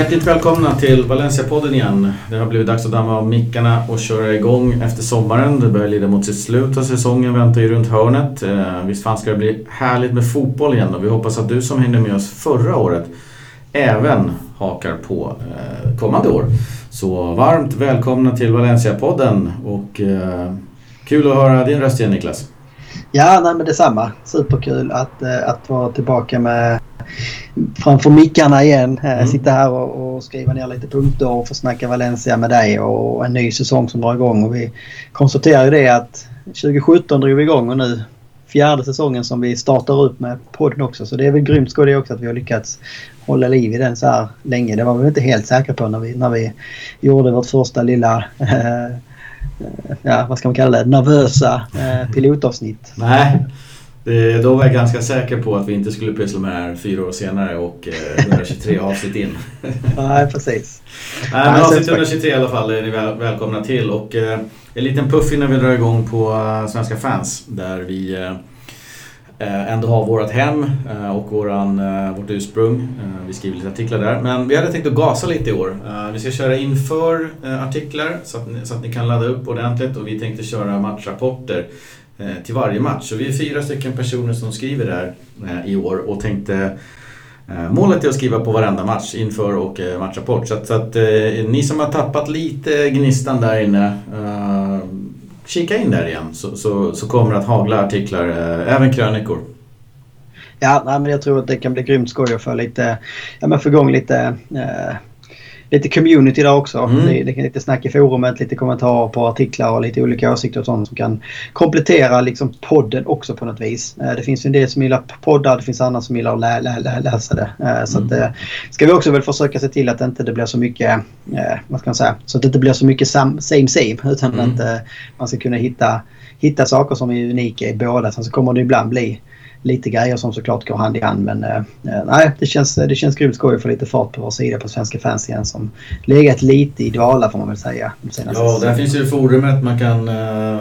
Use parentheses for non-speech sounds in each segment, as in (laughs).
Hjärtligt välkomna till Valencia-podden igen. Det har blivit dags att damma av mickarna och köra igång efter sommaren. Det börjar lida mot sitt slut och säsongen väntar ju runt hörnet. Eh, visst fan ska det bli härligt med fotboll igen och vi hoppas att du som hängde med oss förra året även hakar på eh, kommande år. Så varmt välkomna till Valencia-podden och eh, kul att höra din röst igen Niklas. Ja, nej, men detsamma. Superkul att, att vara tillbaka med framför mickarna igen. Mm. Sitta här och, och, skriva ner lite punkter och få snacka Valencia med dig och en ny säsong som drar igång. Och vi konstaterar ju det att 2017 drog vi igång och nu fjärde säsongen som vi startar upp med podden också. Så det är väl grymt skoj det också att vi har lyckats hålla liv i den så här länge. Det var vi inte helt säkra på när vi, när vi gjorde vårt första lilla eh, ja, vad ska man kalla det, nervösa eh, pilotavsnitt. Nej, det, då var jag ganska säker på att vi inte skulle pyssla med det här fyra år senare och eh, 123 avsnitt in. (laughs) Nej, precis. Nej, men avsnitt 123 i alla fall är ni väl, välkomna till. Och eh, en liten puff innan vi drar igång på uh, Svenska fans. Där vi ändå har vårt hem och våran, vårt ursprung. vi skriver lite artiklar där. Men vi hade tänkt att gasa lite i år. vi ska köra inför artiklar så att, ni, så att ni kan ladda upp ordentligt och vi tänkte köra matchrapporter Eh, Eh, till varje match. Så vi är fyra stycken personer som skriver där eh, i år och tänkte eh, Målet är att skriva på varenda match inför och matchrapport. Så att, så att ni som har tappat lite gnistan där inne kika in där igen så, så, så kommer det att hagla artiklar, även krönikor. Ja, nej, men jag tror att det kan bli grymt skoj att få lite, ja men få igång lite eh, lite community där också. Mm. Det, det, lite snack i forumet, lite kommentarer på artiklar och lite olika åsikter och sånt som kan komplettera liksom podden också på något vis. Eh, det finns en del som gillar poddar, det finns andra som gillar att lä, lä, lä, läsa det. Eh, så att, mm. Eh, ska vi också väl försöka se till att det inte blir så mycket, vad ska man säga, så att det inte blir så mycket same same utan mm. att man ska kunna hitta, hitta saker som är unika i båda. Sen så kommer det ibland bli lite grejer som såklart går hand i hand. Men eh, eh, nej, det känns, det känns grymt skoj att få lite fart på vår sida på Svenska fans igen som legat lite i dvala får man väl säga. Ja, där finns ju forumet man kan eh,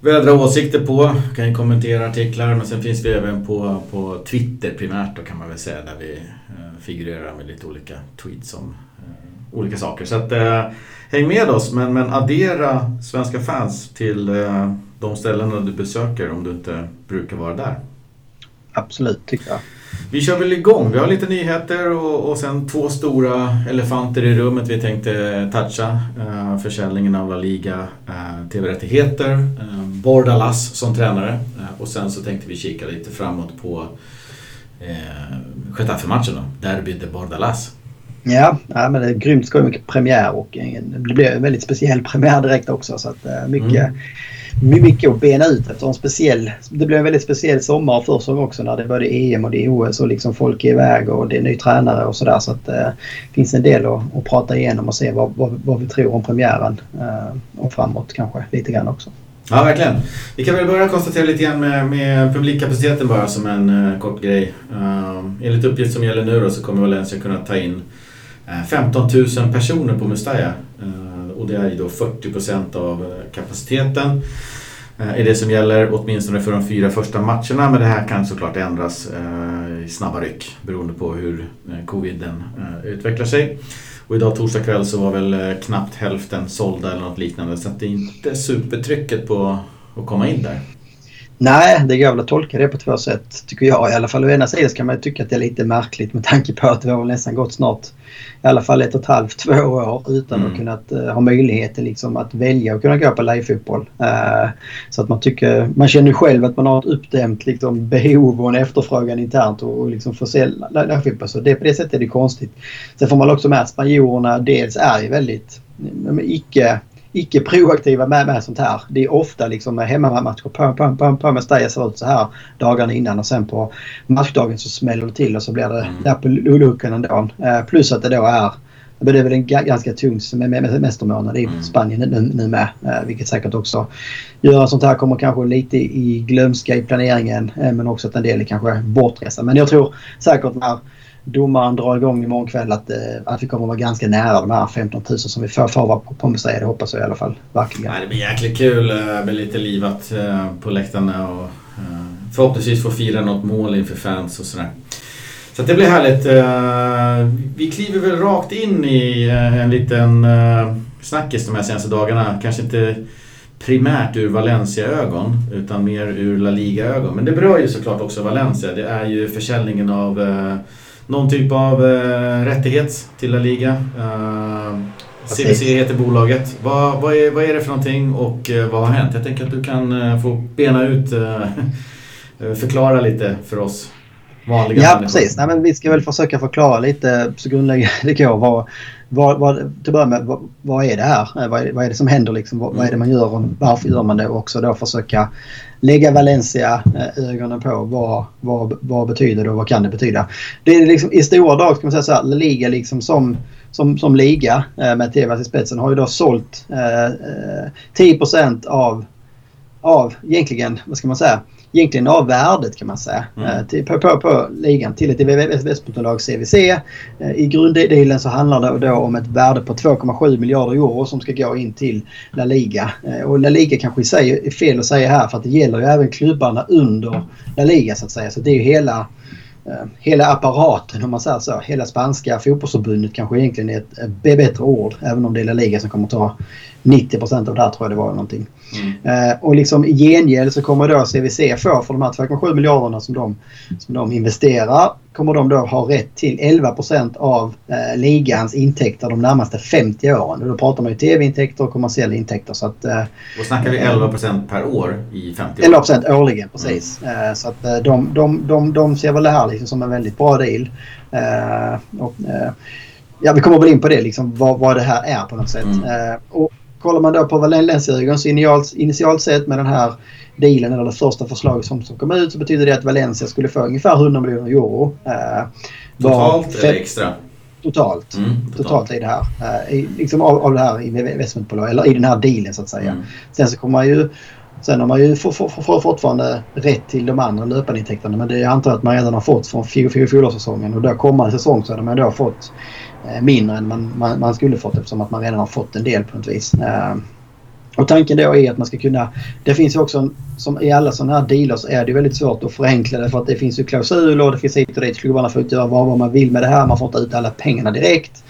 vädra åsikter på. Kan ju kommentera artiklar men sen finns vi även på, på Twitter primärt då kan man väl säga där vi eh, figurerar med lite olika tweets om eh, olika saker. Så att eh, häng med oss men, men addera Svenska fans till eh, de ställena du besöker om du inte brukar vara där. Absolut, tycker jag. Vi kör väl igång. Vi har lite nyheter och, och sen två stora elefanter i rummet vi tänkte toucha. Uh, försäljningen av La Liga, uh, TV-rättigheter, Bordalas som tränare och sen så tänkte vi kika lite framåt på uh, Getafe-matchen Derby de Bordalas. Ja, ja men det är grymt skoj mycket premiär och det blir en väldigt speciell (laughs) premiär direkt också så att mycket mm mycket att bena ut efter en speciell... Det blev en väldigt speciell sommar och försäsong också när det är både EM och det är OS och liksom folk är iväg och det är ny tränare och sådär. Så att det eh, finns en del att, att prata igenom och se vad, vad, vad vi tror om premiären eh, och framåt kanske lite grann också. Ja, verkligen. Vi kan väl börja konstatera lite grann med, med publikkapaciteten bara som en uh, kort grej. Uh, enligt uppgift som gäller nu då så kommer Valencia kunna ta in Eh, 15 000 personer på Mustaya eh, och det är ju då 40 procent av eh, kapaciteten. Är det som gäller åtminstone för de fyra första matcherna men det här kan såklart ändras i snabba ryck beroende på hur coviden utvecklar sig. Och idag torsdag kväll så var väl knappt hälften sålda eller något liknande så det är inte supertrycket på att komma in där. Nej, det går väl att tolka det på två sätt tycker jag i alla fall. Å ena sidan kan man tycka att det är lite märkligt med tanke på att det har nästan gått snart i alla fall ett och ett halvt, två år utan mm. att kunna uh, ha möjligheten liksom att välja att kunna gå på live-fotboll. Uh, så att man tycker, man känner själv att man har ett uppdämt liksom, behov och en efterfrågan internt och, och liksom få se live-fotboll. Så det, på det sättet är det konstigt. Sen får man också med att spanjorerna dels är ju väldigt icke icke proaktiva med, med sånt här. Det är ofta liksom hemmamatcher på, på, på, på Mestalla ser ut så här dagarna innan och sen på matchdagen så smäller det till och så blir det mm. där på luckan ändå. Eh, plus att det då är det är väl en ganska tung mästermånad i mm. Spanien nu, nu med. Eh, vilket säkert också gör att sånt här kommer kanske lite i glömska i planeringen. Eh, men också att en del är kanske bortresta. Men jag tror säkert när domaren drar igång imorgon kväll att, eh, att vi kommer att vara ganska nära de här 15 000 som vi får, för vara på, på museet. Det hoppas jag i alla fall. Verkligen. det blir jäkligt kul. Eh, det blir lite livat eh, på läktarna och eh, förhoppningsvis få fira något mål inför fans och sådär. Så det blir härligt. Vi kliver väl rakt in i en liten snackis de här senaste dagarna. Kanske inte primärt ur Valencia-ögon utan mer ur La Liga-ögon. Men det berör ju såklart också Valencia. Det är ju försäljningen av eh, någon typ av eh, rättighet till La Liga. Eh, CVC heter bolaget. Vad, vad, är, vad är det för någonting och eh, vad har hänt? Jag tänker att du kan eh, få bena ut, eh, förklara lite för oss vanliga Ja, människor. precis. Nej, men vi ska väl försöka förklara lite så grundläggande (laughs) det går vad, vad, vad, till att börja med, vad, vad, är det här? Vad är, vad är det som händer? Liksom? Vad, vad, är det man gör och varför gör man det? Och också då försöka lägga Valencia ögonen på vad, vad, vad betyder det och vad kan det betyda? Det är liksom, I stora drag ska man säga så här, La Liga liksom som, som, som liga eh, med Tebas i spetsen har ju då sålt eh, eh 10 av, av egentligen, vad ska man säga, egentligen av värdet kan man säga mm. Eh, till, på, på, på, ligan till ett investmentbolag CVC. Eh, I grunddelen så handlar det då om ett värde på 2,7 miljarder euro som ska gå in till La Liga. Eh, och La Liga kanske i sig är fel att säga här för att det gäller ju även klubbarna under La Liga så att säga. Så det är ju hela hela apparaten om man säger så. Hela spanska fotbollsförbundet kanske egentligen är ett bättre ord. Även om det är La Liga som kommer ta 90% av det här tror jag det var. Någonting. Mm. Eh, och liksom i gengäld så kommer då CVC få för de här 2,7 miljarderna som de, som de investerar kommer de då ha rätt till 11% av eh, ligans intäkter de närmaste 50 åren. Och då pratar man ju tv-intäkter och kommersiella intäkter. Så att, eh, och snackar vi 11% per år i 50 år? 11% årligen, precis. Mm. Eh, så att eh, de, de, de, de ser väl det här liksom som en väldigt bra deal. Eh, och, ja, vi kommer väl in på det, liksom, vad, vad det här är på något sätt. Mm. och kollar man då på Valencia-ögon så initialt, initialt sett med den här dealen eller det första förslaget som, som kom ut så betyder det att Valencia skulle få ungefär 100 miljoner euro. Eh, totalt eller extra? Totalt. Mm, totalt. totalt. i det här. Eh, i, liksom av, av det här investmentbolag eller i den här dealen så att säga. Mm. Sen så kommer man ju Sen har man ju for, for, for, fortfarande rätt till de andra löpandeintäkterna men det jag antar att man redan har fått från fjolårssäsongen och då kommande säsong så hade man då fått Eh, mindre än man, man, man, skulle fått eftersom att man redan har fått en del på något vis. Eh, och tanken då är att man ska kunna... Det finns ju också, som i alla sådana här dealer så är det väldigt svårt att förenkla det för att det finns ju klausuler och det finns hit och dit. Klubbarna får inte göra vad man vill med det här. Man får inte ut alla pengarna direkt.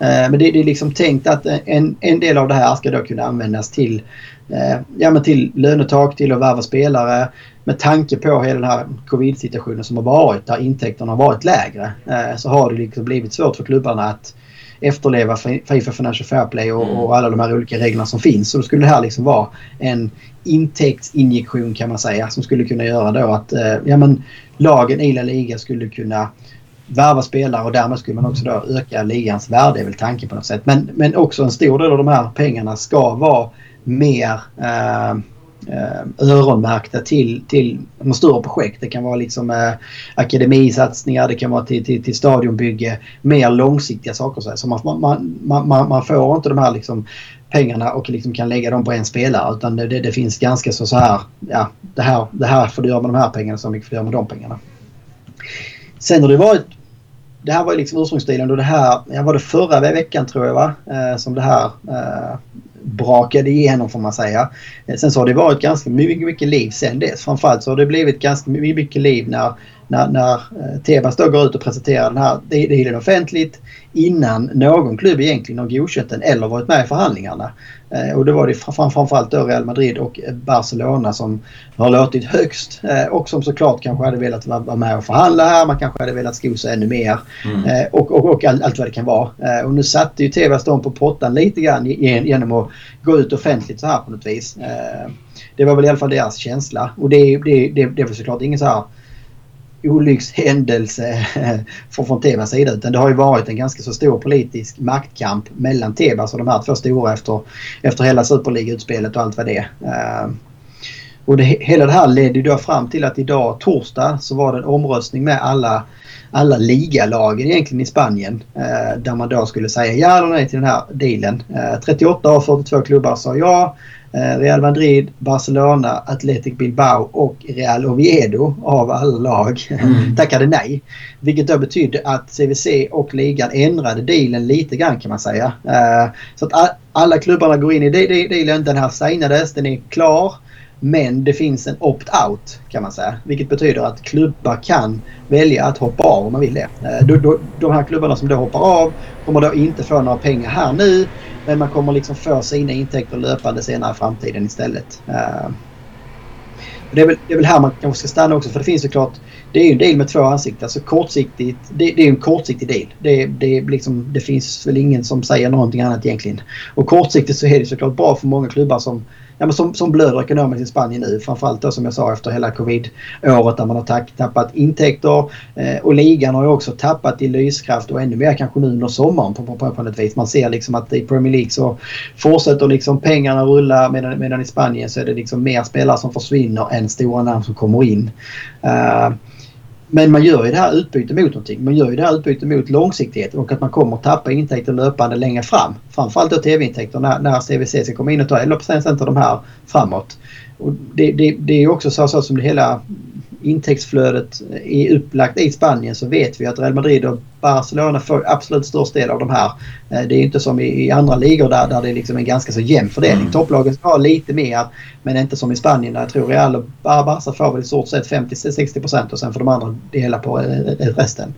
Eh, men det, det är liksom tänkt att en, en del av det här ska då kunna användas till, eh, ja, men till lönetak, till att värva spelare med tanke på hela den här covid-situationen som har varit där intäkterna har varit lägre eh, så har det liksom blivit svårt för klubbarna att efterleva Fifa Financial Fair Play och, mm. och, alla de här olika reglerna som finns. Så då skulle det här liksom vara en intäktsinjektion kan man säga som skulle kunna göra då att eh, ja, men, lagen i La Liga skulle kunna värva spelare och därmed skulle man också då öka ligans värde är väl tanken på något sätt. Men, men också en stor del av de här pengarna ska vara mer eh, eh, öronmärkta till, till de större projekt. Det kan vara liksom eh, akademisatsningar, det kan vara till, till, till stadionbygge. Mer långsiktiga saker. Så, så man, man, man, man, får inte de här liksom, pengarna och liksom kan lägga dem på en spelare. Utan det, det, det finns ganska så, så här. Ja, det här, det här får du göra med de här pengarna, så mycket får du göra med de pengarna. Sen har det varit det här var liksom ursprungsstilen och det här, ja, var det förra veckan tror jag va? Eh, som det här eh, brakade igenom får man säga. Eh, sen så har det varit ganska mycket, mycket liv sen dess. Framförallt så har det blivit ganska mycket liv när, när, när eh, Tebas då går ut och presenterar den här dealen offentligt innan någon klubb egentligen har godkänt den eller varit med i förhandlingarna. Eh, och det var det framförallt då Real Madrid och Barcelona som har låtit högst och som såklart kanske hade velat vara med och förhandla här. Man kanske hade velat sko sig ännu mer mm. och, och, och allt vad det kan vara. Och nu satte ju Tebas dem på pottan lite grann genom att gå ut offentligt så här på något vis. Det var väl i alla fall deras känsla och det, det, det, det väl såklart ingen så här olyckshändelse (laughs) från, Tebas sida utan det har ju varit en ganska så stor politisk maktkamp mellan Tebas och de här två stora efter, efter hela Superliga-utspelet och allt vad det är. Ehm, och det, hela det här ledde då fram till att idag torsdag så var det en omröstning med alla, alla ligalagen egentligen i Spanien. Uh, där man då skulle säga ja eller nej till den här dealen. Eh, 38 av 42 klubbar sa ja. Eh, Real Madrid, Barcelona, Athletic Bilbao och Real Oviedo av alla lag (laughs) mm. tackade nej. Vilket då betydde att CVC och ligan ändrade dealen lite grann kan man säga. Eh, så att alla klubbarna går in i dealen. Den här signades, den är klar. Men det finns en opt-out kan man säga. Vilket betyder att klubbar kan välja att hoppa av om man vill det. Eh, de här klubbarna som då hoppar av kommer då inte få några pengar här nu. Men man kommer liksom få sina intäkter löpande senare i framtiden istället. Eh, det är, väl, det är väl här man kanske ska stanna också för det finns såklart det är ju en deal med två ansikten. Alltså kortsiktigt, det, det är en kortsiktig deal. Det, det, liksom, det finns väl ingen som säger någonting annat egentligen. Och kortsiktigt så är det såklart bra för många klubbar som ja, men som, som blöder ekonomiskt i Spanien nu. Framförallt då som jag sa efter hela covid-året där man har tappat intäkter. Eh, och ligan har ju också tappat i lyskraft och ännu mer kanske nu under sommaren på, på, på något vis. Man ser liksom att i Premier League så fortsätter liksom pengarna rulla medan, medan i Spanien så är det liksom mer spelare som försvinner än stora namn som kommer in. Eh, men man gör ju det här utbytet mot någonting. Man gör ju det här utbytet mot långsiktighet och att man kommer att tappa intäkter löpande längre fram. Framförallt då tv-intäkter när, när CVC ska komma in och ta 11 av de här framåt. Och det, det, det är också så, så som det hela intäktsflödet är upplagt i Spanien så vet vi att Real Madrid och Barcelona får absolut störst del av de här. Eh, det är inte som i andra ligor där, där det är liksom en ganska så jämn fördelning. Mm. Topplagen ska ha lite mer men inte som i Spanien där jag tror Real och Barca får väl i stort sett 50-60% och sen får de andra dela på resten.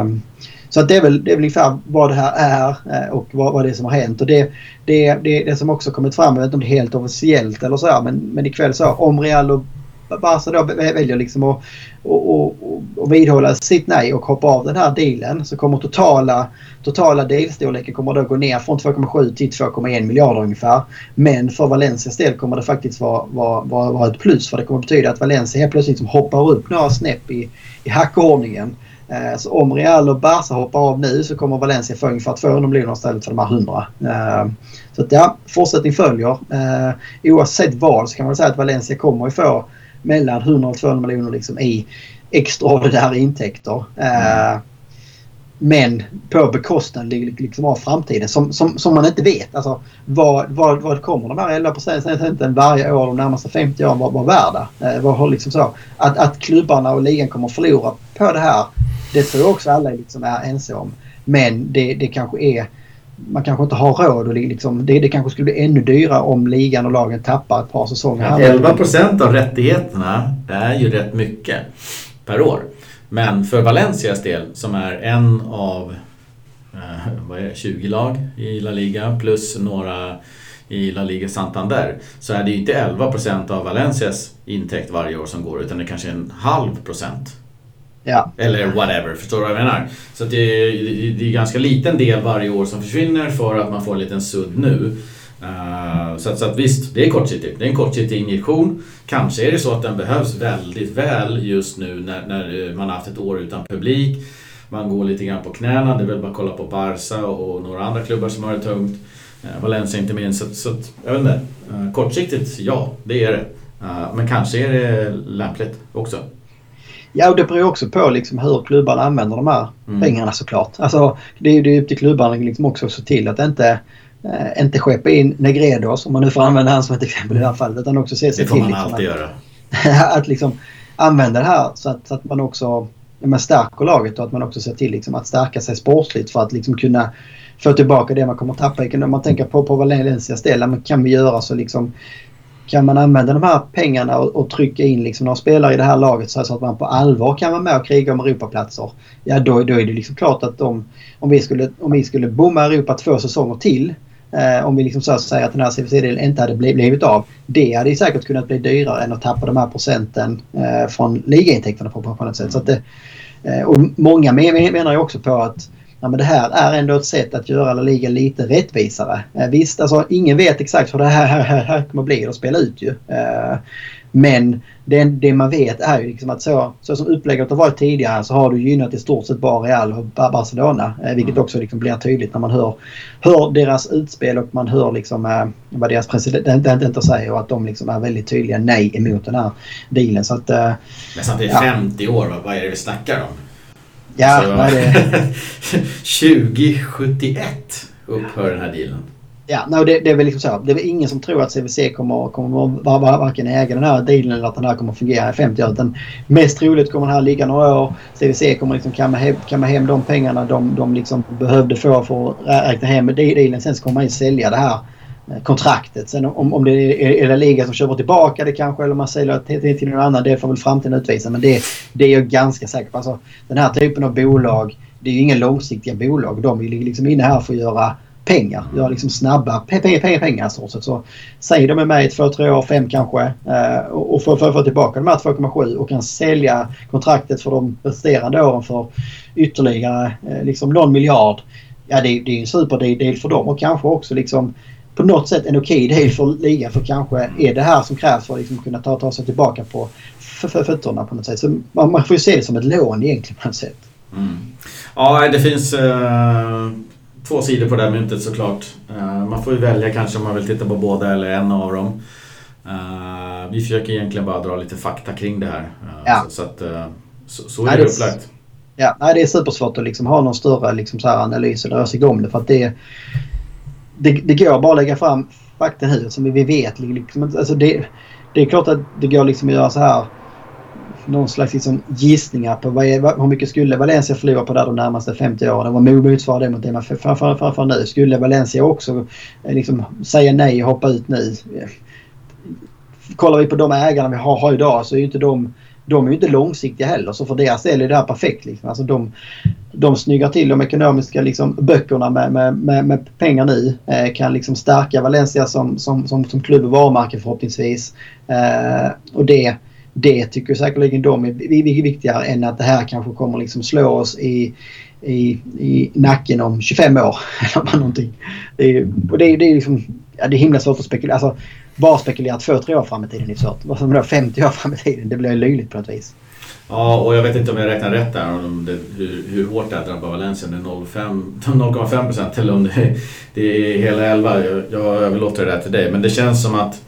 Um, så att det, är väl, det är väl ungefär vad det här är eh, och vad, vad det är som har hänt. Och det, det, det, det som också kommit fram, jag vet inte om det är helt officiellt eller så men, men ikväll så om Real och Barca då väljer liksom att och, och, och vidhålla sitt nej och hoppa av den här dealen så kommer totala, totala dealstorleken kommer då gå ner från 2,7 till 2,1 miljarder ungefär. Men för Valencias del kommer det faktiskt vara, vara, vara, vara ett plus för det kommer betyda att Valencia helt plötsligt liksom hoppar upp några snäpp i, i hackordningen. Eh, så om Real och Barca hoppar av nu så kommer Valencia få ungefär 200 miljoner istället för de här 100. Eh, så att ja, fortsättning följer. Eh, oavsett vad så kan man säga att Valencia kommer att få mellan 100 och 200 miljoner liksom i extraordinära intäkter. Mm. Men på bekostnad liksom av framtiden som, som, som man inte vet. Alltså, vad, vad, vad kommer de här 11 procenten varje år de närmaste 50 åren vara värda? Eh, vad har liksom så, att, att klubbarna och ligan kommer förlora på det här, det tror jag också alla liksom är ense om. Men det, det kanske är man kanske inte har råd och liksom, det, det kanske skulle bli ännu dyrare om ligan och lagen tappar ett par säsonger. 11 procent av rättigheterna är ju rätt mycket per år. Men för Valencias del som är en av eh, vad är det, 20 lag i La Liga plus några i La Liga Santander så är det ju inte 11 procent av Valencias intäkt varje år som går utan det kanske är en halv procent. Ja. Eller whatever, förstår du vad jag menar? Så det är, det är ganska liten del varje år som försvinner för att man får en liten sudd nu. Uh, så, att, så att visst, det är kortsiktigt. Det är en kortsiktig injektion. Kanske är det så att den behövs väldigt väl just nu när, när eh, man har haft ett år utan publik. Man går lite grann på knäna. Det är väl bara att kolla på Barca och några andra klubbar som har det tungt. Uh, Valencia inte minst. Så, så att, jag vet inte. Uh, kortsiktigt, ja, det är det. men kanske är det lämpligt också. Ja, och det beror också på liksom hur klubbarna använder de här mm. pengarna såklart. Alltså, det är ju upp till klubbarna liksom också att se till att inte eh, inte skeppa in Negredos, om man nu får använda han som ett exempel i det här fallet. Utan också se sig till... Det får man liksom, alltid göra. (laughs) att liksom använda det här så att, så att man också man stärker laget och att man också ser till liksom att stärka sig sportsligt för att liksom kunna få tillbaka det man kommer att tappa. Om man tänker på, på Valencias del, kan vi göra så liksom kan man använda de här pengarna och, och trycka in liksom några spelare i det här laget så att man på allvar kan vara med och kriga om Europaplatser. Ja då, då är det liksom klart att om, om, vi skulle, om vi skulle bomma Europa två säsonger till Eh, om vi liksom så säger att den här CFC-delen inte hade blivit av. Det hade ju säkert kunnat bli dyrare än att tappa de här procenten eh, från ligaintäkterna på, på något sätt. Så att det, eh, och många menar ju också på att ja, men det här är ändå ett sätt att göra La Liga lite rättvisare. Eh, visst, alltså ingen vet exakt hur det här, här, här kommer bli att spela ut ju. Eh, men det, det man vet är ju liksom att så, så som upplägget har varit tidigare så har du gynnat i stort sett bara Real och Barcelona. Eh, vilket mm. också liksom blir tydligt när man hör, hör deras utspel och man hör liksom, vad deras presidenter säger och att de liksom är väldigt tydliga nej emot den här dealen. Så att, Men samtidigt ja. 50 år, vad är det vi snackar om? Ja, så, är det? (laughs) 2071 upphör den här dealen. Ja, no, det, det, är väl liksom så. Det är väl ingen som tror att CVC kommer, kommer vara varken äga den här dealen eller att den här kommer fungera i 50 år. Utan mest troligt kommer den här ligga några år. CVC kommer liksom kamma hem, kamma hem de pengarna de, de liksom behövde få för att räkna hem dealen. Sen så kommer man ju sälja det här Eh, kontraktet. Sen om, om det är, är det liga som köper tillbaka det kanske eller om man säljer till, till någon annan, det får väl framtiden utvisa. Men det, det är jag ganska säker på. Alltså, den här typen av bolag, det är ju inga långsiktiga bolag. De är liksom inne här för att göra pengar. Göra liksom snabba pengar, pengar, pengar i stort sett. Så säger de är med i två, tre år, fem kanske eh, och får, får, får tillbaka de här 2,7 och kan sälja kontraktet för de resterande åren för ytterligare eh, liksom någon miljard. Ja, det, det är en superdeal för dem och kanske också liksom på något sätt en okej del för ligan för kanske är det här som krävs för att liksom kunna ta, ta sig tillbaka på fötterna på något sätt. Så man, man får ju se det som ett lån egentligen på något sätt. Mm. Ja, det finns uh, två sidor på det här myntet såklart. Uh, man får ju välja kanske om man vill titta på båda eller en av dem. Uh, vi försöker egentligen bara dra lite fakta kring det här. ja. Så, så, att, så, så är det upplagt. Ja, nej, det är supersvårt att liksom ha någon större liksom så här analys eller ösiga om det. För att det, det, det går bara att lägga fram fakta nu som vi vet. Liksom, alltså det, det är klart att det går liksom att göra så här någon slags liksom gissningar på vad är, hur mycket skulle Valencia förlora på det de närmaste 50 åren. Vad motsvarar det mot det man framför nu? Skulle Valencia också eh, liksom säga nej och hoppa ut nu? Kollar vi på de ägarna vi har, har idag så är ju inte de de är ju inte långsiktiga heller så för deras del är det här perfekt. Liksom. Alltså de, de snyggar till de ekonomiska liksom, böckerna med, med, med, med pengar nu. Eh, kan liksom stärka Valencia som, som, som, som klubb och varumärke förhoppningsvis. Eh, och det, det tycker säkerligen de är viktigare än att det här kanske kommer liksom slå oss i, i, i nacken om 25 år. (laughs) Eller någonting. Det är, och det, det är liksom, ja, det är himla svårt att spekulera. Alltså, bara spekulera två, tre år fram i tiden är svårt. Vad som då 50 år fram i tiden, det blir löjligt på något vis. Ja, och jag vet inte om jag räknar rätt där, om det, hur, hur hårt det här drabbar Valencia. Om det är 0,5 (laughs) procent eller om det, det är hela 11. Jag, jag överlåter det där till dig. Men det känns som att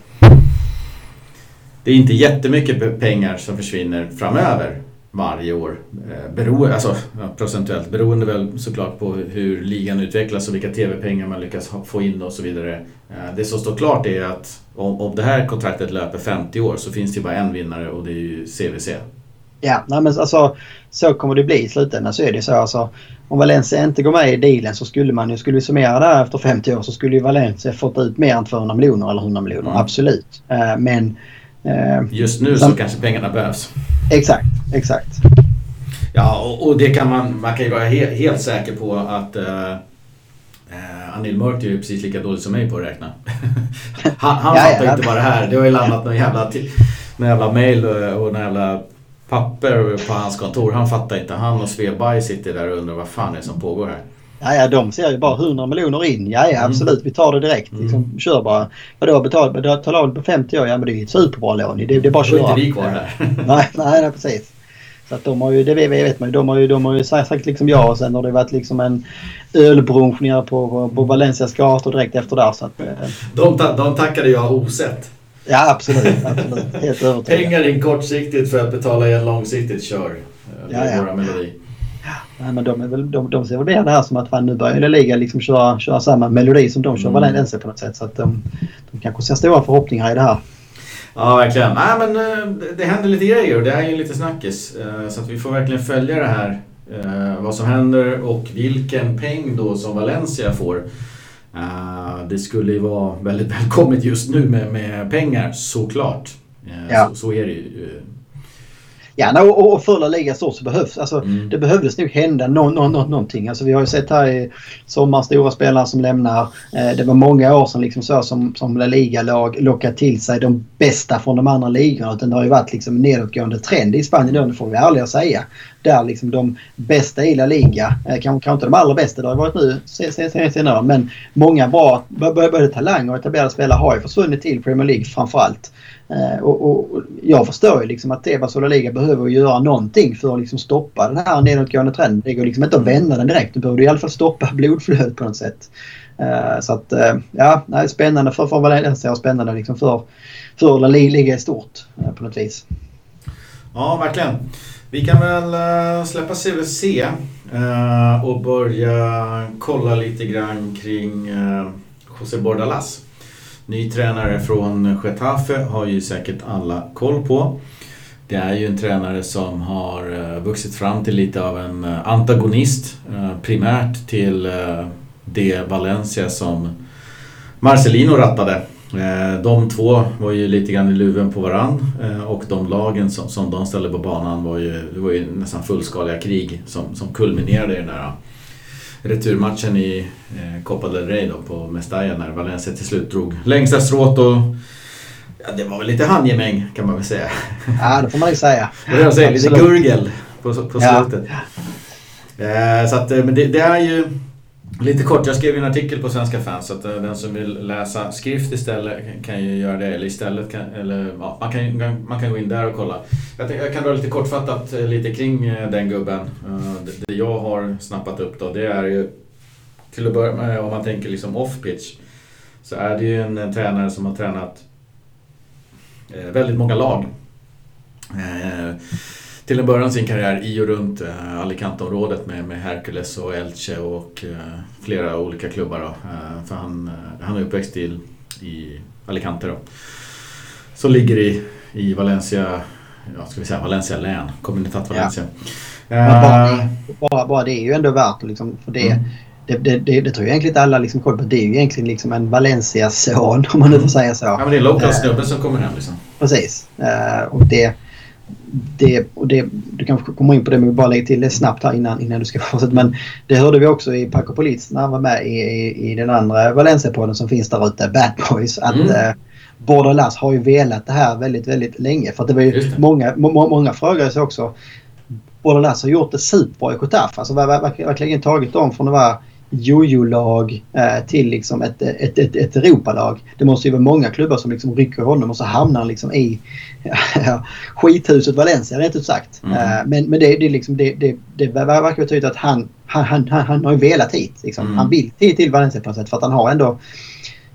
det är inte jättemycket pengar som försvinner framöver varje år. Eh, beroende, alltså, procentuellt beroende väl såklart på hur ligan utvecklas och vilka TV-pengar man lyckas få in och så vidare. Eh, det som står klart är att om, om det här kontraktet löper 50 år så finns det bara en vinnare och det är ju CVC. Ja, nej men alltså så kommer det bli i slutändan. Så är det så alltså. Om Valencia inte går med i dealen så skulle man ju, skulle vi summera det här efter 50 år så skulle ju Valencia fått ut mer än 200 miljoner eller 100 miljoner. Mm. Absolut. Uh, men... Uh, Just nu så kanske pengarna behövs. Exakt, exakt. Ja, och, och, det kan man, man kan ju vara he, helt säker på att uh, Anil Mörk är ju precis lika dålig som mig på att räkna. (laughs) han han ja, fattar ja. inte bara det här. Det har ju landat någon jävla, någon jävla mail och, och någon jävla papper på hans kontor. Han fattar inte. Han och Sveberg sitter där och undrar vad fan det är som pågår här. Ja, ja, de ser ju bara 100 miljoner in. Ja, ja mm. absolut. Vi tar det direkt. Mm. Liksom, kör bara. Vadå, betala lån på 50 år? Ja, men det är ju ett superbra lån. Det, det är bara att köra. Då är inte vi kvar här. nej, nej, nej, precis. Så att de har ju, det vet man ju, de har ju, de har ju sagt liksom ja och sen har det varit liksom en ölbrunch nere på, på, Valencias gator direkt efter där. Så att, eh. de, ta, de tackade jag osett. Ja absolut, absolut. Helt (laughs) övertygad. Pengar in kortsiktigt för att betala igen långsiktigt, kör. Det är ja, ja. melodi. Ja, men de, är väl, de, de ser väl det här som att fan, nu börjar liga liksom köra, köra samma melodi som de kör mm. Valencia på något sätt. Så att de, de kanske ser stora förhoppningar i det här. Ja, verkligen. Nej, men eh, det händer lite grejer och det är ju lite snackis. Eh, så att vi får verkligen följa det här. Eh, vad som händer och vilken peng då som Valencia får. Det skulle ju vara väldigt välkommet just nu med, med pengar såklart. Ja. Så, så är det ju. Ja, och, och fulla liga så, så behövs alltså, mm. det behövdes nog hända no, no, no, någonting. Alltså, vi har ju sett här i sommar stora spelare som lämnar. Eh, det var många år sedan liksom så som, som La Liga-lag lockat till sig de bästa från de andra ligorna. Utan det har ju varit liksom en nedåtgående trend i Spanien det får vi ärliga säga. Där liksom de bästa i La Liga, eh, kanske, kanske inte de allra bästa, det har varit nu senare, men många bra, både talanger och etablerade spelare har ju försvunnit till Premier League framförallt. Eh, och, och, jag förstår ju liksom att Tebas och Liga behöver göra någonting för att liksom stoppa den här nedåtgående trenden. Det går liksom inte att vända den direkt. Du behöver i alla fall stoppa (laughs) blodflödet på något sätt. Uh, så att uh, ja, nej, spännande för, för Valencia och spännande liksom för, för La Liga i stort uh, på något vis. Ja, verkligen. Vi kan väl släppa CVC och börja kolla lite grann kring José Bordalas. Ny tränare från Getafe har ju säkert alla koll på. Det är ju en tränare som har eh, vuxit fram till lite av en eh, antagonist. Eh, primärt till det Valencia som Marcelino rattade. De två var ju lite grann i luven på varann och de lagen som, som de ställde på banan var ju, det var ju nästan fullskaliga krig som, som kulminerade i den där returmatchen i Copa del Rey då på Mestalla när Valencia till slut drog längsta strået och Ja, det var väl lite handgemäng kan man väl säga. Ja, det får man ju säga. (laughs) Det säga, lite gurgel på, på slutet. Ja. Eh, så att, eh, men det, det, är ju lite kort. Jag skrev en artikel på Svenska fans så att eh, den som vill läsa skrift istället kan ju göra det. Eller istället kan, eller, ja, man, kan, man kan gå in där och kolla. Jag, tänkte, jag kan dra lite kortfattat eh, lite kring eh, den gubben. Det, det jag har snappat upp då det är ju till att börja med om man tänker liksom off-pitch. Så är det ju en, en tränare som har tränat Eh, väldigt många lag. Eh, till en början sin karriär i och runt eh, Alicante-området med, med Hercules och Elche och flera olika klubbar. Då. För han, han är uppväxt i, i Alicante då. Som ligger i, i Valencia, ja, ska vi säga Valencia län, Comunitat Valencia. Ja. Bara, bara, bara, det är ju ändå värt liksom, för det mm det, det, det, det, tror jag egentligen inte alla liksom koll på. Det är ju egentligen liksom en Valencia-son om man nu får säga så. Ja men det är en lokal snubbe som kommer hem liksom. Precis. Och det, det, och det, du kanske kommer in på det men vi bara lägger till det snabbt här innan, innan du ska (laughs) fortsätta. Men det hörde vi också i Paco Polis när han var med i, i, i den andra Valencia-podden som finns där ute, Bad Boys. Att mm. uh, Bordalas har ju velat det här väldigt, väldigt länge. För det var ju många, må, många frågade sig också. Bordalas har gjort det superbra i Kotaf. Alltså verkligen tagit dem från att vara jojo-lag eh, till liksom ett, ett, ett, ett Europalag. Det måste ju vara många klubbar som liksom rycker honom och så hamnar han liksom i skithuset Valencia rätt ut sagt. Mm. Eh, men men det, det, liksom, det, det, det verkar betyda att han, han, han, han har ju velat hit. Liksom. Mm. Han vill till, till Valencia på något sätt för att han har ändå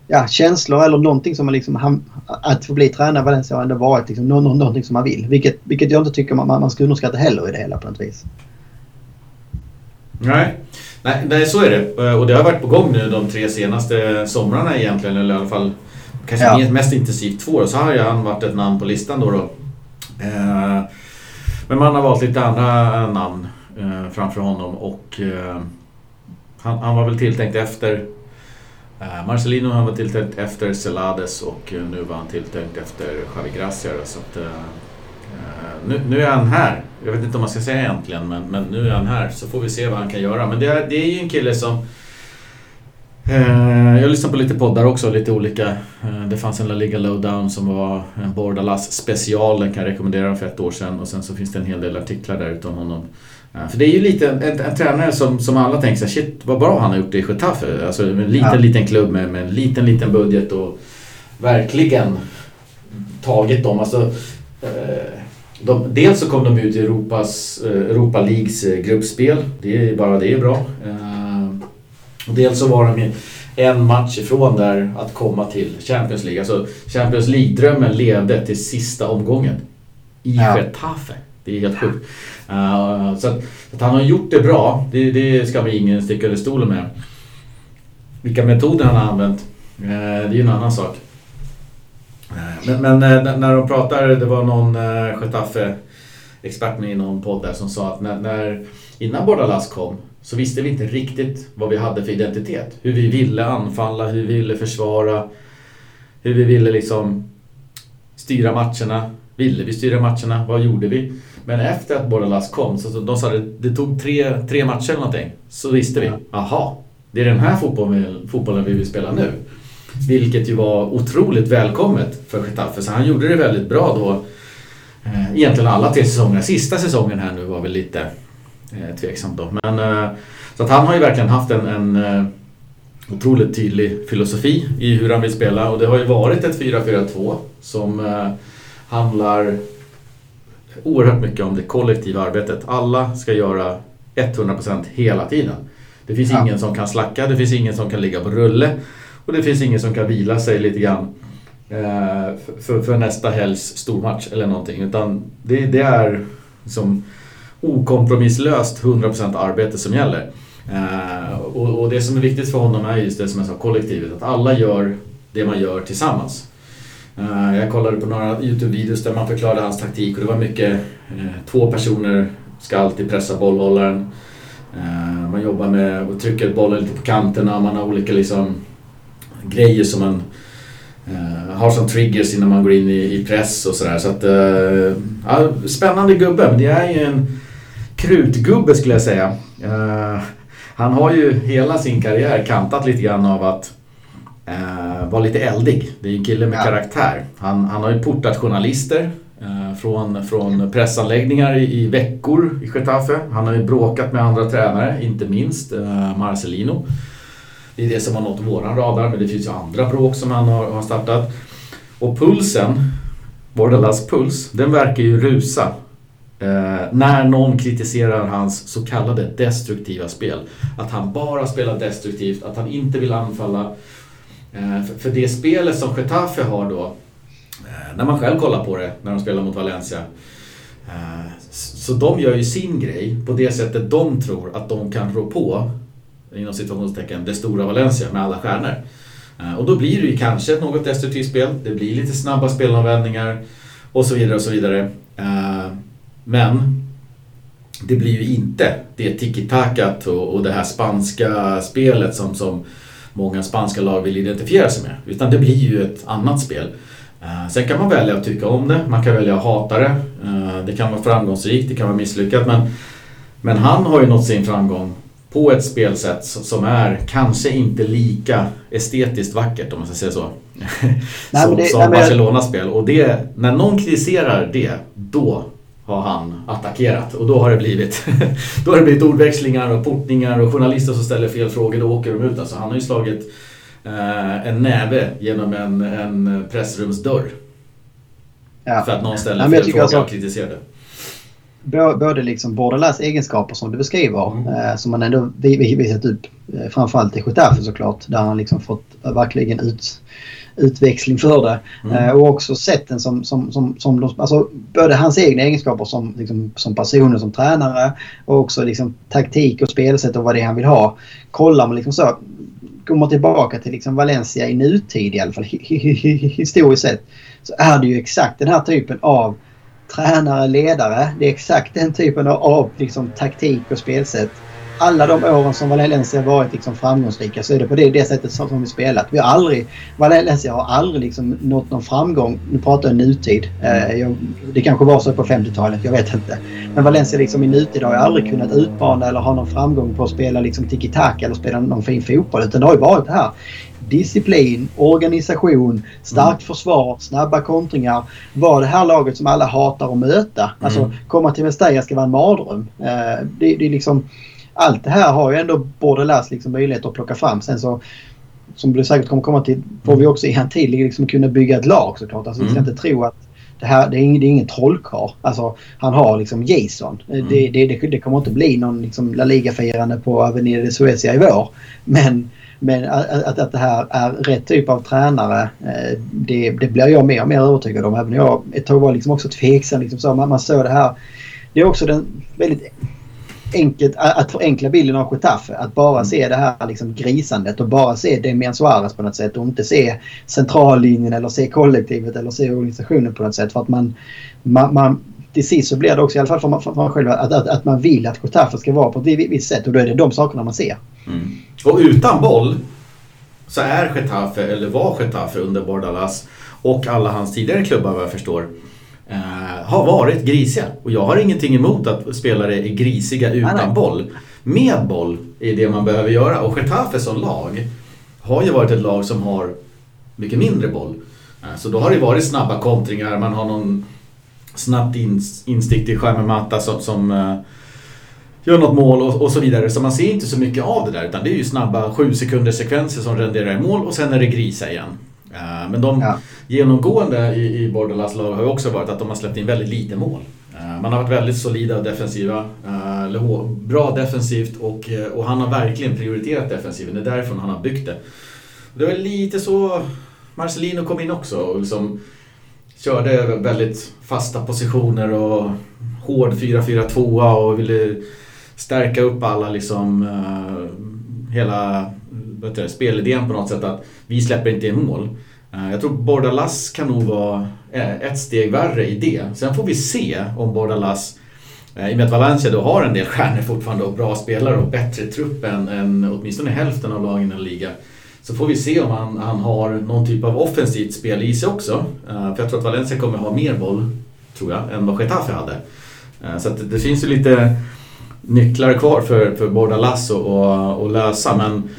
ja, känslor eller någonting som man liksom, han, att få bli tränare i Valencia har ändå varit liksom, nå, någonting som man vill. Vilket, vilket jag inte tycker man, man ska underskatta heller i det hela på något vis. Nej. Nej, nej, så är det. Och det har varit på gång nu de tre senaste somrarna egentligen. Eller i alla fall kanske ja. mest intensivt två år. Så har ju han varit ett namn på listan då. då. Eh, men man har valt lite andra namn eh, framför honom. Och eh, han, han, var väl tilltänkt efter Marcelino han var tilltänkt efter Celades och nu var han tilltänkt efter Javi Gracia. Så att, nu, nu, är han här. Jag vet inte om man ska säga äntligen, men, men nu är han här. Så får vi se vad han kan göra. Men det är, det är ju en kille som... Eh, jag lyssnar på lite poddar också, lite olika. Eh, det fanns en La Liga Lowdown som var en Bordalas special, den kan jag rekommendera för ett år sedan. Och sen så finns det en hel del artiklar där utav honom. Eh, för det är ju lite en, en, en, tränare som, som alla tänker sig, shit vad bra han har gjort det i Getafe. Alltså en liten, ja. liten klubb med, med en liten, liten budget och verkligen tagit dem. Alltså, eh, de, dels så kom de ut i Europas, eh, Europa Leagues eh, gruppspel. Det är bara det är bra. Eh, och dels så var de en match ifrån där att komma till Champions League. Alltså Champions League-drömmen levde till sista omgången. I ja. Getafe. Det är helt sjukt. Uh, så, att, att, han har gjort det bra, det, det ska vi ingen sticka under stolen med. Vilka metoder han har använt, uh, det är ju en annan sak. Men, men, eh, när de pratar, det var någon uh, Getafe-expert med i någon podd där som sa att när, när, innan Bordalas kom så visste vi inte riktigt vad vi hade för identitet. Hur vi ville anfalla, hur vi ville försvara, hur vi ville liksom styra matcherna. Ville vi styra matcherna? Vad gjorde vi? Men efter att Bordalas kom, så de sa det, det tog tre, tre matcher eller någonting. Så visste vi, aha, det är den här fotbollen, fotbollen vi vill spela nu. Vilket ju var otroligt välkommet för Getafe. Så han gjorde det väldigt bra då. Eh, egentligen alla tre säsongerna. Sista säsongen här nu var väl lite eh, tveksamt då. Men, eh, så att han har ju verkligen haft en, en otroligt tydlig filosofi i hur han vill spela. Och det har ju varit ett 4-4-2 som handlar oerhört mycket om det kollektiva arbetet. Alla ska göra 100% hela tiden. Det finns ja. ingen som kan slacka, det finns ingen som kan ligga på rulle. Och det finns ingen som kan vila sig lite grann eh, för, för, nästa helgs stormatch eller någonting. Utan det, det är som okompromisslöst 100% arbete som gäller. Eh, och, och, det som är viktigt för honom är just det som jag sa, kollektivet. Att alla gör det man gör tillsammans. Eh, jag kollade på några YouTube-videos där man förklarade hans taktik och det var mycket eh, två personer ska alltid pressa bollhållaren. Eh, man jobbar med att trycka bollen lite på kanterna, man har olika liksom grejer som man uh, har som triggers innan man går in i, i press och sådär. Så att, uh, ja, spännande gubbe, men det är ju en krutgubbe skulle jag säga. Uh, han har ju hela sin karriär kantat lite grann av att vara lite eldig. Det är en kille med ja. karaktär. Han, han har ju portat journalister från, från pressanläggningar i, i veckor i Getafe. Han har ju bråkat med andra tränare, inte minst Marcelino. Det är det som har nått våran radar, men det finns ju andra bråk som han har, har startat. Och pulsen, Bordalas puls, den verkar ju rusa eh, när någon kritiserar hans så kallade destruktiva spel. Att han bara spelar destruktivt, att han inte vill anfalla. Eh, för, för det spelet som Getafe har då, eh, när man själv kollar på det, när de spelar mot Valencia. Eh, så de gör ju sin grej på det sättet de tror att de kan rå på inom situationstecken, det stora Valencia med alla stjärnor. Eh, och då blir det ju kanske ett något destruktivt spel, det blir lite snabba spelanvändningar och så vidare och så vidare. Eh, men det blir ju inte det tiki-takat och det här spanska spelet som, som många spanska lag vill identifiera sig med. Utan det blir ju ett annat spel. Eh, sen kan man välja att tycka om det, man kan välja att hata det. Det kan vara framgångsrikt, det kan vara misslyckat. Men, men han har ju nått sin framgång på ett spelsätt som är kanske inte lika estetiskt vackert om man ska säga så. (laughs) Nej, som, det, som nej, Barcelonas spel. Och det, när någon kritiserar det, då har han attackerat. Och då har det blivit, (laughs) då har det blivit ordväxlingar och portningar och journalister som ställer fel frågor, då åker de ut. Alltså, han har ju slagit eh, en näve genom en, en pressrumsdörr. Ja. För att någon ställer fel fråga alltså, och kritiserar det både liksom Bordelas egenskaper som du beskriver, mm. eh, som man ändå visat upp, eh, framförallt i Getafe såklart, där han liksom fått verkligen ut, utväxling för det. Mm. Eh, och också sätten som, som, som, som de, alltså både hans egna egenskaper som, liksom, som person och som tränare och också liksom taktik och spelsätt och vad det är han vill ha. Kollar man liksom så, kommer tillbaka till liksom Valencia i nutid i alla fall, (laughs) historiskt sett, så är det ju exakt den här typen av tränare, ledare. Det är exakt den typen av liksom, taktik och spelsätt. Alla de åren som Valencia varit liksom, framgångsrika så är det på det, det sättet som, som vi spelat. Vi har aldrig, Valencia har aldrig liksom, nått någon framgång. Nu pratar jag nutid. Eh, jag, det kanske var så på 50-talet, jag vet inte. Men Valencia liksom, i nutid har ju aldrig kunnat utmana eller ha någon framgång på att spela liksom, tiki-taka eller spela någon fin fotboll. Utan det har ju varit det här disciplin, organisation, starkt mm. försvar, snabba kontringar. Var det här laget som alla hatar att möta. Mm. Alltså komma till Mestalla ska vara en mardröm. Eh, det, det är liksom, allt det här har ju ändå Bordelas liksom möjlighet att plocka fram. Sen så som du säkert kommer komma till får vi också i en tid liksom kunna bygga ett lag såklart. Alltså, Vi ska mm. inte tro att det här det är ingen, det är ingen trollkarl. Alltså, han har liksom Jason. Mm. Det, det, det, det, kommer inte bli någon liksom La Liga-firande på Avenida de Suecia i vår. Men men att, att det här är rätt typ av tränare, eh, det, det blir jag mer och mer övertygad om. Även jag ett tag var liksom också tveksam. Liksom så. Man, man såg det här. Det är också den väldigt enkelt att förenkla bilden av Getafe. Att bara se det här liksom grisandet och bara se Demian Suarez på något sätt och inte se centrallinjen eller se kollektivet eller se organisationen på något sätt. För att man, man, man till sist så blir det också, i alla fall för man, för man själv, att, att, att, man vill att Getafe ska vara på ett visst sätt och då är det de sakerna man ser. Mm. Och utan boll så är Getafe, eller var Getafe under Bordalas och alla hans tidigare klubbar vad jag förstår, eh, har varit grisiga. Och jag har ingenting emot att spelare är grisiga utan nej, nej. boll. Med boll är det man behöver göra och Getafe som lag har ju varit ett lag som har mycket mindre boll. Eh, så då har det varit snabba kontringar, man har någon snabbt instick till Matta som, som uh, gör något mål och, och, så vidare. Så man ser inte så mycket av det där utan det är ju snabba sju sekunders sekvenser som renderar i mål och sen är det grisa igen. Uh, men de ja. genomgående i, i Bordelas lag har ju också varit att de har släppt in väldigt lite mål. Uh, man har varit väldigt solida och defensiva. Uh, bra defensivt och, och han har verkligen prioriterat defensiven. Det är därifrån han har byggt det. Det var lite så Marcelino kom in också. Och liksom, körde väldigt fasta positioner och hård 4-4-2 och ville stärka upp alla liksom hela vet spelidén på något sätt att vi släpper inte in mål. Eh, jag tror Bordalas kan nog vara eh, ett steg värre i det. Sen får vi se om Bordalas eh, i och med att Valencia då har en del stjärnor fortfarande och bra spelare och bättre trupp än, än åtminstone hälften av lagen i ligan Så får vi se om han, han har någon typ av offensivt spel i sig också. För jag tror att Valencia kommer ha mer boll, tror jag, än vad Getafe hade. Så det, det finns ju lite nycklar kvar för, för Bordalas att lösa. Men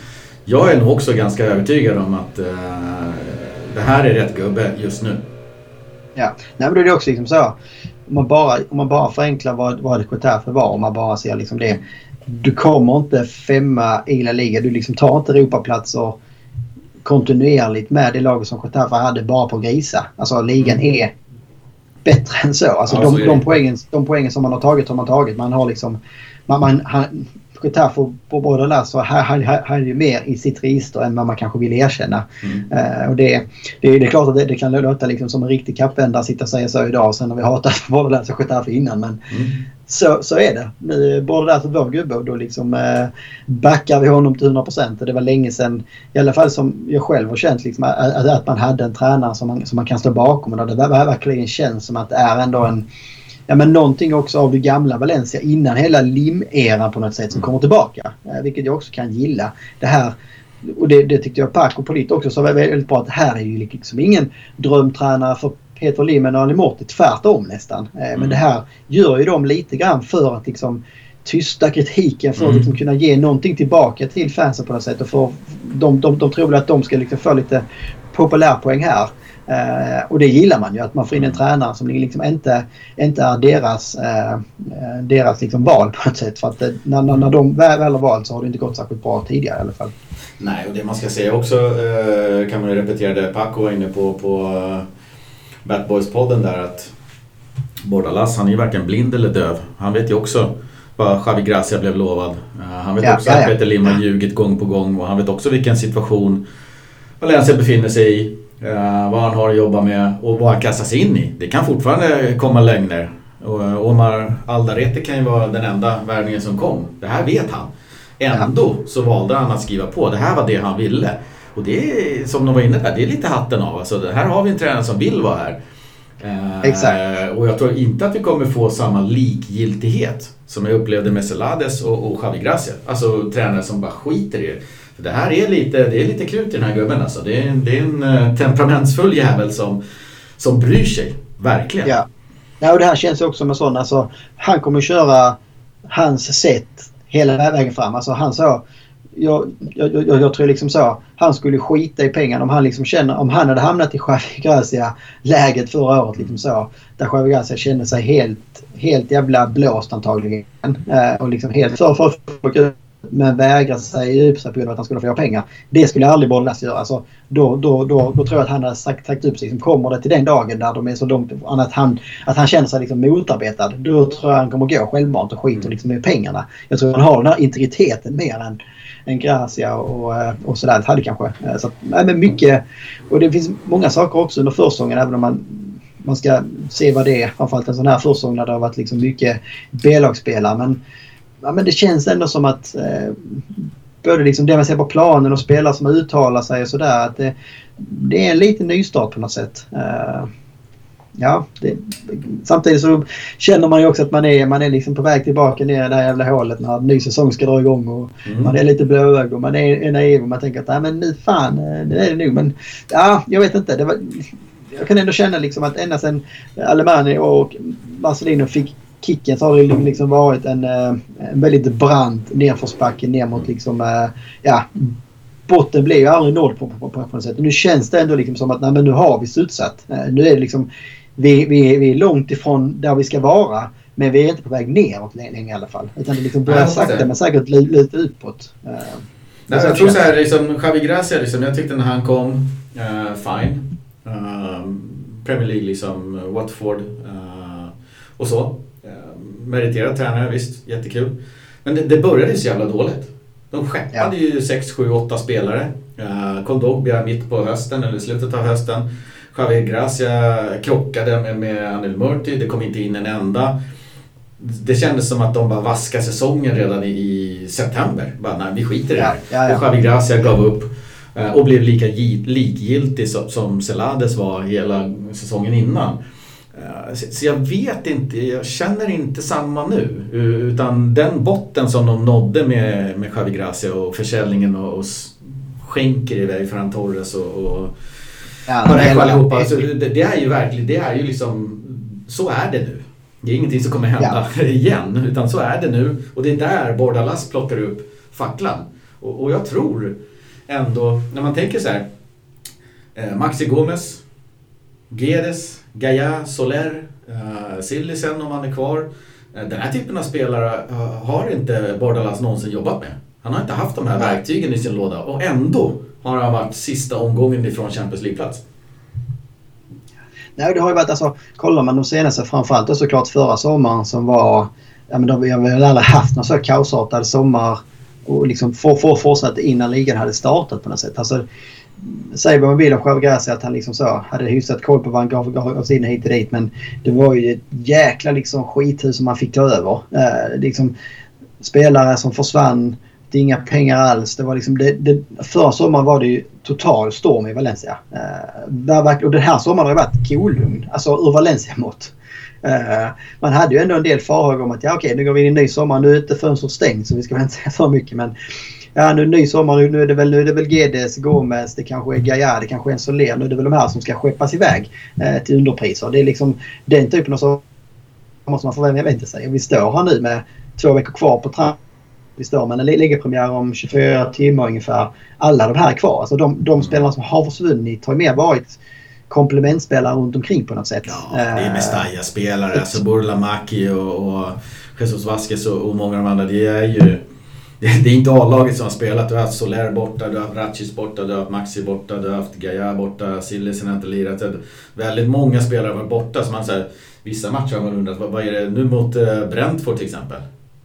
jag är nog också ganska övertygad om att det här är rätt gubbe just nu. Ja, Nej, men då är det också liksom så. Om man bara, om man bara förenklar vad, vad Getafe var, om man bara ser liksom det. Du kommer inte femma i La Liga. Du liksom tar inte Europaplatser kontinuerligt med det laget som Getafe hade bara på grisa. Alltså ligan mm. är bättre än så. Alltså ja, de, så de, poängen, de poängen som man har tagit har man tagit. Man har liksom... Man, man, han, Getafe på båda Lasso hade ju mer i sitt register än vad man kanske vill erkänna. Mm. Uh, och det, det, det, är klart att det, det kan låta liksom som en riktig kappvändare sitta och säga så idag. Sen har vi hatat (laughs) båda Lasso och Getafe innan. Men mm. så, så är det. Nu är Lasso vår gubbe och då liksom uh, backar vi honom till 100 procent. Det var länge sedan, i alla fall som jag själv har känt, liksom, att, att man hade en tränare som man, som man kan stå bakom. Och det verkligen känns som att det är ändå en ja, men någonting också av det gamla Valencia innan hela lim-eran på något sätt som kommer tillbaka. Eh, vilket jag också kan gilla. Det här och det, det tyckte jag Paco Polit också sa väldigt bra att här är ju liksom ingen drömtränare för Peter Lim och Ali Morti. Tvärtom nästan. Eh, mm. Men det här gör ju de lite grann för att liksom tysta kritiken för att mm. liksom kunna ge någonting tillbaka till fansen på något sätt. Och för, de, de, de tror väl att de ska liksom få lite populärpoäng här. Eh, och det gillar man ju att man får in en tränare som liksom inte, inte är deras, eh, deras liksom val på något sätt. För att det, när, när de väl, väl har valt så har det inte gått särskilt bra tidigare i alla fall. Nej, och det man ska säga också eh, kan man ju repetera det Paco var inne på på uh, Batboys-podden där att Bordalas han är ju varken blind eller döv. Han vet ju också vad Javi Gracia blev lovad. Uh, han vet ja, också ja, ja. att Peter har ljugit gång på gång och han vet också vilken situation Valencia befinner sig i. Uh, vad han har att jobba med och vad han kastas in i. Det kan fortfarande komma lögner. Och uh, Omar Aldarete kan ju vara den enda värvningen som kom. Det här vet han. Ändå så valde han att skriva på. Det här var det han ville. Och det är, som de var inne där, det är lite hatten av. Alltså, här har vi en tränare som vill vara här. Uh, Exakt. Och jag tror inte att vi kommer få samma likgiltighet som jag upplevde med Celades och, och Javi Gracia. Alltså tränare som bara skiter i det. Det här är lite, det är lite krut i den här gubben alltså. Det är, det är en eh, temperamentsfull jävel som, som bryr sig. Verkligen. Ja. ja, och det här känns också som en sån, alltså han kommer köra hans sätt hela vägen fram. Alltså han sa, jag, jag, jag, jag, tror liksom så. Han skulle skita i pengarna om han liksom känner, om han hade hamnat i (laughs) Javi Gracia läget förra året liksom så. Där Javi Gracia kände sig helt, helt jävla blåst antagligen. Eh, och liksom helt för, för, för men vägrar sig upp sig på grund av att han skulle få pengar. Det skulle aldrig Bollnäs göra. Alltså, då, då, då, då tror jag att han har sagt, sagt upp sig. Liksom, kommer det till den dagen där de är så långt att han, att han känner sig liksom motarbetad. Då tror jag han kommer gå självmant och skiter liksom med pengarna. Jag tror han har den här integriteten mer än, än Gracia och, och sådär. Hade kanske. Eh, så att, men mycket. Och det finns många saker också under försäsongen även om man man ska se vad det är. Framförallt en sån här försäsong när det har varit liksom mycket B-lagsspelare. Men ja, men det känns ändå som att eh, både liksom det man ser på planen och spelare som uttalar sig och sådär. Att det, det, är en liten nystart på något sätt. Eh, ja, det, samtidigt så känner man ju också att man är, man är liksom på väg tillbaka ner i det här jävla hålet när en ny säsong ska dra igång. Och mm. Man är lite blåögd och man är, är naiv och man tänker att Nej, men nu fan, det är det nog. Men ja, jag vet inte. Det var, jag kan ändå känna liksom att ända sedan Alemani och Marcelino fick kicken så har det liksom varit en, eh, en väldigt brant nedförsbacke ner mot liksom, eh, ja, botten blir ju aldrig nådd på, på, på, på något sätt. Nu känns det ändå liksom som att nej, men nu har vi studsat. Eh, nu är det liksom, vi, vi, vi är långt ifrån där vi ska vara. Men vi är inte på väg neråt längre i alla fall. Utan det liksom börjar sakta men säkert lite utåt. Uh, Nej, jag tror så här, liksom, Javi Gracia, liksom, jag tyckte när han kom, uh, fine. Uh, Premier League, liksom, Watford och så meriterad tränare, visst, jättekul. Men det, det började så jävla dåligt. De skeppade ja. ju 6, 7, 8 spelare. Uh, Kondogbia mitt på hösten, eller slutet av hösten. Javier Gracia krockade med, med Anil Murti, det kom inte in en enda. Det kändes som att de bara vaskade säsongen redan i, i september. Bara, nej, vi skiter i det här. Ja, ja, och Javier Gracia gav upp. Uh, och blev lika likgiltig som, som Celades var hela säsongen innan. Eh, så jag vet inte, jag känner inte samma nu. Utan den botten som de nådde med, med Javi Gracia och försäljningen och, och skänker iväg Ferran Torres och, och ja, Parejo allihopa. Alltså, det, det, är ju verkligen, det är ju liksom, så är det nu. Det är ingenting som kommer hända ja. (laughs) igen, utan så är det nu. Och det är där Bordalas plockar upp facklan. Och, och jag tror ändå, när man tänker så här, eh, Maxi Gomez, Gedes, Gaia, Soler, eh, Sillisen om han är kvar. Eh, den här typen av spelare uh, har inte Bordalas någonsin jobbat med. Han har inte haft de här verktygen i sin låda och ändå har han varit sista omgången ifrån Champions League-plats. Nej, det har ju varit alltså, kollar man de senaste, framförallt då såklart förra sommaren som var, ja men de, vi har väl aldrig haft någon så kaosartad sommar och liksom få, få fortsatt innan ligan hade startat på något sätt. Alltså, säg vad man vill om Sjögräs att han liksom så hade hyfsat koll på vad han gav, gav oss in hit och dit men det var ju ett jäkla liksom skithus som man fick ta över. Eh, liksom, spelare som försvann det är inga pengar alls. Det var liksom det, det, förra sommaren var det ju total storm i Valencia. Eh, och den här sommaren har det varit kolugn. Alltså ur Valencia-mått. Uh, eh, man hade ju ändå en del farhågor om att ja okej nu går vi in i en ny sommar. Nu är inte fönstret stängt så vi ska väl inte säga för mycket men ja nu ny sommar. Nu, nu är det väl, nu är det väl Gedes, Gomes, det kanske är Gaia, det kanske är en Soler. Nu är det väl de här som ska skeppas iväg uh, till underpriser. Det är liksom den typen av sommar som man förväntar sig. Vi står här nu med två veckor kvar på tramp vi står med en ligapremiär om 24 timmar ungefär. Alla de här är kvar. Alltså de, de spelarna som har försvunnit har mer varit komplementspelare runt omkring på något sätt. Ja, det är eh, Mestalla-spelare. Alltså Burlamaki och, och Jesus Vasquez och, och många av de andra. Det är ju... Det är inte A-laget som har spelat. Du har haft Soler borta, du har haft Ratchis borta, du har haft Maxi borta, du har haft Gaia borta, Sillisen har inte lirat. Väldigt många spelare har varit borta. Så man, så här, vissa matcher har man undrat, vad, vad är det nu mot uh, Brentford till exempel?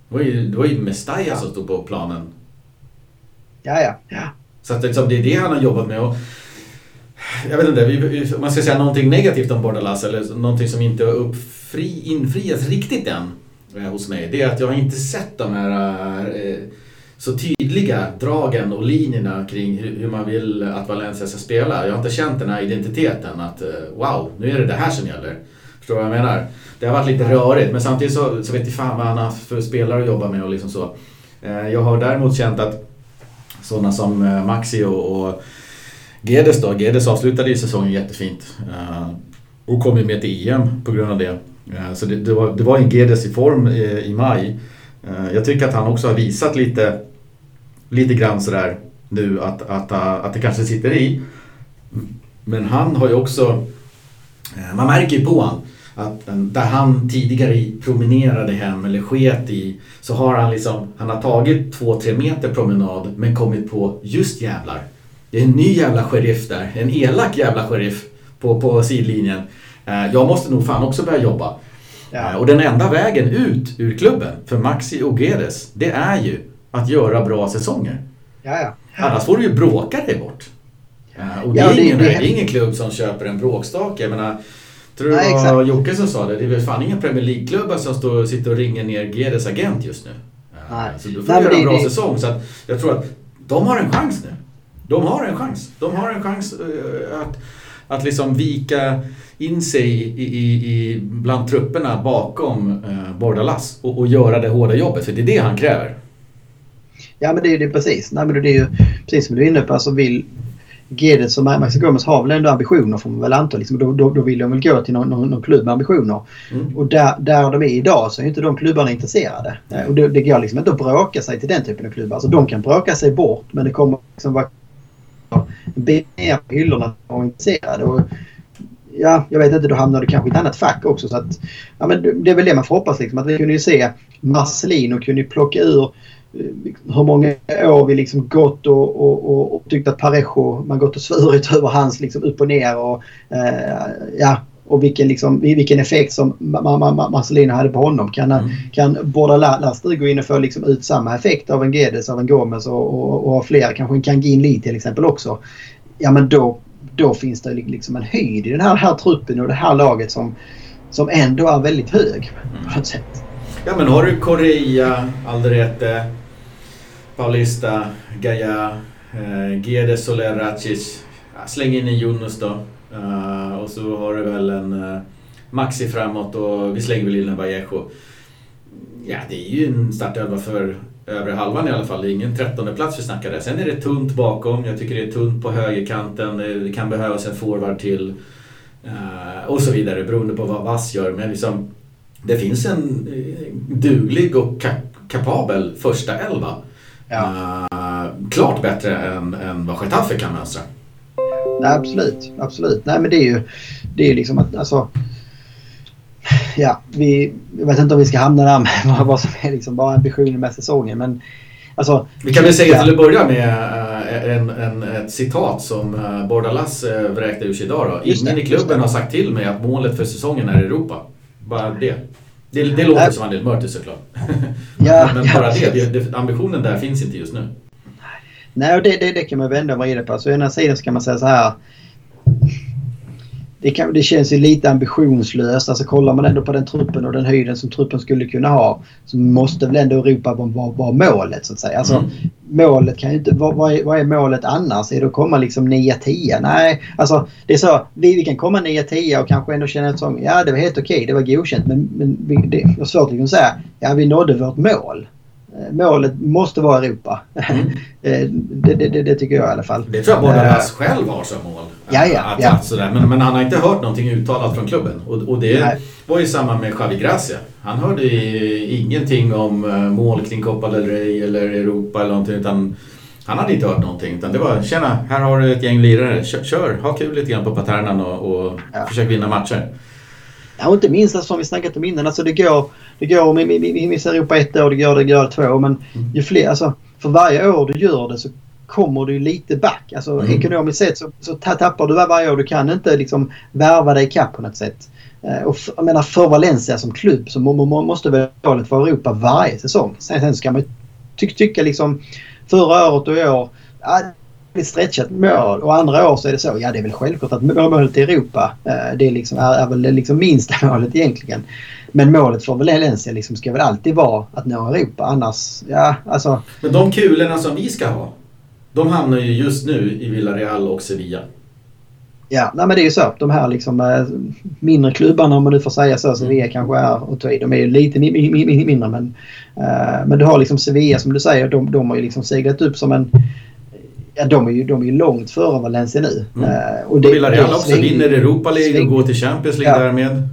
Det var ju, det var ju Mestalla ja. som stod på planen. Ja, ja. ja. Så att liksom, det är det han har jobbat med. Och, jag vet inte, om man ska säga någonting negativt om Bordalas eller någonting som inte har uppfri, infriats riktigt än eh, hos mig. Det är att jag har inte sett de här eh, så tydliga dragen och linjerna kring hur, man vill att Valencia ska spela. Jag har inte känt den här identiteten att eh, wow, nu är det det här som gäller. Förstår du vad jag menar? Det har varit lite rörigt men samtidigt så, så vet jag fan vad han har för spelare att jobba med och liksom så. Eh, jag har däremot känt att sådana som eh, Maxi och, och Gedes då. Gedes avslutade ju säsongen jättefint. Och kom ju med till EM på grund av det. Så det, det, var, det var en Gedes i form i maj. Jag tycker att han också har visat lite, lite grann sådär nu att, att, att det kanske sitter i. Men han har ju också, man märker ju på honom att där han tidigare promenerade hem eller sket i så har han liksom, han har tagit två, tre meter promenad men kommit på just jävlar. Det är en ny jävla sheriff där, en elak jävla sheriff på, på sidlinjen. Eh, jag måste nog fan också börja jobba. Ja. Eh, och den enda vägen ut ur klubben för Maxi och Gedes, det är ju att göra bra säsonger. Ja, ja. Annars får du ju bråka dig bort. Eh, och det, är ingen, det är ingen klubb som köper en bråkstake. Jag menar, Tror du det var Jocke som sa det? Det är väl fan inga Premier League-klubbar som står, sitter och ringer ner Gedes agent just nu. Nej. Så du får Nej, göra en bra det... säsong. Så att jag tror att de har en chans nu. De har en chans. De har en chans uh, att, att liksom vika in sig i, i, i bland trupperna bakom uh, Bordalas och, och göra det hårda jobbet. För det är det han kräver. Ja men det är det precis. Nej, men det är ju precis som du är inne på. Alltså vill, Gedes och Maxi Gomez har väl ändå ambitioner får man väl anta. Liksom, då, då, då vill de väl gå till någon, någon, någon klubb med ambitioner. Mm. Och där, där de är idag så är inte de klubbarna intresserade. Mm. Och det, det går liksom inte att bråka sig till den typen av klubbar. Alltså de kan bråka sig bort men det kommer liksom vara ner på hyllorna och intresserade. Och, ja, jag vet inte, då hamnar du kanske i ett annat fack också. Så att, ja, men det är väl det man får hoppas. Liksom, att vi kunde ju se Marcelino kunde plocka ur hur många år vi liksom gått och, och, och, och tyckt att Parejo, man gått och svurit (laughs) över hans liksom upp och ner och eh, ja, och vilken, liksom, vilken effekt som Marcelino hade på honom. Kan, mm. kan Bordalas gå in och få liksom ut samma effekt av en Gedes, av en Gomes och, och, och fler, kanske en Kangin Lee till exempel också. Ja men då, då finns det liksom en höjd i den här, här truppen och det här laget som, som ändå är väldigt hög på något sätt. Ja men har du Korea, Alderete, Paulista, Gaia, eh, Gede Soler Racic. Släng in en Jonas då. Uh, och så har du väl en uh, Maxi framåt och vi slänger väl in en Vallejo. Ja, det är ju en startelva för övre halvan i alla fall. Det är ingen trettonde plats vi snackar där. Sen är det tunt bakom. Jag tycker det är tunt på högerkanten. Eh, det kan behövas en forward till. Uh, och så vidare beroende på vad Vass gör. Men liksom, det finns en duglig och kapabel första elva. Uh, klart bättre än, än vad Getafe kan mönstra. Nej, absolut, absolut. Nej men det är ju det är liksom att alltså ja, vi, jag vet inte om vi ska hamna där med (laughs) vad som är liksom bara ambitionen med säsongen. Men, alltså, vi kan väl säga till att börja med eh, en, en, ett citat som eh, Bordalas vräkte ur sig idag. Då. Ingen i klubben har sagt till mig att målet för säsongen är Europa. Bara det. Det, det låter som Andel Mörtis såklart. Ja, men bara ja, det, det, ambitionen där finns inte just nu. Nej, och det, det, det kan man vända och vrida på. Så å ena sidan så kan man säga så här det, kan, det känns ju lite ambitionslöst. Alltså kollar man ändå på den truppen och den höjden som truppen skulle kunna ha så måste väl ändå Europa vara, vara målet så att säga. Alltså, mm. Målet kan ju inte... Vad, vad, är, vad är målet annars? Är det att komma liksom 9-10? Nej, alltså det är så. Vi, vi kan komma 9-10 och kanske ändå känna att ja det var helt okej, det var godkänt men, men vi, det är svårt att säga ja vi nådde vårt mål. Eh, målet måste vara Europa. Mm. (laughs) Eh, det, det, det, tycker jag i alla fall. Det tror jag Bordalas uh, själv har som mål. Ja, ja, att, ja. sådär. Men, men, han har inte hört någonting uttalat från klubben. Och, och det Nej. var ju samma med Javi Gracia. Han hörde ingenting om mål kring Copa del Rey eller Europa eller någonting. Utan han hade inte hört någonting. Utan det var tjena, här har du ett gäng lirare. Kör, kör ha kul lite grann på Paternan och, och ja. försök vinna matcher. Ja, inte minst som vi snackat om innan. Alltså det går, det går med Europa ett år, det går, det går två. Men ju fler, alltså för varje år du gör det så kommer du lite back. Alltså mm. ekonomiskt sett så, så tappar du varje år. Du kan inte liksom värva dig ikapp på något sätt. Eh, och för, jag menar för Valencia som klubb så må, må, måste väl målet vara Europa varje säsong. Sen, sen ska man ty, tycka liksom förra året och i år. Ja, ett stretchat mål och andra år så är det så. Ja det är väl självklart att målet i Europa eh, det är, liksom, är, är väl det liksom minsta (laughs) målet egentligen. Men målet för Valencia liksom ska väl alltid vara att nå Europa annars, ja alltså. Men de kulorna som vi ska ha. De hamnar ju just nu i Villarreal och Sevilla. Ja, nej men det är ju så. De här liksom äh, mindre klubbarna om man nu får säga så. Sevilla mm. kanske är och De är ju lite mindre men, äh, men du har liksom Sevilla som du säger. De, de har ju liksom seglat upp som en Ja, de är ju, de är ju långt före Valencia nu. Mm. Uh, och det, och Villarreal också vinner Europa League och går till Champions League ja. därmed.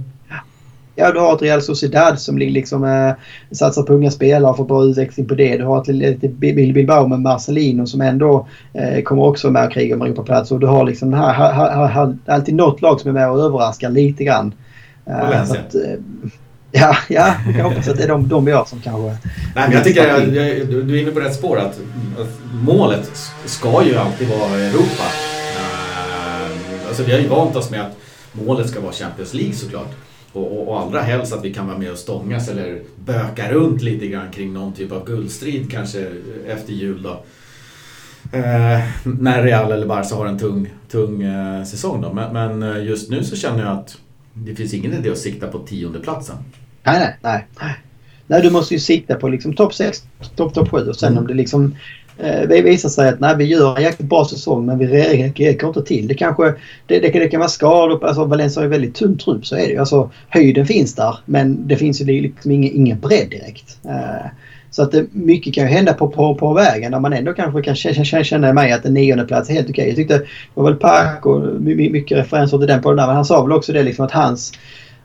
Ja, du har ett Real Sociedad som liksom eh, satsar på unga spelare och får bra utveckling på det. Du har ett litet Bilbao med Marcelino som ändå eh, kommer också med och kriga om Europaplats. Och du har liksom här, här, här, här, alltid något lag som är med och överraskar lite grann. Eh, eh, ja, ja, jag hoppas att det är de, de jag som kanske... Nej, men jag tycker att du är inne på rätt spår. Att, att målet ska ju alltid vara Europa. Uh, alltså vi har ju vant oss med att målet ska vara Champions League såklart. Och, och, och, allra helst att vi kan vara med och stångas eller böka runt lite grann kring någon typ av guldstrid kanske efter jul då. Eh, när Real eller Barca har en tung, tung eh, säsong då. Men, men, eh, just nu så känner jag att det finns ingen idé att sikta på tiondeplatsen. Nej, nej, nej. Nej, du måste ju sikta på liksom topp 6, topp top 7 och sen mm. om det liksom eh, visar sig att nej, vi gör en jäkligt bra säsong men vi räcker inte till. Det kanske det, det, det kan vara skador. Alltså Valencia har ju väldigt tunn trupp så är det ju. Alltså, höjden finns där men det finns ju liksom ingen, ingen bredd direkt. Eh, så att det, mycket kan ju hända på, på, på vägen där man ändå kanske kan känna, känna mig att en nionde plats är helt okej. Okay. Jag tyckte det var väl Park och mycket referenser till den på den där men han sa väl också det liksom att hans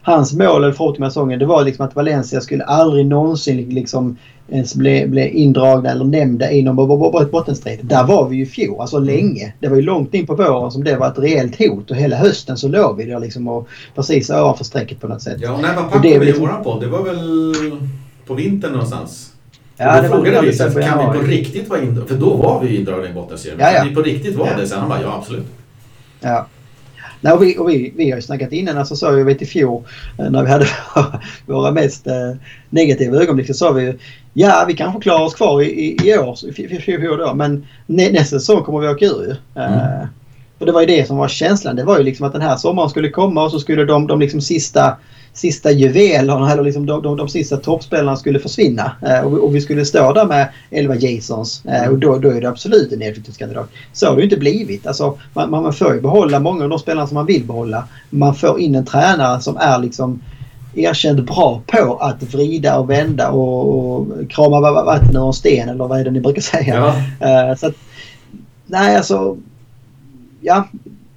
hans mål eller förhoppning med säsongen det var liksom att Valencia skulle aldrig någonsin liksom ens bli, bli indragna eller nämnda i någon bottenstrid. Där var vi ju i fjol, alltså mm. länge. Det var ju långt in på våren som det var ett reellt hot och hela hösten så låg vi där liksom och precis ovanför strecket på något sätt. Ja, när var Paco med liksom... i våran podd? Det var väl på vintern någonstans? Ja, då frågade vi sen, kan vi på riktigt vara indragna? För då var vi indragna i bottenserien. Ja, ja. Kan vi på riktigt vara ja. det? Sen han bara, ja absolut. Ja. Nej, och vi, och vi, vi har ju snackat innan, alltså sa jag vet i fjol eh, när vi hade (laughs) våra mest eh, negativa ögonblick så sa vi ju ja vi kanske klarar oss kvar i, i, i år, i fjol då, men nä, nästa säsong kommer vi åka ur ju. Mm. Uh, och det var ju det som var känslan. Det var ju liksom att den här sommaren skulle komma och så skulle de, de liksom sista sista juvelerna eller liksom de, de, de sista toppspelarna skulle försvinna. Eh, och, och, vi skulle stå där med 11 Jasons eh, och då, då är det absolut en nedflyttningskandidat. Så har det inte blivit. Alltså, man, man får ju behålla många av de spelarna som man vill behålla. Man får in en tränare som är liksom erkänt bra på att vrida och vända och, och krama vatten ur en sten eller vad är det ni brukar säga. Ja. Uh, så att, nej alltså, ja,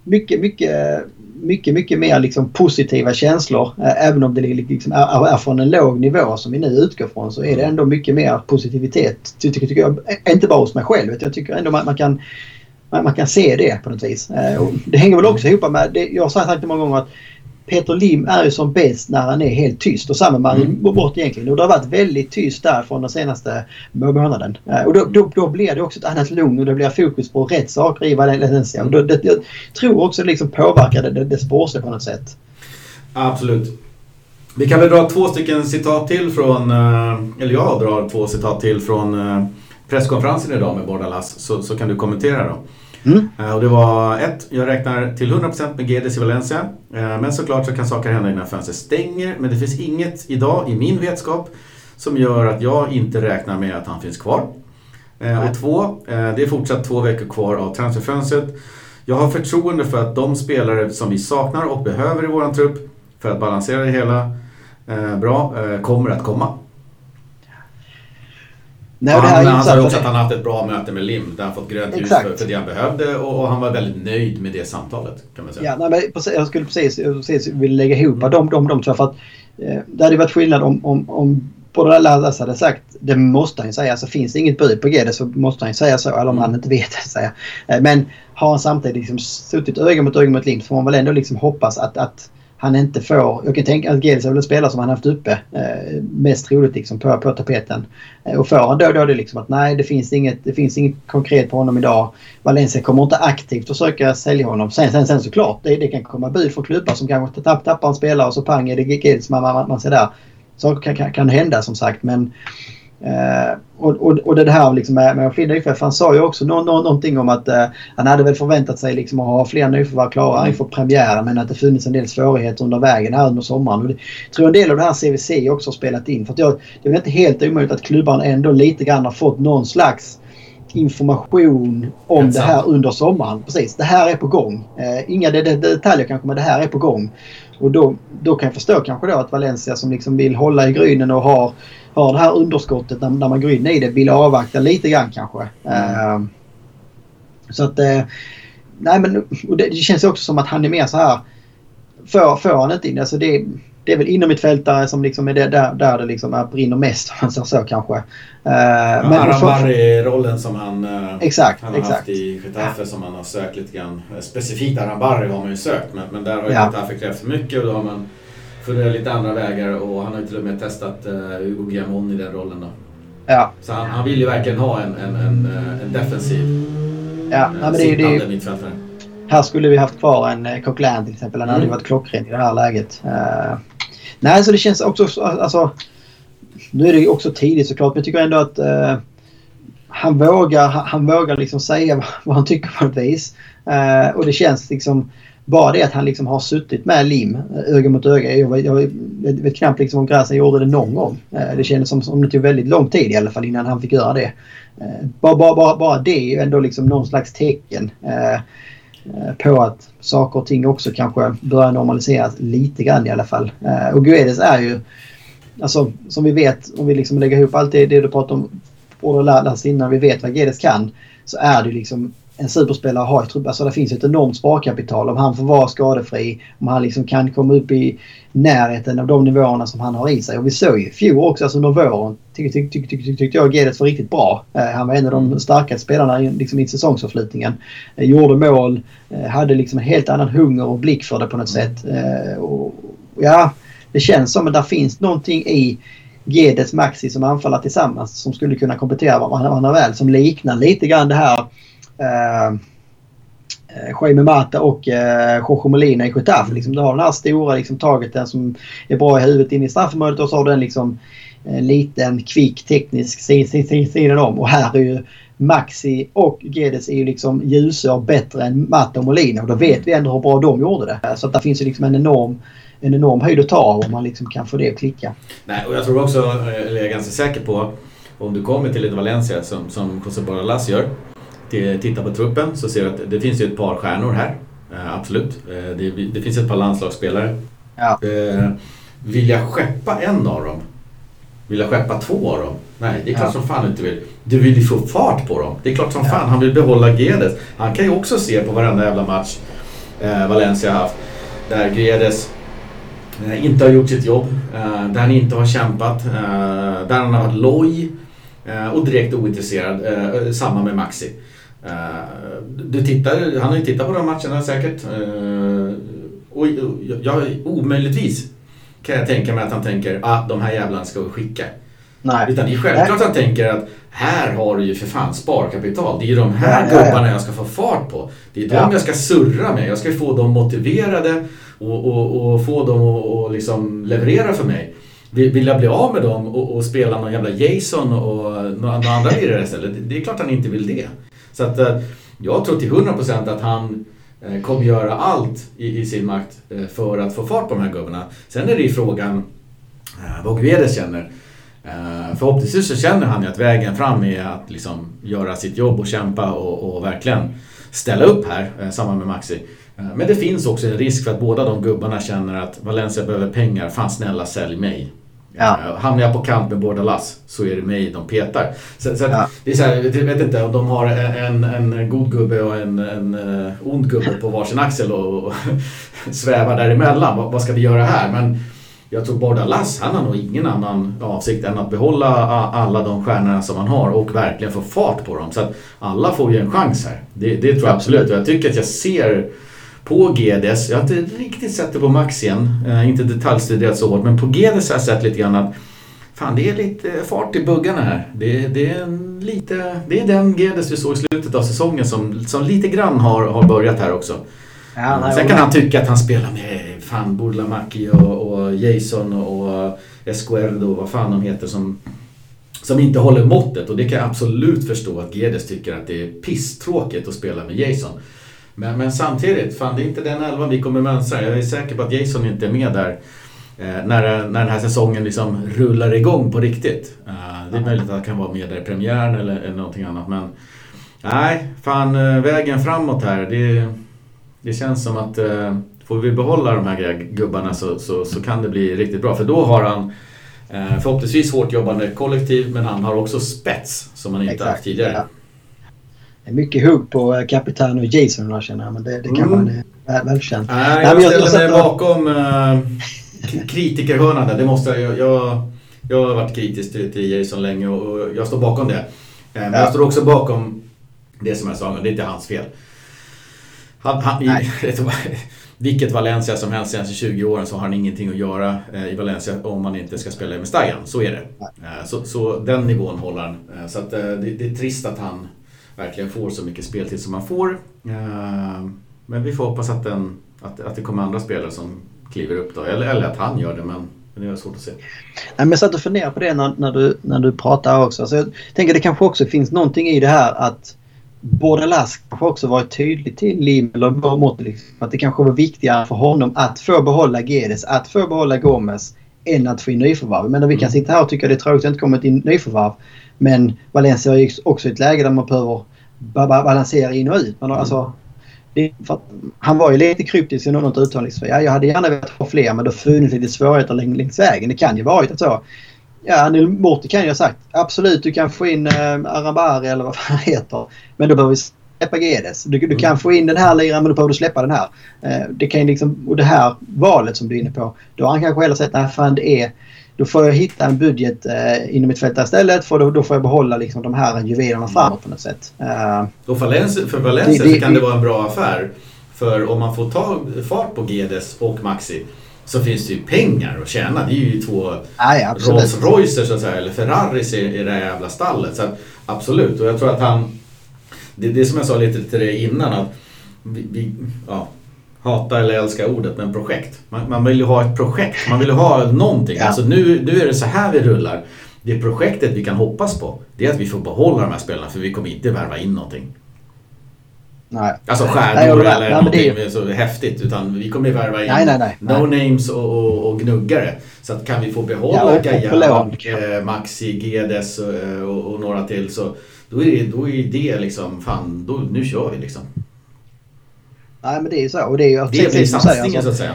mycket, mycket mycket, mycket mer liksom positiva känslor. Även om det liksom är, är från en låg nivå som vi nu utgår från så är det ändå mycket mer positivitet. Tycker, tycker jag, inte bara hos mig själv. Jag tycker ändå man, man kan man, kan se det på något vis. Och det hänger väl också ihop med, det, jag har sagt det många gånger att Peter Lim är ju som bäst när han är helt tyst och samma med mm. bort egentligen. Och det har varit väldigt tyst där från den senaste månaden. Eh, och då, då, då blir det också ett annat lugn och det blir fokus på rätt saker i Valencia. Och då, det, jag tror också det liksom påverkar det, det, det sportsliga på något sätt. Absolut. Vi kan väl dra två stycken citat till från, eh, eller jag drar två citat till från eh, presskonferensen idag med Bordalas så, så kan du kommentera då. Mm. Eh, och det var ett, jag räknar till 100% med Gedes i Valencia. Eh, men såklart så kan saker hända innan fönstret stänger. Men det finns inget idag i min vetskap som gör att jag inte räknar med att han finns kvar. Eh, och två, eh, det är fortsatt två veckor kvar av transferfönstret. Jag har förtroende för att de spelare som vi saknar och behöver i våran trupp för att balansera det hela bra kommer att komma. Nej, han, han, han sa också att han haft ett bra möte med Lim där han fått grönt ljus för, för det han behövde och, och, han var väldigt nöjd med det samtalet. Kan man säga. Ja, nej, men jag skulle precis, precis vilja lägga ihop mm. de, de, de två. För att, eh, det hade varit skillnad om, om, om både Lasse hade sagt, det måste han säga, alltså finns det inget bud på Gede så måste han säga så. Eller om mm. han inte vet säga. Eh, men har han samtidigt liksom suttit öga mot öga mot Lim så får man väl ändå liksom hoppas att, att han inte får... Jag kan tänka att Gels är väl en spelare som han haft uppe eh, mest troligt liksom på, på tapeten. Eh, och får han då, då det liksom att nej det finns, inget, det finns inget konkret på honom idag. Valencia kommer inte aktivt försöka sälja honom. Sen, sen, sen såklart, det, det kan komma bud från klubbar som kanske tapp, tappar en spelare och så pang är det Gels man, man, man ser där. Saker kan, kan, kan hända som sagt men Eh, och, och, och det här liksom med, med fler nyförvärv. Han sa ju också nå, nå, någonting om att eh, han hade väl förväntat sig liksom att ha fler nyförvärv klara inför premiären men att det funnits en del svårigheter under vägen här under sommaren. Och det, jag tror en del av det här CVC också har spelat in. För att jag, det är väl inte helt omöjligt att klubbarna ändå lite grann har fått någon slags information om det här under sommaren. Precis, det här är på gång. Uh, inga de, de, detaljer kanske men det här är på gång. Och då, då kan jag förstå kanske då att Valencia som liksom vill hålla i grynen och har har det här underskottet när, när man går in i det vill avvakta lite grann kanske. Mm. Uh, så att... Uh, nej men det, det, känns också som att han är mer så här... Får, får han inte in... Alltså det, det är väl inom mitt fältare som liksom är det, där, där det liksom är, brinner mest om man säger så kanske. Uh, ja, men Arambarri-rollen som han, uh, exakt, han har exakt. haft i Getafe som han har sökt lite grann. Specifikt Arambarri har man ju sökt men, men där har ju ja. Getafe krävt för mycket och då har man funderar lite andra vägar och han har ju till och med testat uh, Hugo Guillamon i den rollen då. Ja. Så han, han vill ju verkligen ha en, en, en, eh, en defensiv ja, uh, men det, det, mittfältare. Här skulle vi haft kvar en uh, Coquelin till exempel. Han mm. hade ju varit klockren i det här läget. Uh, nej, så det känns också... Alltså, nu är det ju också tidigt såklart, men jag tycker ändå att uh, han vågar, han, vågar liksom säga (laughs) vad han tycker på något vis. Uh, och det känns liksom bara det att han liksom har suttit med lim öga mot öga. Jag, jag, jag vet knappt liksom om Gräsen gjorde det någon gång. Eh, det kändes som, som det tog väldigt lång tid i alla fall innan han fick göra det. Eh, bara, bara, bara, bara det är ju ändå liksom någon slags tecken eh, Eh, på att saker och ting också kanske börjar normaliseras lite grann i alla fall. Eh, och Guedes är ju, alltså som vi vet, om vi liksom lägger ihop allt det, det du pratar om, och oss innan vi vet vad Guedes kan, så är det liksom en superspelare har i truppen. Alltså det finns ett enormt sparkapital. Om han får vara skadefri, om han liksom kan komma upp i närheten av de nivåerna som han har i sig. Och vi såg ju fjol också, alltså under våren, tyckte tyck, tyck, tyck, tyck, jag Gedet var riktigt bra. Eh, han var en av de mm. starkaste spelarna liksom, i säsongsavslutningen. Eh, gjorde mål, eh, hade liksom en helt annan hunger och blick för det på något sätt. Eh, och, ja, det känns som att det finns någonting i Gedes Maxi som anfaller tillsammans som skulle kunna komplettera varandra väl. Som liknar lite grann det här Eh, eh, Jaime Mata och eh, Jorge Molina i Getafe. Liksom, du har den här stora liksom, targeten som är bra i huvudet in i straffområdet och så har du en liksom, liten kvick teknisk sidan om. Och här är ju Maxi och Gedes är ju liksom ljusår bättre än Mata och Molina och då vet vi ändå hur bra de gjorde det. Så att där finns ju liksom en enorm en enorm höjd att ta om man liksom kan få det att klicka. Nej, och jag tror också, eh, eller jag är ganska säker på, om du kommer till ett Valencia som, som José Borralas gör tittar på truppen så ser du att det finns ju ett par stjärnor här. Uh, absolut. Uh, det, det, finns ett par landslagsspelare. Ja. Vill jag skeppa en av dem? Vill jag skeppa två av dem? Nej, det är klart ja. som fan inte vill. Du vill ju få fart på dem. Det är klart som ja. fan han vill behålla Gedes. Han kan ju också se på varenda jävla match eh, Valencia haft. Där Gedes eh, inte har gjort sitt jobb. Eh, där han inte har kämpat. Eh, där han har varit loj. Eh, och direkt ointresserad. Eh, samma med Maxi. Du tittar, han har ju tittat på de matcherna säkert. och jag, omöjligtvis kan jag tänka mig att han tänker att ah, de här jävlarna ska vi skicka. Nej. Utan det är självklart att han tänker att här har du ju för fan sparkapital. Det är ju de här ja, gubbarna ja. jag ska få fart på. Det är de jag ska surra med. Jag ska få dem motiverade och, och, och få dem att och liksom leverera för mig. Vill jag bli av med dem och, och spela någon jävla Jason och några andra lirare istället? Det är klart han inte vill det. Så att eh, jag tror till 100% att han eh, kommer göra allt i, i sin makt eh, för att få fart på de här gubbarna. Sen är det ju frågan vad Guedes känner. Förhoppningsvis så känner han ju att vägen fram är att liksom göra sitt jobb och kämpa och, och verkligen ställa upp här, uh, samma med Maxi. Men det finns också en risk för att båda de gubbarna känner att Valencia behöver pengar, fan snälla sälj mig. Ja. hamnar jag på kant med båda lass så är det mig de petar. Så, så ja. det är så här, jag vet inte om de har en, en god gubbe och en, en ond gubbe på varsin axel och, och (laughs) svävar däremellan. Vad, vad ska vi göra här? Men jag tror Bordalas, han har nog ingen annan avsikt än att behålla alla de stjärnorna som han har och verkligen få fart på dem. Så att alla får ju en chans här. Det, det tror jag absolut. Och jag tycker att jag ser på GDS, jag har inte riktigt sett det på Max igen, äh, inte detaljstuderat så hårt, men på GDS har jag sett lite grann att Fan, det är lite fart i buggarna här. Det, det, är, lite, det är den GDS vi såg i slutet av säsongen som, som lite grann har, har börjat här också. Ja, Sen kan han tycka att han spelar med fan Burlamaki och, och Jason och Esquerdo och vad fan de heter som, som inte håller måttet. Och det kan jag absolut förstå att Gedes tycker att det är pisstråkigt att spela med Jason. Men, men samtidigt, fan det är inte den elvan vi kommer mönstra. Jag är säker på att Jason inte är med där eh, när, när den här säsongen liksom rullar igång på riktigt. Eh, det är möjligt att han kan vara med där i premiären eller, eller någonting annat. Men nej, fan eh, vägen framåt här. Det, det känns som att eh, får vi behålla de här gubbarna så, så, så kan det bli riktigt bra. För då har han förhoppningsvis hårt jobbande kollektiv men han har också spets som han inte Exakt, haft tidigare. Ja. Är mycket hugg på eh, Capitano och Jason jag känner men det, det kan mm. vara välkänt. Nej, jag, jag ställer mig bakom äh, kritikerhörnan där. Det måste jag, jag, jag har varit kritisk till, till Jason länge och, och, jag står bakom det. Men ja. jag står också bakom det som jag sa, det är inte hans fel. Han, han, i, (laughs) vilket Valencia som helst senaste 20 åren så har han ingenting att göra eh, i Valencia om man inte ska spela i Mestalla. Så är det. Eh, så, så den nivån håller han. Eh, så det, det är trist att han verkligen får så mycket speltid som han får. Men vi får hoppas att, den, att, att det kommer andra spelare som kliver upp då. Eller, eller att han gör det men det är svårt att se. Nej, men jag satt och funderade på det när, när, du, när du pratar också. Så jag tänker det kanske också finns någonting i det här att Bordelas kanske också varit tydlig till Lim eller Bormott liksom, att det kanske var viktigare för honom att få behålla Gedes, att få behålla Gomes än att få in nyförvärv. Men vi kan mm. sitta här och tycka det är tråkigt att det inte kommit in nyförvärv. Men Valencia är också i ett läge där man behöver balansera in och ut. Men alltså, han var ju lite kryptisk i något uttalande. Ja, jag hade gärna velat ha fler men det har funnits lite svårigheter längs vägen. Det kan ju varit så. Ja, Anil Morti kan ju ha sagt absolut du kan få in eh, Arambari eller vad fan han heter. Men då behöver vi släppa Gedes. Du, du kan mm. få in den här liraren men då behöver du släppa den här. Eh, det kan liksom, och det här valet som du är inne på. Då har han kanske hellre sett att det är då får jag hitta en budget eh, inom mitt fält istället för då, då får jag behålla liksom, de här juvelerna framåt på något sätt. Uh, och för Valencia, för Valencia det, det, kan det vara en bra affär. För om man får ta fart på Gedes och Maxi så finns det ju pengar att tjäna. Det är ju två Nej, Rolls Roycer så att säga, eller Ferraris i, i det här jävla stallet. Så absolut, och jag tror att han... Det är det som jag sa lite till dig innan att vi, vi ja, hata eller älska ordet, men projekt. Man, man, vill ju ha ett projekt, man vill ju ha någonting. Ja. Alltså nu, nu är det så här vi rullar. Det projektet vi kan hoppas på, det är att vi får behålla de här spelarna för vi kommer inte värva in någonting. Nej. Alltså stjärnor eller nej, någonting det... så häftigt. Utan vi kommer ju värva in nej, nej, nej, no names och, och, och, gnuggare. Så att kan vi få behålla ja, Gaia, eh, Maxi, Gedes och, eh, och, och, några till så då är det, då är det liksom, fan, då, nu kör vi liksom. Nej men det är ju så. Och det är ju det blir satsningen alltså, så att säga.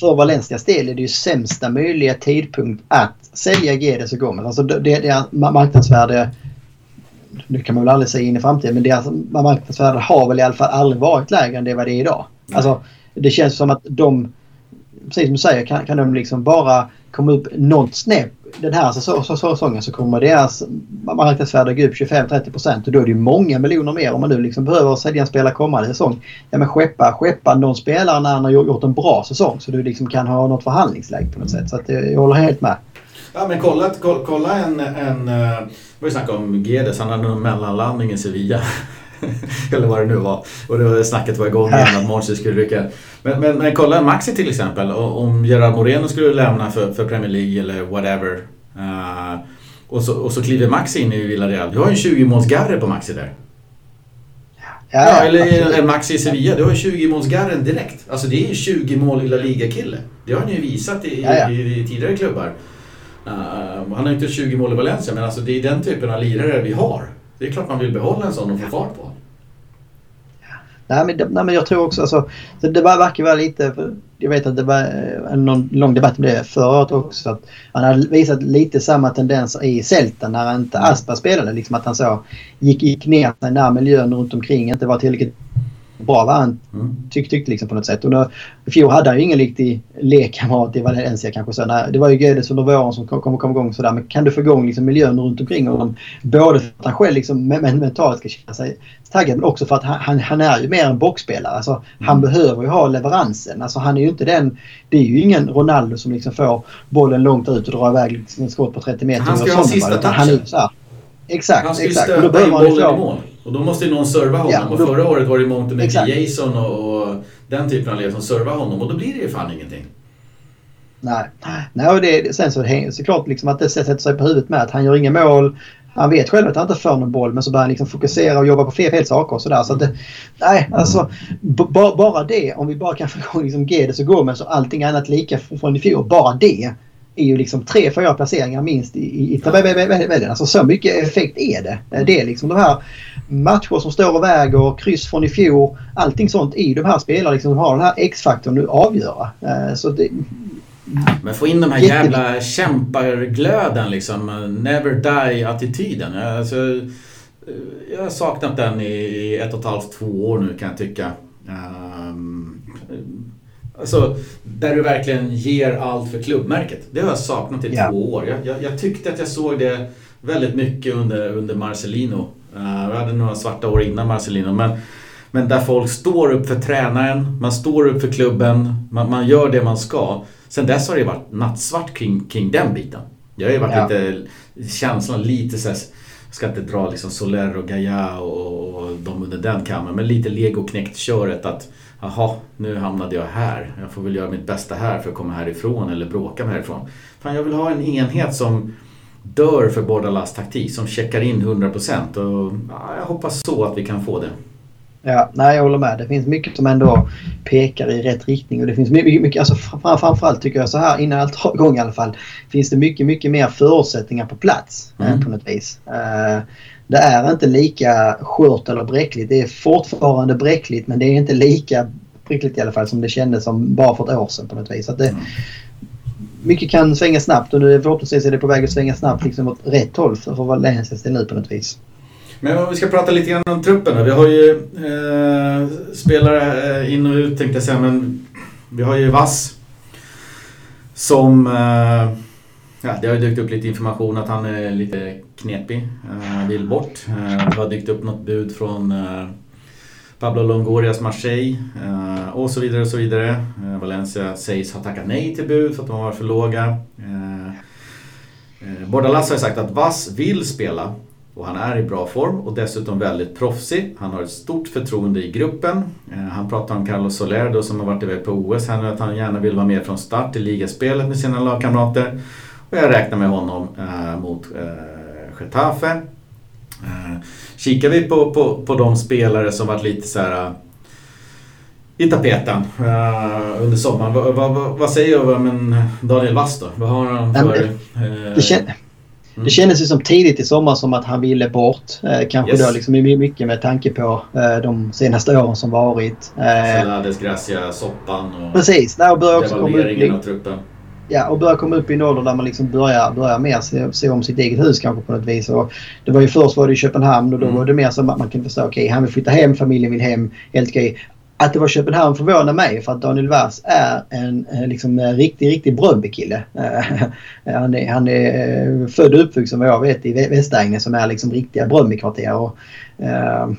för Valencias del är det ju sämsta möjliga tidpunkt att sälja Guedes och Gomez. Alltså det, är marknadsvärde nu kan man väl aldrig säga in i framtiden, men deras marknadsvärde har väl i alla fall aldrig varit lägre än det vad det är idag. Mm. Alltså, det känns som att de, precis som du säger, kan, kan de liksom bara komma upp något snäpp den här säsongen så kommer deras marknadsvärde gå upp 25-30% och då är det ju många miljoner mer om man nu liksom behöver sälja en spelare kommande säsong. Ja men skeppa, skeppa någon spelare när han har gjort en bra säsong så du liksom kan ha något förhandlingsläge på något sätt. Så att eh, jag håller helt med. Ja men kolla, kolla en, en eh, vi snackade om Gedes, han hade en mellanlandning i Sevilla. (laughs) Eller vad det nu var. Och det snacket var igång igen att Monchi skulle rycka. Men, men, men kolla Maxi till exempel. Om Gerard Moreno skulle lämna för, för Premier League eller whatever. Uh, och, så, och så kliver Maxi in i Villarreal. Du har ju en 20-målsgarre på Maxi där. Ja, ja, eller en Maxi i Sevilla. Du har ju 20-målsgarren direkt. Alltså det är ju 20 mål i La Liga-kille. Det har ni ju visat i, ja, i, i tidigare klubbar. Uh, han har inte 20 mål i Valencia men alltså det är den typen av lirare vi har. Det är klart man vill behålla en sån och få fart på. Nej men, nej, men jag tror också alltså, det verkar vara lite, jag vet att det var eh, en lång debatt om det förra året också. Att han hade visat lite samma tendenser i Celta när han inte Aspa spelade. Liksom att han så gick, gick ner sig när miljön runt omkring inte var tillräckligt bra vad han mm. tyck, tyckte liksom på något sätt. Och då, I fjol hade han ju ingen riktig lekkamrat i Valencia kanske. Så, nej, det var ju Guedes under våren som kom, kom, kom igång sådär. Men kan du få igång liksom miljön runt omkring honom. Både för att han själv liksom, mentalt ska känna sig taggad men också för att han, han, han är ju mer en boxspelare. Alltså, mm. Han behöver ju ha leveransen. Alltså, han är ju inte den... Det är ju ingen Ronaldo som liksom får bollen långt ut och drar iväg liksom en skott på 30 meter. Han ska ha sista touchen. Så Exakt, han ska ju stöta in bollen i mål. Och då måste ju någon serva honom. Ja, och, då, och förra året var det i mångt och mycket Jason och, och, den typen av led som servade honom. Och då blir det ju fan ingenting. Nej, Nej och det, sen så det såklart liksom att det sätter sig på huvudet med att han gör inga mål. Han vet själv att han inte får någon boll men så börjar han liksom fokusera och jobba på fel, fel saker och sådär. Så att det, nej, alltså bara det om vi bara kan få igång liksom Gedes och Gomez och allting annat lika från i fjol. Bara det är ju liksom tre, fyra placeringar minst i, i tabellen. Alltså så mycket effekt är det. Det är liksom de här matcher som står och väger, kryss från i fjol. Allting sånt i de här spelarna liksom, de har den här X-faktorn nu avgöra. Eh, så det, men få in de här jävla kämparglöden liksom. Never die-attityden. Alltså, jag har saknat den i ett och ett halvt, två år nu kan jag tycka. Um, Alltså, där du verkligen ger allt för klubbmärket. Det har jag saknat i yeah. två år. Jag, jag, jag, tyckte att jag såg det väldigt mycket under, under Marcelino. Uh, jag hade några svarta år innan Marcelino. Men, men där folk står upp för tränaren, man står upp för klubben, man, man gör det man ska. Sen dess har det varit nattsvart kring, kring den biten. Jag har ju varit ja. lite, känslan lite såhär, jag ska inte dra liksom Soler och Gaia och, och de under den kammaren, men lite legoknekt-köret att Jaha, nu hamnade jag här. Jag får väl göra mitt bästa här för att komma härifrån eller bråka mig härifrån. Fan, jag vill ha en enhet som dör för Bordalas taktik, som checkar in 100% och ja, jag hoppas så att vi kan få det. Ja, nej jag håller med. Det finns mycket som ändå pekar i rätt riktning och det finns mycket, mycket alltså framförallt tycker jag så här innan allt drar igång i alla fall. Finns det mycket, mycket mer förutsättningar på plats eh, mm. på något vis. Uh, det är inte lika skört eller bräckligt. Det är fortfarande bräckligt men det är inte lika bräckligt i alla fall som det kändes som bara för ett år sedan på något vis. Att det, mm. Mycket kan svänga snabbt och nu förhoppningsvis är det på väg att svänga snabbt liksom åt rätt håll för, för Valencias del nu på något vis. Men om vi ska prata lite grann om truppen då. Vi har ju eh, spelare eh, in och ut tänkte jag säga men vi har ju Vass som eh, Ja, det har ju dykt upp lite information att han är lite knepig, uh, eh, vill bort. Uh, det har dykt upp något bud från uh, Pablo Longorias Marseille uh, och så vidare och så vidare. Uh, Valencia sägs ha tackat nej till bud för att de var för låga. Uh, Bordalas har sagt att Vass vill spela och han är i bra form och dessutom väldigt proffsig. Han har ett stort förtroende i gruppen. Han pratar om Carlos Soler då, som har varit iväg på OS här nu att han gärna vill vara med från start i ligaspelet med sina lagkamrater. Och jag räknar med honom eh, mot Getafe. Eh, kikar vi på, på, på de spelare som varit lite så här eh, i tapeten uh, under sommaren. Va, va, va, vad säger du om Daniel Wass då? Vad har han för... Det, det, kän, Mm. Det kändes ju som tidigt i sommar som att han ville bort. Eh, kanske yes. då liksom mycket med tanke på de senaste åren som varit. Eh, Salades, Gracia, soppan och Precis. Där börjar också komma upp, truppen. Ja, och börjar komma upp i en ålder där man liksom börjar, börjar mer se, se om sitt eget hus kanske på något vis. Och det var ju först var det i Köpenhamn och då mm. var det mer så att man kunde förstå okej, okay, han vill flytta hem, familjen vill hem, helt okej. Att det var Köpenhamn förvånar mig för att Daniel Wass är en eh, liksom, riktig, riktig Bröndby-kille. (laughs) han, är, han är eh, född och uppvuxen vad jag vet i Västerängen som är liksom riktiga Bröndby-kvarter. Uh,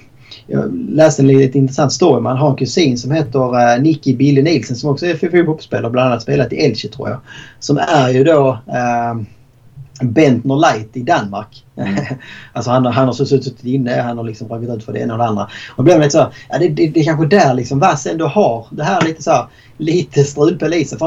jag läste en lite intressant story. Man har en kusin som heter uh, Nicky Billy Nielsen som också är fotbollsspelare bland annat spelat i Elche tror jag. Som är ju då uh, Bentner Light i Danmark. Mm. (laughs) alltså han, han har suttit inne, han har liksom dragit ut för det ena och det andra. Och blev lite så, ja, det, det, det är kanske där liksom Vass ändå har det här lite så här, lite strulpel i sig.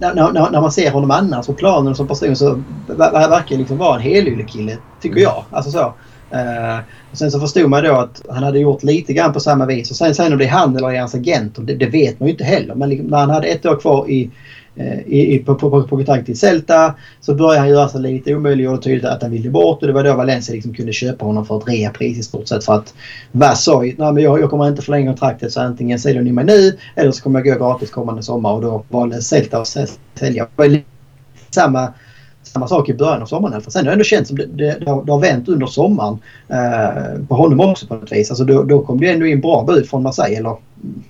När, när, när, man ser honom annars på planen som person så verkar liksom vara en helyllekille, tycker mm. jag. Alltså så. Uh, och sen så förstod man då att han hade gjort lite grann på samma vis. Och sen, sen om det är han eller är hans agent, det, det vet man ju inte heller. Men liksom, när han hade ett år kvar i Eh, i, på, på, på kontrakt till Celta så började han göra sig lite omöjlig och tydligt att han ville bort och det var då Valencia liksom kunde köpa honom för ett reapris i stort sett för att Vass sa ju att jag, jag kommer inte förlänga kontraktet så antingen säljer ni mig nu eller så kommer jag gå gratis kommande sommar och då valde Celta att sälja. Samma samma sak i början av sommaren. För sen har det ändå känts som det, det, det, har, det har vänt under sommaren. Eh, på honom också på något vis. Alltså då, då kom det ändå in bra bud från Marseille. Eller,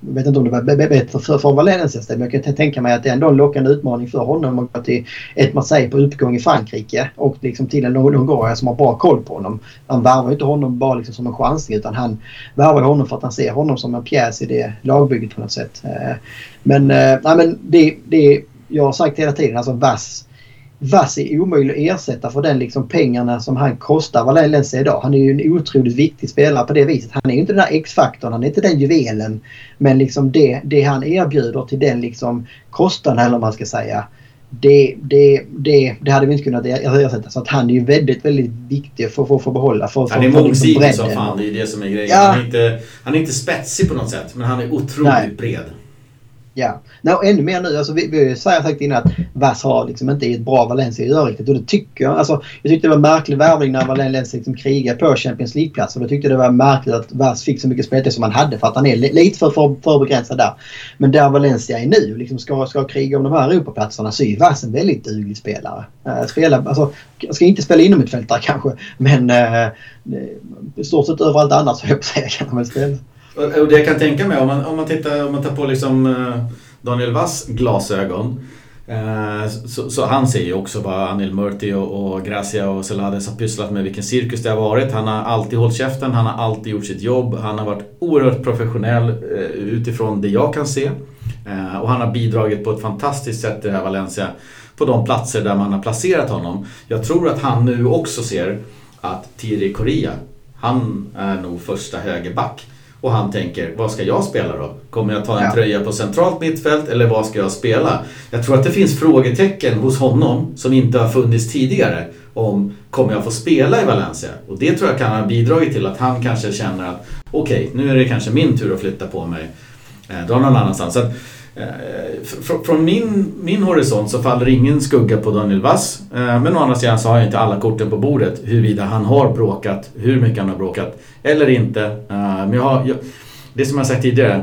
jag vet inte om det var bättre för, för Valencia men jag kan tänka mig att det är ändå en lockande utmaning för honom att gå till ett Marseille på uppgång i Frankrike och liksom till en Longoria som har bra koll på honom. Han värvar inte honom bara liksom som en chansning utan han värvar honom för att han ser honom som en pjäs i det lagbygget på något sätt. Eh, men, eh, nej, men det, det jag har sagt hela tiden, alltså Vass Vass är omöjlig att ersätta för den liksom pengarna som han kostar Valencia idag. Han är ju en otroligt viktig spelare på det viset. Han är ju inte den där X-faktorn, han är inte den juvelen. Men liksom det, det han erbjuder till den liksom kostnaden eller vad man ska säga. Det, det, det, det hade vi inte kunnat ersätta. Så att han är ju väldigt, väldigt viktig för, att få behålla. För, för, han är liksom mångsidig som fan, det är det som är grejen. Ja. Han, är inte, han är inte spetsig på något sätt, men han är otroligt Nej. bred. Ja, no, ännu mer nu. Alltså, vi, vi har sagt innan att Vass har liksom inte ett bra Valencia i riktigt. Och det tycker jag. Alltså, jag tyckte det var märklig värvning när Valencia liksom krigade på Champions League-plats. Och jag tyckte det var märkligt att Vass fick så mycket speltid som han hade för att han är lite för, för, för begränsad där. Men där Valencia är nu, liksom ska, ska kriga om de här Europaplatserna så är Vass en väldigt duglig spelare. Uh, spela, alltså, ska inte spela inomhutfältare kanske, men uh, i stort sett överallt annars, höll jag på att säga, kan man väl spela. Och det jag kan tänka mig om man, om man, tittar, om man tar på liksom eh, Daniel Wass glasögon. Eh, så, så, han ser ju också vad Anil Murti och, och Gracia och Selades har pysslat med, vilken cirkus det har varit. Han har alltid hållit käften, han har alltid gjort sitt jobb. Han har varit oerhört professionell eh, utifrån det jag kan se. Och han har bidragit på ett fantastiskt sätt i det här Valencia på de platser där man har placerat honom. Jag tror att han nu också ser att Thierry Correa, han är nog första högerback. Och han tänker, vad ska jag spela då? Kommer jag ta en ja. tröja på centralt mittfält eller vad ska jag spela? Jag tror att det finns frågetecken hos honom som inte har funnits tidigare. Om, kommer jag få spela i Valencia? Och det tror jag kan ha bidragit till att han kanske känner att okej, okay, nu är det kanske min tur att flytta på mig. Eh, dra någon annanstans. Så att, Eh, från min, min horisont så faller ingen skugga på Daniel Wass. Eh, men å andra sidan så har jag inte alla korten på bordet huruvida han har bråkat, hur mycket han har bråkat eller inte. Eh, men jag har, jag, det som jag sagt tidigare,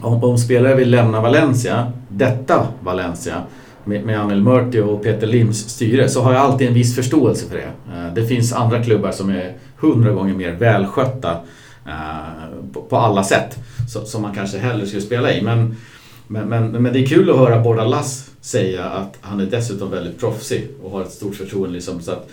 om, om spelare vill lämna Valencia, detta Valencia, med, med Anel Murti och Peter Lims styre så har jag alltid en viss förståelse för det. Det finns andra klubbar som är hundra gånger mer välskötta på, på alla sätt som man kanske hellre skulle spela i. Men men, men, men det är kul att höra Bordalas säga att han är dessutom väldigt proffsig och har ett stort förtroende. Liksom, så att,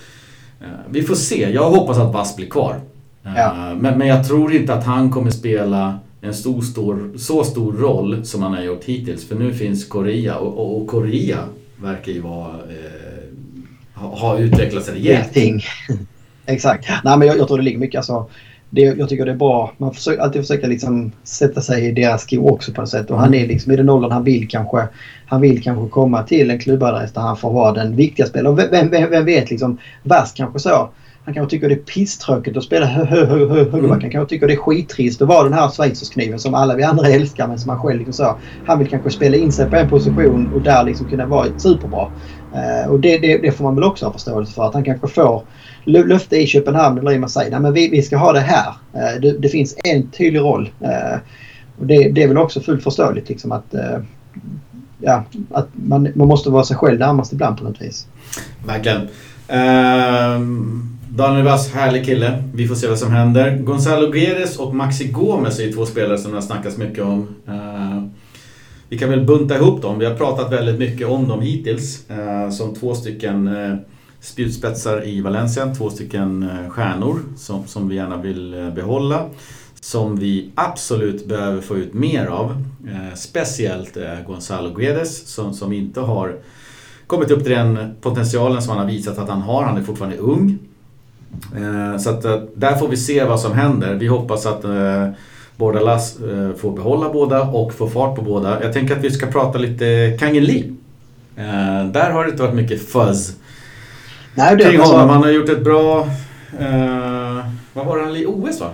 eh, vi får se. Jag hoppas att Vass blir kvar. Eh, ja. men, men jag tror inte att han kommer spela en stor, stor, så stor roll som han har gjort hittills. För nu finns Korea och, och, och Korea verkar ju vara, eh, ha, ha utvecklats rejält. (laughs) Exakt. Nej, men jag, jag tror det ligger mycket alltså det, jag tycker det är bra. Man får alltid försöka liksom sätta sig i deras skor också på något sätt. Och han är liksom i den åldern han vill kanske, han vill kanske komma till en klubbadress där han får vara den viktiga spelaren. Vem, vem, vem vet liksom, värst kanske så. Han kanske tycker det är pisstråkigt att spela högerback. Han mm. kanske tycker det är skittrist att vara den här schweizerskniven som alla vi andra älskar men som han själv liksom så. Han vill kanske spela in sig på en position och där liksom kunna vara superbra. Eh, och det, det, det, får man väl också ha förståelse för. Att han kanske får löfte i Köpenhamn eller i Marseille. Nej, men vi, vi ska ha det här. Eh, det, det, finns en tydlig roll. Eh, och det, det, är väl också fullt förståeligt liksom att, eh, ja, att man, man måste vara sig själv närmast ibland på något vis. Verkligen. Uh, Daniel Vass, härlig kille. Vi får se vad som händer. Gonzalo Guedes och Maxi Gomes är två spelare som det har snackats mycket om. Eh, vi kan väl bunta ihop dem. Vi har pratat väldigt mycket om dem hittills. Eh, som två stycken eh, spjutspetsar i Valencia. Två stycken eh, stjärnor som, som vi gärna vill behålla. Som vi absolut behöver få ut mer av. speciellt Gonzalo Guedes som, som inte har kommit upp till den potentialen som han har visat att han har. Han är fortfarande ung. Eh, så att där får vi se vad som händer. Vi hoppas att eh, Bordalas får behålla båda och få fart på båda. Jag tänker att vi ska prata lite Kangeli. Där har det inte varit mycket fuzz Nej, det kring honom. Alltså... Han har gjort ett bra... Eh, vad var han i OS va?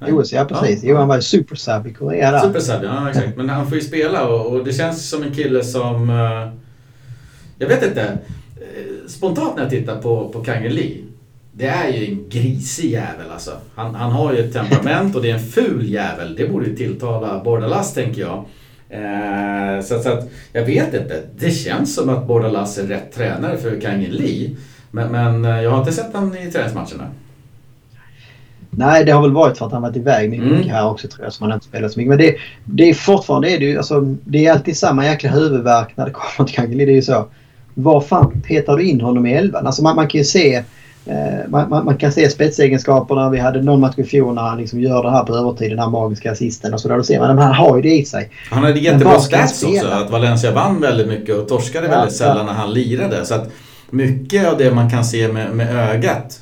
OS, ja precis. Ja. Jo, han var super sub i Korea där. Super sub, ja exakt. (laughs) Men han får ju spela och, och det känns som en kille som... Eh, jag vet inte. Spontant när jag tittar på, på Kang Lee det är ju en grisig jävel alltså. Han, han har ju ett temperament och det är en ful jävel. Det borde ju tilltala Bordalas tänker jag. Eh, så, så, att, jag vet inte. Det känns som att Bordalas är rätt tränare för Kangin Lee. Men, men eh, jag har inte sett honom i träningsmatcherna. Nej, det har väl varit för att han varit iväg mycket mm. här också tror jag. Som han inte spelat så mycket. Men det, det är fortfarande är det ju, alltså, det är alltid samma jäkla huvudvärk när det kommer till Kangin Lee. Det är ju så. Var fan petar du in honom i elvan? Alltså man, man kan ju se man, man, man, kan se spetsegenskaperna. Vi hade någon match i fjol när han liksom gör det här på övertid, den här magiska assisten och så där. Då ser man att han har ju det i sig. Han hade jättebra stats också. Att Valencia vann väldigt mycket och torskade ja, väldigt sällan ja. när han lirade. Så att mycket av det man kan se med, med ögat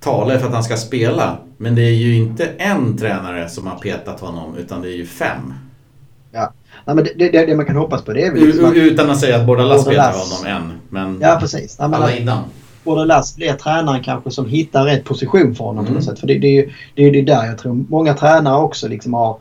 talar för att han ska spela. Men det är ju inte en tränare som har petat honom utan det är ju fem. Ja. Nej, men det, det, det man kan hoppas på det är väl... Liksom Utan att säga att Bordalas petar honom än. Men ja, precis. Nej, alla innan Bordelas blir tränaren kanske som hittar rätt position för honom mm. på något mm. sätt. För det, det, är det, är det där jag tror många tränare också liksom har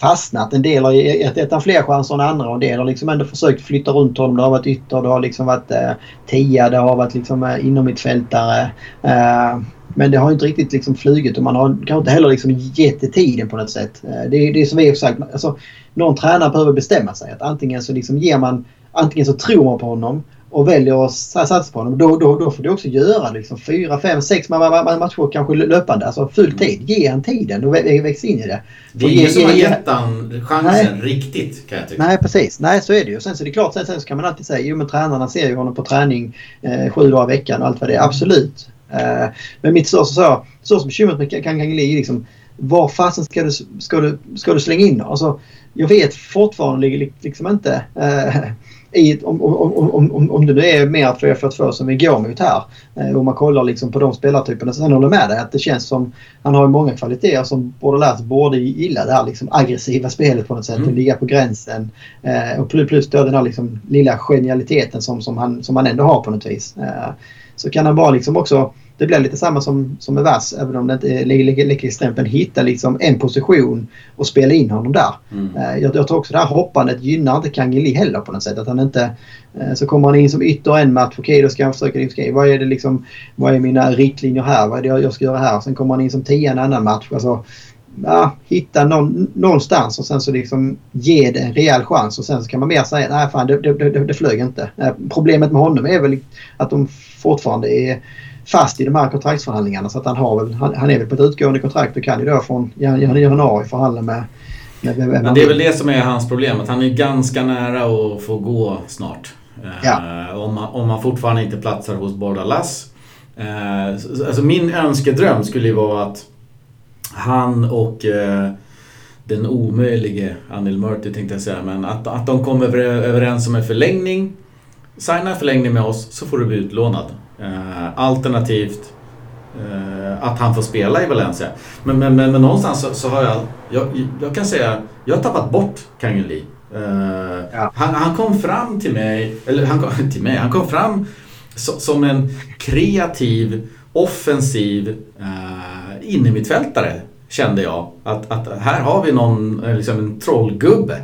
fastnat. En del har gett han fler chanser än andra och en del har liksom ändå försökt flytta runt honom. Det har varit ytter, det har liksom varit eh, tia, det har varit liksom eh, inomhittfältare. Eh, men det har inte riktigt liksom flugit och man har kanske inte heller liksom gett det tiden på något sätt. Eh, det är det som vi har sagt. Alltså, någon tränare behöver bestämma sig. Att antingen så liksom ger man Antingen så tror man på honom och väljer att satsa på honom, då, då, då får du också göra liksom fyra, fem, sex matcher kanske löpande. Alltså full mm. tid. Ge han tiden och väx in i det. Det är ingen som har gett han chansen nej, riktigt kan jag tycka. Nej precis. Nej så är det ju. Sen så är det klart, sen, sen så kan man alltid säga jo men tränarna ser ju honom på träning eh, sju dagar i veckan och allt vad det är. Absolut. Eh, men mitt största så, så som bekymret med Kangangli är liksom var fasen ska du, ska, du, ska du slänga in alltså, Jag vet fortfarande liksom inte eh, i, om, om, om, om det nu är mer 4-4-2 som vi går mot här. Eh, om man kollar liksom på de spelartyperna. Sen håller jag med dig att det känns som han har många kvaliteter som borde lärt borde gilla det här liksom aggressiva spelet på något sätt. Mm. Ligga på gränsen. Eh, och plus, plus då den här liksom lilla genialiteten som, som, han, som han ändå har på något vis. Eh, så kan han bara liksom också det blir lite samma som, som med Vass, även om det inte är lika, lika extremt. Men hitta liksom en position och spela in honom där. Mm. Uh, jag, jag tror också det här hoppandet gynnar inte Kangeli heller på något sätt. Att han inte, uh, så kommer han in som ytter en match. Okej, okay, då ska han försöka... Okay, vad är det liksom... Vad är mina riktlinjer här? Vad är det jag ska göra här? Sen kommer han in som tia en annan match. Alltså, ja, hitta någon, någonstans och sen så liksom ge det en rejäl chans och sen så kan man mer säga nej fan det, det, det, det flög inte. Eh, problemet med honom är väl att de fortfarande är fast i de här kontraktsförhandlingarna. Så att han, har väl, han, han är väl på ett utgående kontrakt och kan ju då från januari förhandla med, med, med Men det är väl det som är hans problem. Att han är ganska nära att få gå snart. Ja. Uh, om, man, om man fortfarande inte platsar hos Bordalas. Uh, alltså min önskedröm skulle ju vara att han och uh, den omöjlige Anil Murti tänkte jag säga. Men att, att de kommer överens om en förlängning. Signa en förlängning med oss så får du bli utlånad. Eh, alternativt eh, att han får spela i Valencia. Men, men, men, men någonstans så, så, har jag, jag, jag kan säga, jag har tappat bort Kangeli. Uh, ja. han, han kom fram till mig, eller han kom (laughs) till mig, han kom fram so, som en kreativ, offensiv uh, innermittfältare kände jag. Att, att här har vi någon, liksom en trollgubbe.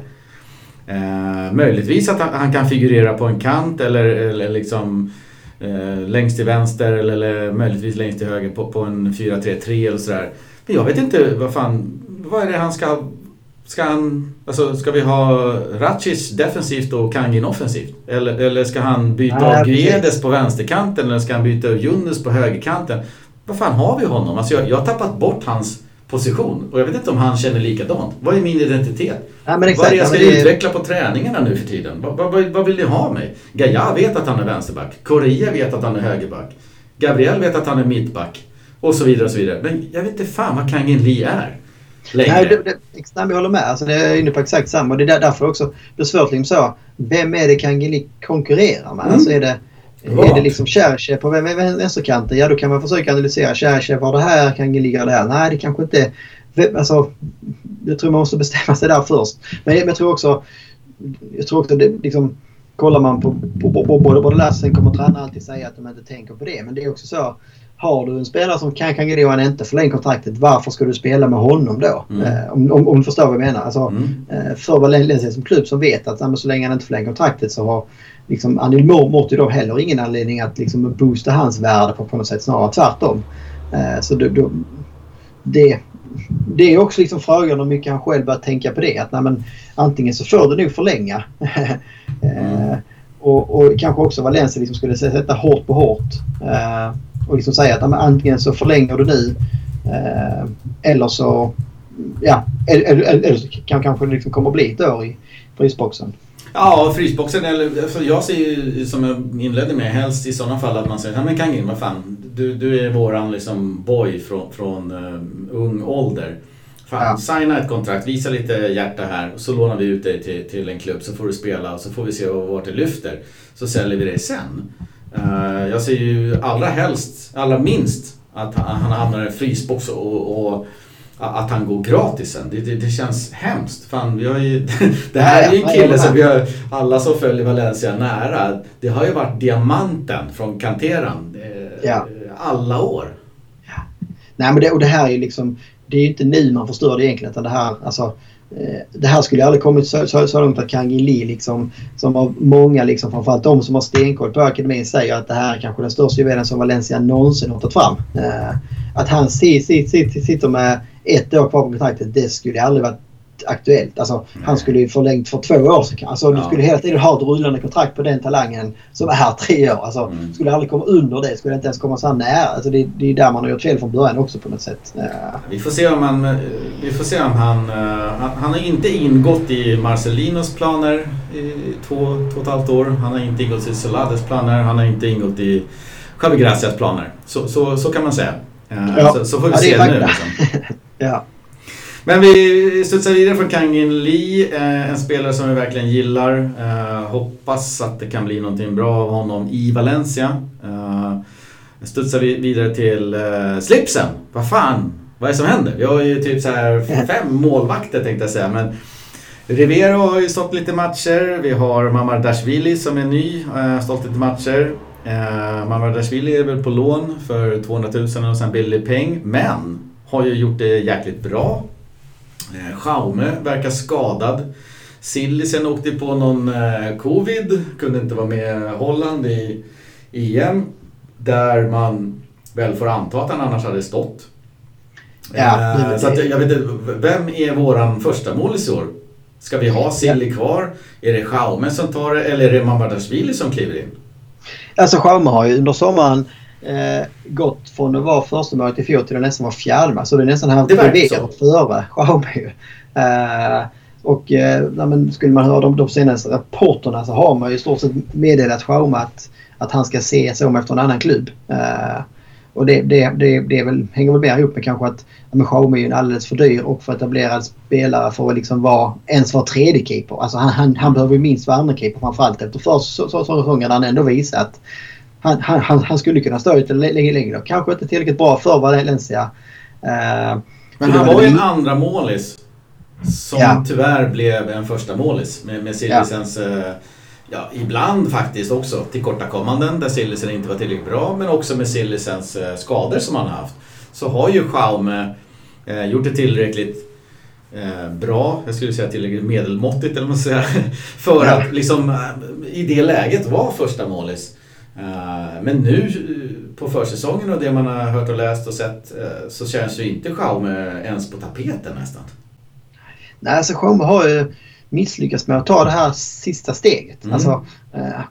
Eh, möjligtvis att han, han, kan figurera på en kant eller, eller liksom eh, längst till vänster eller, eller möjligtvis längst till höger på, på en 4-3-3 eller sådär. Men jag vet inte vad fan, vad är det han ska Ska, han, alltså, ska vi ha Ratchis defensivt och Kangin offensivt? Eller, eller ska han byta av Guedes på vänsterkanten eller ska han byta Yunus på högerkanten? Vad fan har vi honom? Alltså jag, jag har tappat bort hans position och jag vet inte om han känner likadant. Vad är min identitet? Ja, exakt, vad är det jag ska det... utveckla på träningarna nu för tiden? Vad, vad, vad vill ni ha mig? Gaia vet att han är vänsterback. Correa vet att han är högerback. Gabriel vet att han är mittback. Och så vidare och så vidare. Men jag vet inte fan vad Kangin Lee är längre. Nej, det, det, jag håller med. Alltså, det är inne på exakt samma. Det är därför också det är svårt liksom så. Vem är det Kangeli konkurrerar med? Mm. Alltså är det, är det liksom Cherchev på vänsterkanten? Ja, då kan man försöka analysera. Cherchev har det här, Kangeli har det här. Nej, det kanske inte... Alltså, jag tror man måste bestämma sig där först. Men jag, tror också... Jag tror också det liksom... Kollar man på, på, på, på både, både Lassen kommer tränaren alltid säga att de inte tänker på det. Men det är också så har du en spelare som kan Kangeli och han inte förlänger kontraktet, varför ska du spela med honom då? Mm. Eh, om, om, om, du förstår vad jag menar. Alltså, mm. eh, för Valencia som klubb som vet att så länge han inte förlänger kontraktet så har liksom, Anil Morty då heller ingen anledning att liksom, boosta hans värde på, på något sätt. Snarare tvärtom. Eh, så då, då, det, det är också liksom frågan om mycket han själv börjar tänka på det. Att nej, men, antingen så får du nog förlänga. (laughs) eh, och, och kanske också Valencia liksom skulle sätta hårt på hårt. Eh, och liksom säga att antingen så förlänger du nu eh, eller så ja, eller, eller, eller så kan kanske liksom kommer bli ett år i frysboxen. Ja, frysboxen eller alltså jag ser ju som jag inledde med helst i sådana fall att man säger ja men Kangin, vad fan du, du är våran liksom boy från, från uh, ung ålder. Fan, ja. signa ett kontrakt, visa lite hjärta här så lånar vi ut dig till, till en klubb så får du spela och så får vi se vart det lyfter. Så säljer vi dig sen. Uh, jag ser ju allra helst, allra minst att han, han hamnar i en frysbox och, och att han går gratis sen. Det, det, det, känns hemskt. Fan, vi har ju, (laughs) det här är ju en kille som vi har, alla som följer Valencia nära. Det har ju varit diamanten från Canteran eh, ja. alla år. Ja. Nej men det, och det här är ju liksom, det är ju inte nu man förstår det egentligen utan det här, alltså Eh, det här skulle aldrig kommit så, så, så långt att Kangin Lee liksom, som av många, liksom, framförallt de som har stenkoll på akademin, säger att det här är kanske den största juvelen som Valencia någonsin har tagit fram. Eh, att han sitter med ett år kvar på kontraktet, det skulle aldrig varit aktuellt. Alltså, han skulle ju förlängt för två år sedan. Alltså, ja. Du skulle hela tiden ha ett rullande kontrakt på den talangen som är här tre år. Alltså, mm. Skulle aldrig komma under det. Skulle inte ens komma så här nära. Alltså, det, det är där man har gjort fel från början också på något sätt. Ja. Vi får se om han... Vi får se om han... Han, han har inte ingått i Marcelinos planer i två, två och ett halvt år. Han har inte ingått i Solades planer. Han har inte ingått i Javi Gracias planer. Så, så, så kan man säga. Ja. Så, så, får vi se nu. Liksom. (laughs) ja. Men vi studsar vidare från Kangin Lee, eh, en spelare som vi verkligen gillar. Eh, hoppas att det kan bli någonting bra av honom i Valencia. Eh, studsar vi vidare till slipsen. Vad fan, vad är det som händer? Vi har ju typ så här (laughs) fem målvakter tänkte jag säga. Men Rivero har ju stått lite matcher. Vi har Mamardashvili som är ny, stått lite matcher. Mamardashvili är väl på lån för 200 000 och sen billig peng. Men har ju gjort det jäkligt bra. Eh, Schaume verkar skadad. Sillisen åkte på någon eh, covid, kunde inte vara med Holland i EM. Där man väl får anta att han annars hade stått. Ja, eh, så att, jag vet inte, vem är våran första målis i år? Ska vi ha Silly kvar? Är det Schaume som tar det eller är det Mamardashvili som kliver in? Alltså Schaume har ju under sommaren eh, gått från att vara första målet i fjol till att nästan vara fjärde Så det är nästan han bredvid före Schaume eh, och eh, men, skulle man höra de, de senaste rapporterna så har man ju i stort sett meddelat Schaume att, att han ska se sig om efter en annan klubb. Eh, och det, det, det, det väl, hänger väl mer ihop med kanske att ja, Schaume är en alldeles för dyr och för etablerad spelare för att liksom vara, ens vara tredje keeper. Alltså han, han, han behöver ju minst vara andra keeper framförallt efter första säsongen han ändå visat han, han, han skulle kunna stå lite längre, längre. Kanske inte tillräckligt bra för Valencia. Uh, men han var ju en andra målis som ja. tyvärr blev en första målis med, med Sillisens, ja. Uh, ja, ibland faktiskt också tillkortakommanden där Sillisen inte var tillräckligt bra men också med Sillisens uh, skador som han har haft. Så har ju Schaume uh, gjort det tillräckligt eh, bra, jag skulle säga tillräckligt medelmåttigt eller vad man säger, (laughs) för att liksom eh, i det läget vara första målis. Eh, men nu eh, på försäsongen och det man har hört och läst och sett så känns ju inte Schaume ens på tapeten nästan. Nej, alltså Schaume har ju misslyckats med att ta det här sista steget. Mm. Alltså,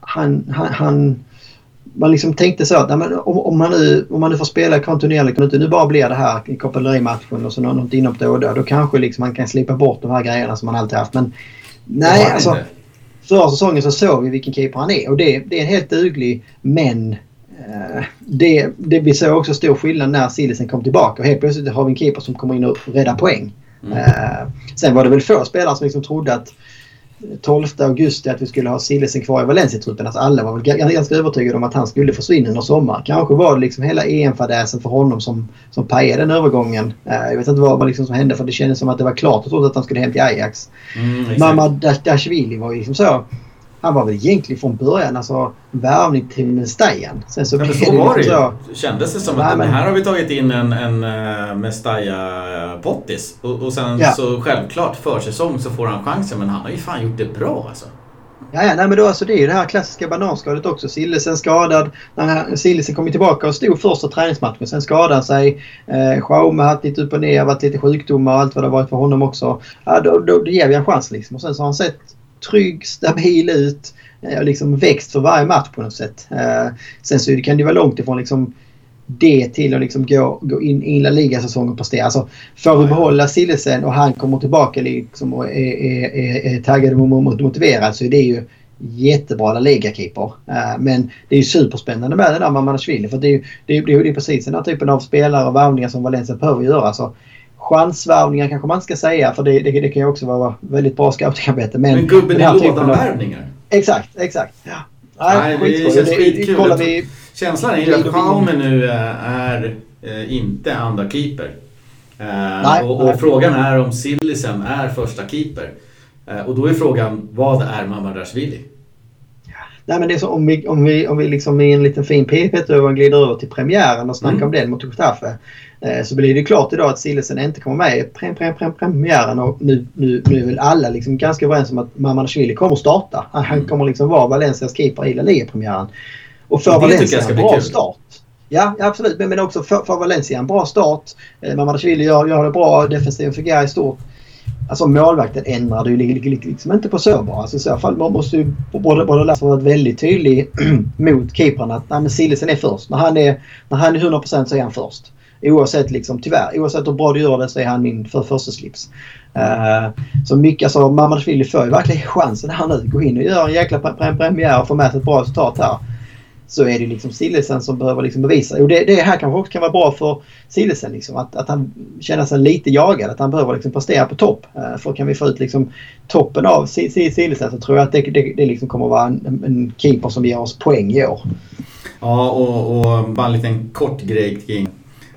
han, han, han man liksom tänkte så att nej, men om, om, man nu, om man nu får spela kontinuerligt, kan inte nu bara blir det här i Copa och så något inhopp då och då. Då kanske liksom man kan slippa bort de här grejerna som man alltid haft. Men nej, alltså. Förra säsongen så såg vi vilken keeper han är och det, det är en helt duglig men eh, det, det, vi såg också stor skillnad när Sillisen kom tillbaka och helt plötsligt har vi en keeper som kommer in och räddar poäng. Mm. Eh, sen var det väl få spelare som liksom trodde att 12 augusti att vi skulle ha Sillesen kvar i Valencia-truppen. Alltså alla var väl ganska övertygade om att han skulle försvinna under sommar. Kanske var det liksom hela EM-fadäsen för honom som, som pajade den övergången. Uh, jag vet inte vad, vad liksom som hände för det kändes som att det var klart att han skulle hem till Ajax. Mm, Mamma Dashvili var ju liksom så han var väl egentligen från början alltså värvning till. Sen så, ja, så var det ju. Kändes det som att men... här har vi tagit in en, en uh, Mestaja-pottis. Och, och sen ja. så självklart försäsong så får han chansen men han har ju fan gjort det bra alltså. Ja, ja nej, men då, alltså, det är ju det här klassiska bananskalet också. Sillesen skadad. Sillesen kom tillbaka och stod första träningsmatchen. Sen skadade han sig. Eh, Schaume har haft lite upp och ner, varit lite sjukdomar och allt vad det varit för honom också. Ja, då, då, då ger vi en chans liksom. Och sen så har han sett trygg, stabil ut. Och liksom växt för varje match på något sätt. Eh, sen så kan det vara långt ifrån liksom det till att liksom gå, gå in i La Liga-säsongen och prestera. Alltså, får vi behålla Sillesen och han kommer tillbaka liksom och är, är, är, är taggad och motiverad så är det ju jättebra La Liga-keeper. Eh, men det är ju superspännande med det där med Manashvili för det är ju det är, det är precis den här typen av spelare och värvningar som Valencia behöver göra. Så chansvärvningar kanske man ska säga för det, det, det kan ju också vara väldigt bra scoutingarbete. Men, men gubben i lådan-värvningar? Exakt, exakt. Ja. Nej, Nej det känns skitkul. Vi... Känslan är att Schaume nu eh, är äh, inte andra keeper. Äh, Nej, och, och frågan är om Sillisen är första keeper. Och då är frågan, vad är Mamardashvili? Nej men det är så om vi, om vi, om vi liksom i en liten fin p-övergång glider över till premiären och snackar mm. om den mot Gustaffe. Eh, så blir det klart idag att Sillesen inte kommer med i prem, prem, prem, premiären och nu, nu, nu är väl alla liksom ganska överens om att Mamadashvili kommer att starta. Han mm. kommer liksom vara Valencias keeper i La Liga-premiären. Och för Valencia en bra start. Ja, absolut. Men, men också för, för Valencia en bra start. Eh, Mamadashvili gör, gör det bra. Defensiven fungerar i stort. Alltså målvakten ändrar du liksom inte på så bra. Alltså, I så fall måste ju både, både Lasse varit väldigt tydlig (clears throat) mot keepern att nej, Sillisen är först. När han är, när han är 100% så är han först. Oavsett liksom, tyvärr, oavsett hur bra du gör det så är han min för första slips. Uh, så mycket, alltså Mammadashvili får ju verkligen chansen här nu. Gå in och göra en jäkla premiär och få med sig ett bra resultat här så är det liksom Sillesen som behöver liksom bevisa. Och det, det här kanske också kan vara bra för Sillesen. Liksom, att, att han känner sig lite jagad. Att han behöver liksom prestera på topp. Uh, för kan vi få ut liksom toppen av Sillesen så tror jag att det, det, det liksom kommer att vara en, en keeper som ger oss poäng i år. Ja, och, och bara en liten kort grej kring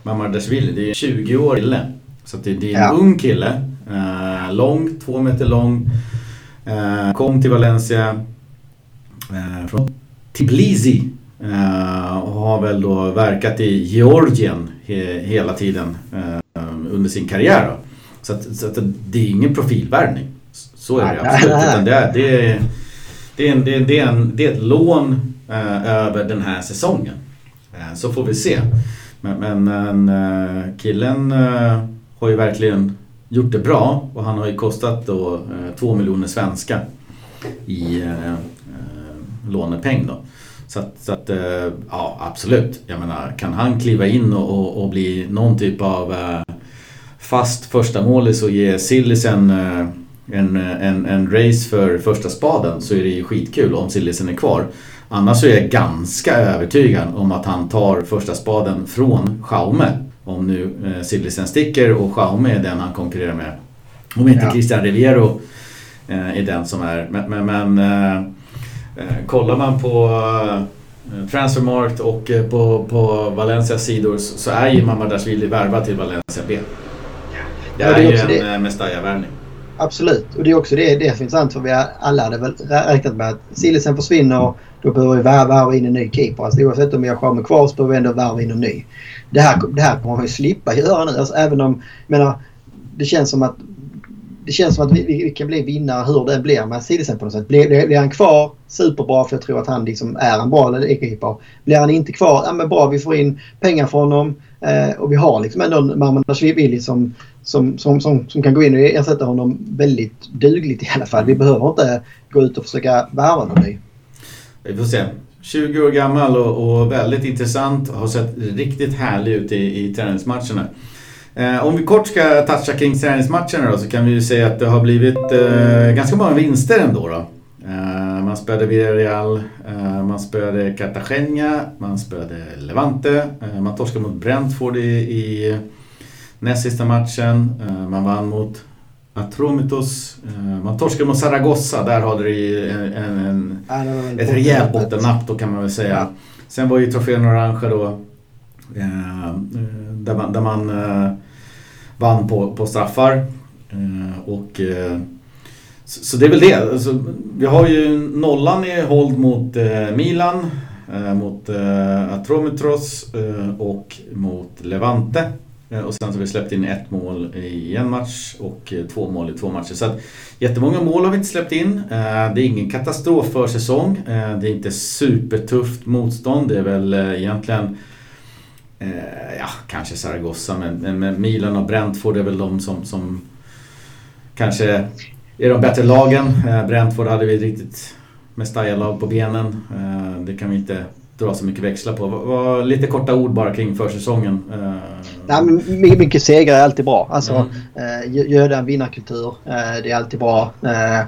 Mamardashvili. Det är en 20-årig kille. Så det, det är en ja. ung kille. Uh, lång, två meter lång. Uh, kom till Valencia uh, från Tbilisi Uh, och har väl då verkat i Georgien he, hela tiden uh, under sin karriär. Då. Så, att, så att det är ingen profilvärvning. Så är det absolut. Utan det, är, (laughs) det, är, det, är en, det, är, det, är en, det är ett lån uh, över den här säsongen. så får vi se. Men, men eh, killen eh, har ju verkligen gjort det bra och han har ju kostat då eh, två miljoner svenska i lånepeng då. Så att, så att, eh, ja absolut. Jag menar, kan han kliva in och, och, och bli någon typ av eh, fast första målis och ge Sillisen eh, en, en, en race för första spaden så är det ju skitkul om Sillisen är kvar. Annars så är jag ganska övertygad om att han tar första spaden från Schaume. Om nu eh, Sillisen sticker och Schaume är den han konkurrerar med. Om inte ja. Christian Riviero eh, är den som är. Men, men, men eh, Eh, kollar man på eh, Transfermarkt och eh, på, på Valencias sidor så är ju Mamadashvili värvad till Valencia B. Det är, ja, det är ju en Mestalla-värvning. Absolut, och det är också det, det finns sant för vi alla hade väl räknat med att Sillesen försvinner då behöver vi värva in en ny keeper. Alltså, oavsett om vi har Charme kvar så behöver vi ändå värva in en ny. Det här, det här kommer vi slippa göra nu. Alltså, även om, menar, det känns som att det känns som att vi, vi kan bli vinnare hur det blir med Sidesen på något sätt. Blir, blir han kvar, superbra för jag tror att han liksom är en bra keeper. Blir han inte kvar, ja men bra vi får in pengar från honom. Eh, och vi har liksom ändå en som, som, som, som, som kan gå in och ersätta honom väldigt dugligt i alla fall. Vi behöver inte gå ut och försöka värva någon ny. Vi får se. 20 år gammal och, och väldigt intressant. Har sett riktigt härlig ut i, i träningsmatcherna. Eh, om vi kort ska toucha kring träningsmatcherna då så kan vi ju säga att det har blivit eh, ganska många vinster ändå. Då. Eh, man spöade Villarreal, eh, man spöade Cartagena, man spöade Levante, eh, man torskade mot Brentford i, i näst sista matchen, eh, man vann mot Atromitos, man torskade mot Zaragoza, där hade det en, en, en, ett rejält bottennapp då kan man väl säga. Sen var ju trofén Orange då där man, där man vann på, på straffar. Eh, och, eh, så, så, det är väl det. Alltså, vi har ju nollan i hold mot eh, Milan, mot Atromitros och mot Levante. Eh, och sen så har vi släppt in ett mål i en match och eh, två mål i två matcher. Så att jättemånga mål har vi inte släppt in. Eh, det är ingen katastrof för säsong. Det är inte supertufft motstånd. Det är väl egentligen ja, kanske Zaragoza men, men Milan och Brentford är väl de som, som kanske är de bättre lagen. Brentford hade vi riktigt Mestalla-lag på benen. Det kan vi inte dra så mycket växlar på. Var, lite korta ord bara kring försäsongen. Eh, Nej, men mycket segrar är alltid bra. Alltså, mm. eh, göra en vinnarkultur, eh, det är alltid bra. Eh,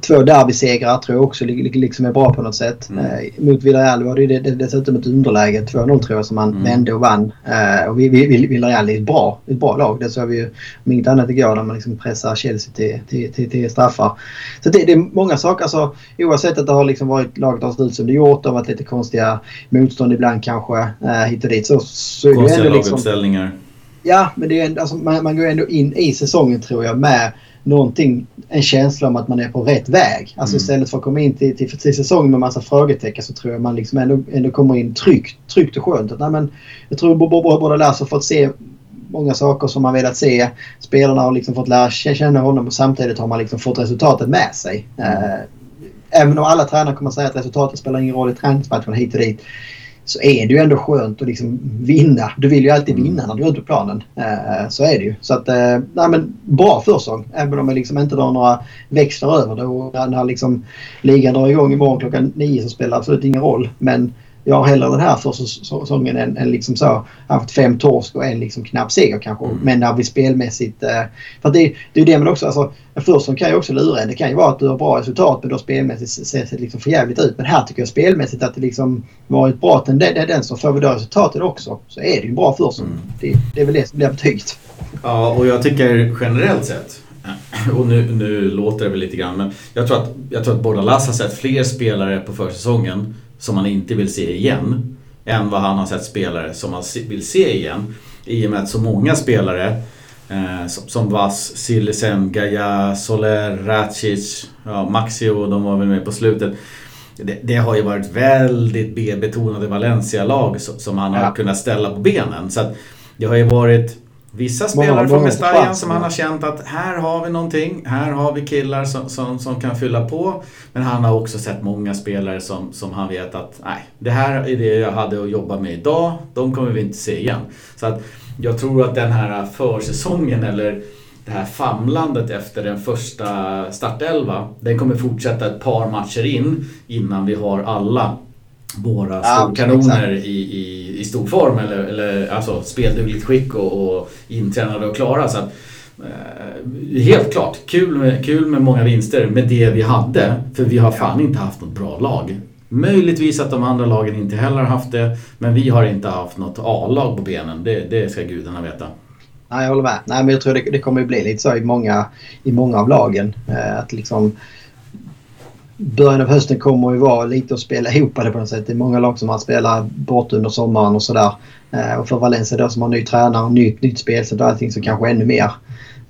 två derbysegrar tror jag också liksom är bra på något sätt. Mm. Eh, mot Villarreal var det, det dessutom ett underläge, 2-0 tror jag, som man mm. vände och vann. Eh, och vi, vi, Villarreal är ett bra, ett bra lag. Det såg vi ju om inget annat igår när man liksom pressar Chelsea till, till, till, till straffar. Så det, det, är många saker. Alltså, oavsett att det har liksom varit laget har sett ut som det gjort. Varit lite konstiga motstånd ibland kanske eh, hit och dit. Så, så konstiga ändå liksom, laguppställningar. Ja, men det är ändå, alltså, man, man går ändå in i säsongen tror jag med någonting, en känsla om att man är på rätt väg. Alltså mm. istället för att komma in till, till, till säsongen med massa frågetecken så tror jag man liksom ändå, ändå kommer in tryggt, tryggt och skönt. Att, nej, men, jag tror båda Lasse har fått se många saker som man velat se. Spelarna har liksom fått lära känna honom och samtidigt har man liksom fått resultatet med sig. Mm. Eh, även om alla tränare kommer att säga att resultatet spelar ingen roll i träningsmatcherna hit och dit så är det ju ändå skönt att liksom vinna. Du vill ju alltid mm. vinna när du är ute på planen. Uh, så är det ju. Så att, uh, nej, men bra försäsong. Även om jag liksom inte drar några växlar över det. Och när liksom ligan drar igång imorgon klockan nio så spelar det absolut ingen roll. Men jag har hellre den här säsongen än, än liksom så haft fem torsk och en liksom knapp seger kanske. Mm. Men när vi spelmässigt... Eh, för det, det är ju det men också, alltså, en försäsong kan ju också lura en. Det kan ju vara att du har bra resultat men då spelmässigt ser det liksom för jävligt ut. Men här tycker jag spelmässigt att det liksom varit bra tendens och får vi då resultatet också så är det ju en bra försäsong. Mm. Det, det är väl det som blir betyget. Ja och jag tycker generellt sett och nu, nu låter det väl lite grann men jag tror att, jag tror att Bordalas har sett fler spelare på försäsongen som man inte vill se igen än vad han har sett spelare som man vill se igen. I och med att så många spelare eh, som, som Vass, Silesen, Gaia, Soler, Racic, ja, Maxio, de var väl med på slutet. Det, det har ju varit väldigt B-betonade Valencia-lag som, som han har ja. kunnat ställa på benen. Så att det har ju varit Vissa spelare från Mestalla som han har känt att här har vi någonting, här har vi killar som, som, som, kan fylla på. Men han har också sett många spelare som, som han vet att nej, det här är det jag hade att jobba med idag, de kommer vi inte se igen. Så att jag tror att den här försäsongen eller det här famlandet efter den första startelva, den kommer fortsätta ett par matcher in innan vi har alla våra storkanoner ja, i, i, i stor form eller, eller alltså speldugligt skick och, och intränade och klara. Så att, eh, helt klart, kul med, kul med många vinster med det vi hade. För vi har fan inte haft något bra lag. Möjligtvis att de andra lagen inte heller har haft det. Men vi har inte haft något A-lag på benen. Det, det ska gudarna veta. Nej, jag håller med. Nej, men jag tror det, det kommer bli lite så i många, i många av lagen. Eh, att liksom början av hösten kommer ju vara lite att spela ihop det på något sätt. Det är många lag som har spelat bort under sommaren och sådär. Eh, och för Valencia då som har ny tränare, nytt, nytt spelsätt och allting så kanske ännu mer.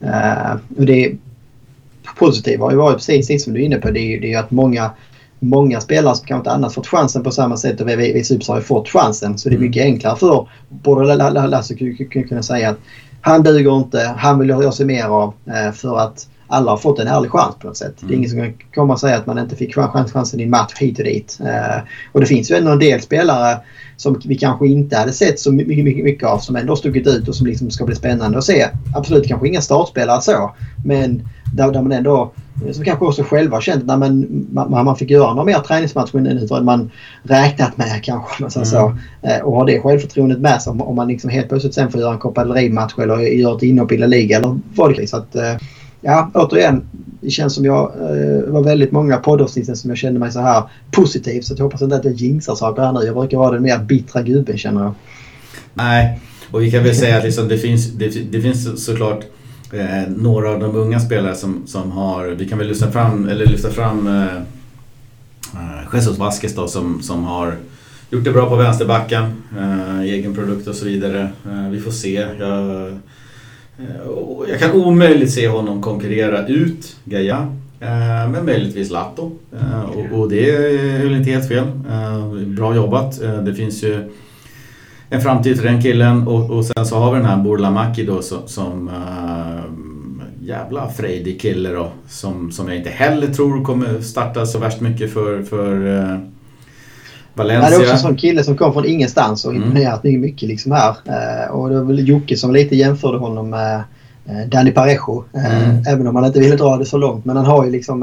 Eh, och det positiva har ju varit precis det som du är inne på. Det är ju att många, många spelare som kanske inte annars fått chansen på samma sätt och vi, vi, vi har ju fått chansen. Så det är mycket enklare för både Lasse kunna säga att han duger inte, han vill jag se mer av eh, för att alla har fått en ärlig chans på något sätt. Mm. Det är ingen som kan komma och säga att man inte fick chans, chansen i en match hit och dit. Eh, och det finns ju ändå en del spelare som vi kanske inte hade sett så mycket, mycket, mycket av som ändå stuckit ut och som liksom ska bli spännande att se. Absolut kanske inga startspelare så. Men där, där man ändå som kanske också själva känt att man, man, man fick göra några mer träningsmatcher än man räknat med kanske. Mm. så. Eh, och har det självförtroendet med sig om, man liksom helt plötsligt sen får göra en Copa del Rey-match eller gör ett inhopp i La Liga eller vad det är. Så att, eh, ja, återigen. Det känns som jag det var väldigt många poddavsnitt som jag kände mig så här positiv. Så jag hoppas inte att jag jinxar saker här nu. Jag brukar vara den mer bittra gubben känner jag. Nej, och vi kan väl säga att liksom det, finns, det, det finns såklart eh, några av de unga spelare som, som har, vi kan väl lyfta fram, eller lyfta fram eh, eh Jesus Vasquez då som, som har gjort det bra på vänsterbacken, eh, egen produkt och så vidare. Eh, vi får se. Jag, Eh, jag kan omöjligt se honom konkurrera ut Gaia. Eh, men möjligtvis Lato. Eh, och, och, det är väl inte helt fel. Bra jobbat. Det finns ju en framtid för den killen och, och sen så har vi den här Burlamaki då som, som jävla frejdig kille då som, som jag inte heller tror kommer starta så värst mycket för, för Valencia. det är också en sån kille som kom från ingenstans och mm. imponerat mm. mycket liksom här. Uh, och det var väl Jocke som lite jämförde honom med Danny Parejo. Mm. Även om han inte ville dra det så långt. Men han har ju liksom...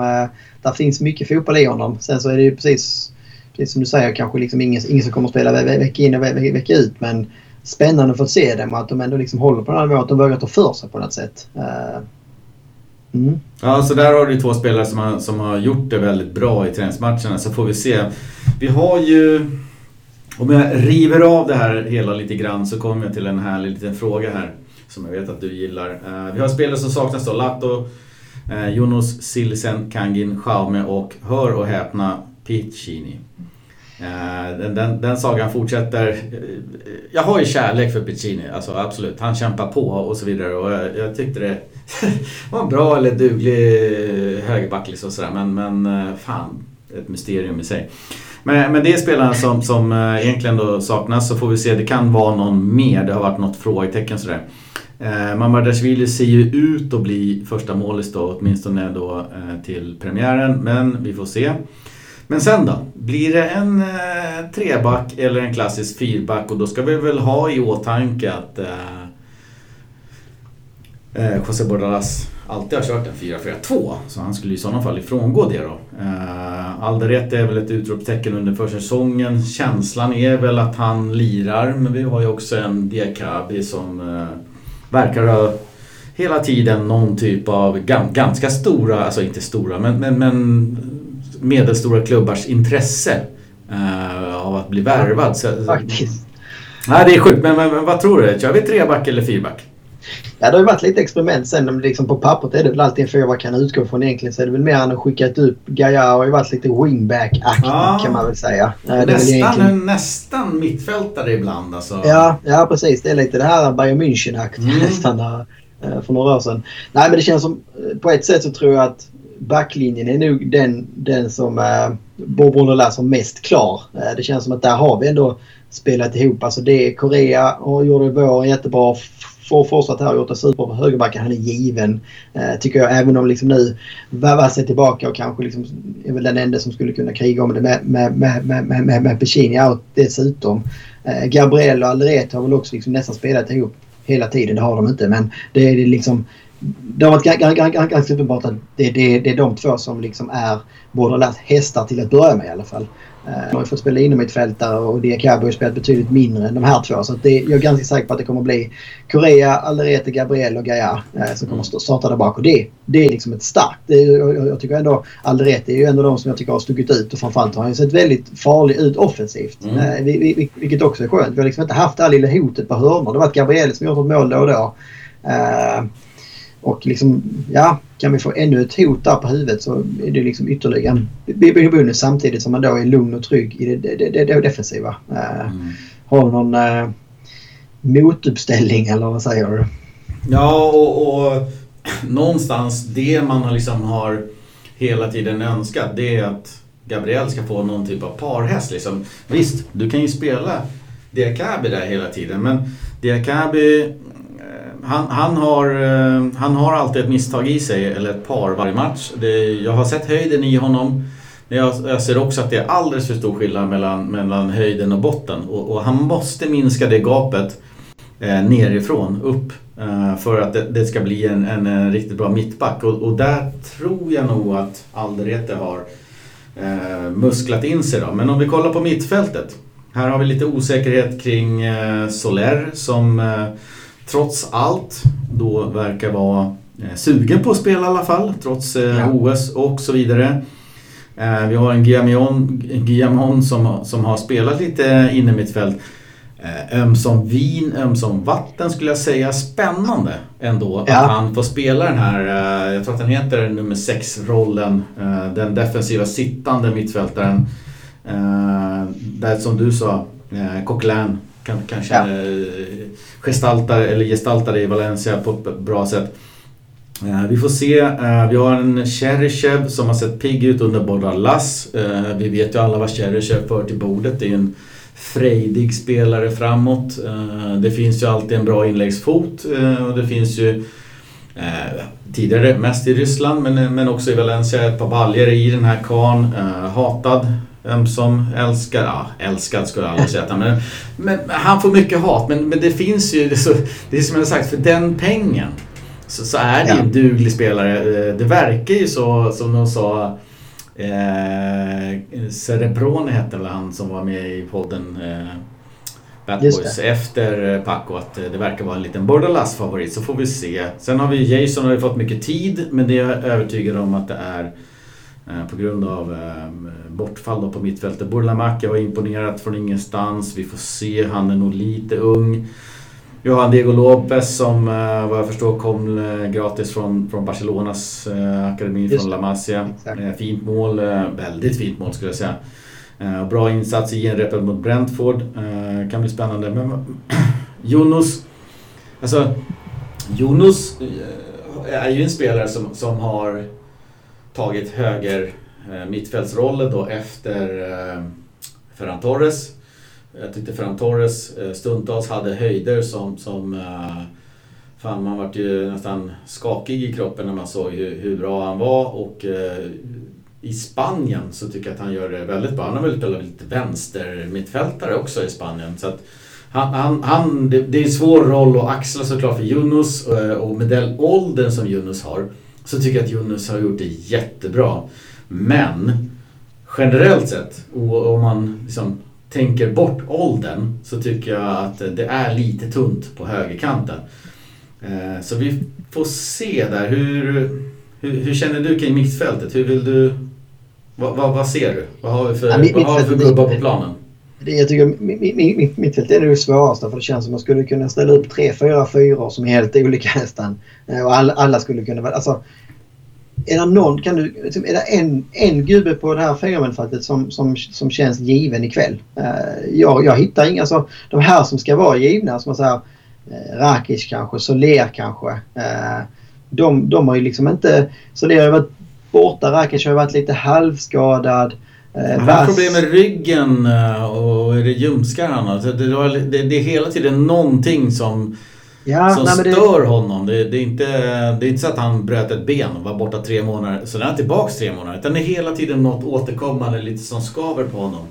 Där finns mycket fotboll i honom. Sen så är det ju precis precis som du säger, kanske liksom ingen, ingen som kommer att spela ve vecka in och ve vecka ut. Men spännande att få se dem och att de ändå liksom håller på den här nivån, att de vågar ta för sig på något sätt. Mm. Ja, så där har du två spelare som har, som har gjort det väldigt bra i träningsmatcherna. Så får vi se. Vi har ju... Om jag river av det här hela lite grann så kommer jag till en härlig liten fråga här. Som jag vet att du gillar. Eh, vi har spelare som saknas då. Lato, eh, Jonas Silsen, Kangin, Schaume och, hör och häpna, Piccini. Eh, den, den, den, sagan fortsätter. Jag har ju kärlek för Piccini, alltså absolut. Han kämpar på och så vidare. Och jag, jag tyckte det (laughs) var en bra eller duglig högerback liksom sådär. Men, men fan, ett mysterium i sig. Men, men det är spelarna som, som eh, egentligen då saknas så får vi se. Det kan vara någon mer. Det har varit något frågetecken sådär. Eh, Mamardashvili ser ju ut att bli första målis då, åtminstone då eh, till premiären. Men vi får se. Men sen då? Blir det en eh, treback eller en klassisk fyrback? Och då ska vi väl ha i åtanke att eh, eh, José Bordalas alltid har kört en 4-4-2. Så han skulle i sådana fall ifrångå det då. Eh, Alderete är väl ett utropstecken under försäsongen. Känslan är väl att han lirar. Men vi har ju också en Diakabi som eh, verkar ha hela tiden någon typ av ganska stora, alltså inte stora, men, men, men medelstora klubbars intresse uh, av att bli värvad. Så, Faktiskt. Nej, det är sjukt. Men, men, men, vad tror du? Kör vi treback eller fyrback? Ja, det har ju varit lite experiment sen. Liksom på pappret är det väl alltid en fyrback kan utgå från egentligen. Så är det väl mer än att skickat upp. Gaia har ju varit lite wingback-aktig ja, kan man väl säga. Nästan, egentligen... nästan mittfältare ibland alltså. Ja, ja, precis. Det är lite det här Bayern München-aktigt mm. nästan. Där, eh, för några år sedan. Nej, men det känns som... Eh, på ett sätt så tror jag att backlinjen är nog den, den som eh, Bourbon som mest klar. Eh, det känns som att där har vi ändå spelat ihop. Alltså det är Korea och gjorde våren jättebra. Får fortsatt här och gjort det super på högerbacken. Han är given. Eh, tycker jag. Även om liksom nu värvar sig tillbaka och kanske liksom är väl den enda som skulle kunna kriga om det med, med, med, med, med, med, med out dessutom. Eh, Gabriel och Alderete har väl också liksom nästan spelat ihop hela tiden. Det har de inte men det är liksom det har varit ganska uppenbart att det, det, det är de två som liksom är Borderlands hästar till att börja med i alla fall. De har ju fått spela innermittfältare och Diakabo har spelat betydligt mindre än de här två. Så det, jag är ganska säker på att det kommer bli Korea, Alderete, Gabriel och Gaia eh, som kommer starta där bak. Och det, det är liksom ett starkt... Det, jag, jag, tycker ändå Alderete är ju ändå de som jag tycker har stuckit ut och framförallt har han sett väldigt farlig ut offensivt. Mm. Eh, vi, vi, vilket också är skönt. Vi har liksom inte haft det här lilla hotet på hörnor. Det har varit Gabriel som gjort ett mål då och då. Eh, och liksom, ja, kan vi få ännu ett hot där på huvudet så är det liksom ytterligare en bonus samtidigt som man då är lugn och trygg i det, det, det, det defensiva. Uh, mm. Har någon uh, motuppställning eller vad säger du? Ja, och, och någonstans det man liksom har hela tiden önskat det är att Gabriel ska få någon typ av parhäst. Liksom. Visst, du kan ju spela Diakabi där hela tiden men Diakabi han, han, har, eh, han har alltid ett misstag i sig, eller ett par varje match. Det, jag har sett höjden i honom. Men jag, jag ser också att det är alldeles för stor skillnad mellan, mellan höjden och botten. Och, och han måste minska det gapet eh, nerifrån upp. Eh, för att det, det, ska bli en, en, en riktigt bra mittback. Och, och, där tror jag nog att Alderete har eh, musklat in sig. Då. Men om vi kollar på mittfältet. Här har vi lite osäkerhet kring eh, Soler som eh, trots allt då verkar vara eh, sugen på att spela i alla fall. Trots eh, ja. OS och så vidare. Eh, vi har en Guillamon som, som har spelat lite inne mittfält. Eh, ömsom vin, ömsom vatten skulle jag säga. Spännande ändå ja. att han får spela den här, jag tror att den heter nummer 6-rollen. Eh, den defensiva sittande mittfältaren. Där som du sa, Coquelin kan, kanske ja. gestaltar, eller gestaltar i Valencia på ett bra sätt. Vi får se. Vi har en Cheryshev som har sett pigg ut under Bordalas. Vi vet ju alla vad Cheryshev för till bordet. Det är en frejdig spelare framåt. Eh, det finns ju alltid en bra inläggsfot eh, och det finns ju eh, tidigare mest i Ryssland men, men också i Valencia ett par baljor i den här karn Hatad Ömsom älskar, ja älskad skulle jag aldrig säga men, men han får mycket hat men, men det finns ju, så, det är som jag sagt, för den pengen så, så är det ja. en duglig spelare. Det verkar ju så som de sa Eh, Cerebrone hette väl han som var med i podden eh, Bad Boys efter eh, Paco att eh, det verkar vara en liten Bordalas favorit så får vi se. Sen har vi Jason har ju fått mycket tid men det är jag övertygad om att det är eh, på grund av eh, bortfall på mittfältet. Burlamacka var imponerat från ingenstans. Vi får se, han är nog lite ung. Vi har Diego Lopez som eh, vad jag förstår kom eh, gratis från, från Barcelonas eh, akademi Just från La Masia. Fint mål, väldigt fint mål skulle jag säga. Bra insats i genrepet mot Brentford. Kan bli spännande. Men Jonas, (clears throat) alltså Jonas är ju en spelare som, som har tagit höger eh, mittfältsrollen då efter eh, Ferran Torres. Jag tyckte Ferran Torres eh, stundtals hade höjder som, som eh, Fan, man vart ju nästan skakig i kroppen när man såg hur, hur bra han var och eh, i Spanien så tycker jag att han gör det väldigt bra. Han har väl spelat lite vänster mittfältare också i Spanien. Så att han, han, han, det, det är en svår roll att axla såklart för Yunus och med den åldern som Yunus har så tycker jag att Yunus har gjort det jättebra. Men generellt sett, och om man liksom tänker bort åldern så tycker jag att det är lite tunt på högerkanten. Eh, så vi får se där. Hur, hur, hur känner du kring mittfältet? Hur vill du... Vad, vad, vad ser du? Vad har vi för, ja, vad har vi för gubbar på planen? Det, jag tycker mittfältet är det svåraste för det känns som att man skulle kunna ställa upp tre, fyra, fyra som är helt olika nästan. Eh, och alla, alla skulle kunna vara... Alltså, är det någon, kan du, liksom, är det en, en gubbe på det här fyramittfältet som, som, som känns given ikväll? Eh, jag, jag hittar inga. Alltså, de här som ska vara givna, som man säger, eh, Rakic kanske, Soler kanske. De, de har ju liksom inte... Soler har ju varit borta, Rakic har ju varit lite halvskadad. Han har problem med ryggen och är det ljumskar han har? Det, det, det är hela tiden någonting som ja, som nej, stör det... honom. Det, det, är inte, det är inte så att han bröt ett ben och var borta tre månader. Så är han tillbaks tre månader. Utan det är hela tiden något återkommande lite som skaver på honom.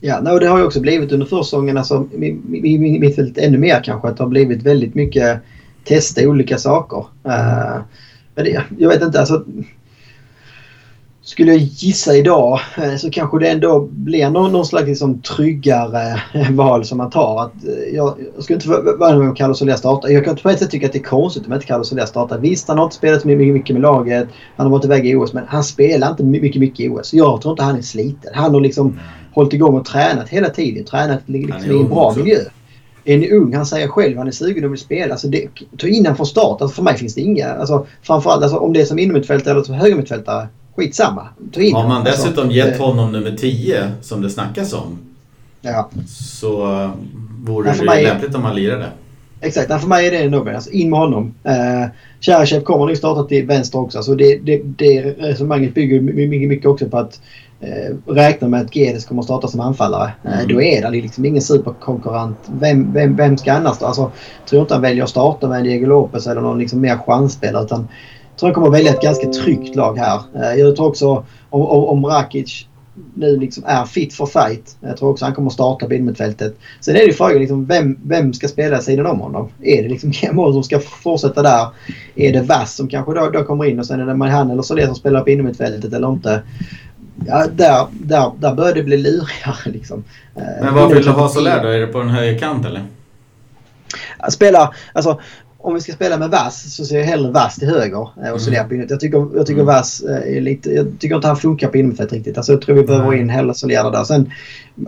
Ja, och det har ju också blivit under försäsongen, alltså mittfältet ännu mer kanske, att det har blivit väldigt mycket testa olika saker. Uh, men det, jag vet inte, alltså skulle jag gissa idag eh, så kanske det ändå blir någon, någon slags liksom tryggare val som man tar. Att eh, jag, jag skulle inte vara med om Carlos Soler startar. Jag kan på ett sätt tycka att det är konstigt om inte Carlos Soler startar. Visst, han har inte spelat så mycket, mycket med laget. Han har varit iväg i OS men han spelar inte mycket, mycket i OS. Jag tror inte han är sliten. Han har liksom mm. hållit igång och tränat hela tiden. Tränat liksom i en bra också. miljö. En ung, han säger själv, han är sugen och vill spela. Alltså det, ta in honom från start. Alltså för mig finns det inga, alltså framförallt alltså om det är som innermittfältare eller som högermittfältare skitsamma. Ta in Har man alltså, dessutom gett eh, honom nummer 10 som det snackas om. Ja. Så uh, vore det mig, lämpligt om man lirade. Exakt, för mig är det en no alltså In med honom. Uh, Cherchev kommer nog starta till vänster också. Så det, det, det resonemanget bygger mycket, mycket också på att eh, räknar med att Gedes kommer starta som anfallare. Eh, mm. Då är det liksom ingen superkonkurrent. Vem, vem, vem ska annars då? Alltså, tror inte han väljer att starta med Diego Lopez eller någon liksom mer chansspelare. Utan tror han kommer välja ett ganska tryggt lag här. Eh, jag tror också om, om, Rakic nu liksom är fit for fight. Jag tror också han kommer att starta på innermittfältet. Sen är det ju frågan liksom, vem, vem ska spela sidan om honom? Är det liksom (laughs) Gemol som ska fortsätta där? Är det Vass som kanske då, då kommer in och sen är det han eller så det som spelar på innermittfältet eller inte? Ja, där, där, där börjar det bli lurigare (laughs) liksom. Men vad vill du ha Soler då? Är det på en högerkant eller? Spela, alltså om vi ska spela med Vass så ser jag hellre Vass till höger eh, och på Jag tycker, jag tycker mm. Vass eh, är lite... Jag tycker inte han funkar på innermittfältet riktigt. Alltså jag tror vi behöver in hellre Soler där. Sen,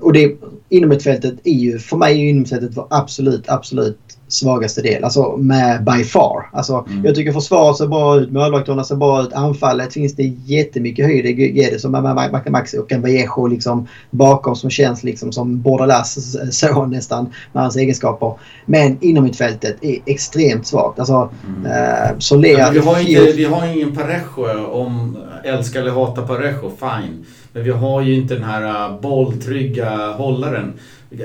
och det, innermittfältet är ju... För mig är innermittfältet vår absolut, absolut svagaste del. Alltså med by far. Alltså, mm. Jag tycker försvaret ser bra ut, målvakterna ser bra ut, anfallet finns det jättemycket höjd i Guedes som Max och en Vallejo liksom bakom som känns liksom som Bordalas son nästan med hans egenskaper. Men inom mittfältet är extremt svagt. Alltså, mm. eh, Soler... vi, har inte, vi har ingen Parejo om älskar eller hatar Parejo, fine. Men vi har ju inte den här uh, bolltrygga hållaren.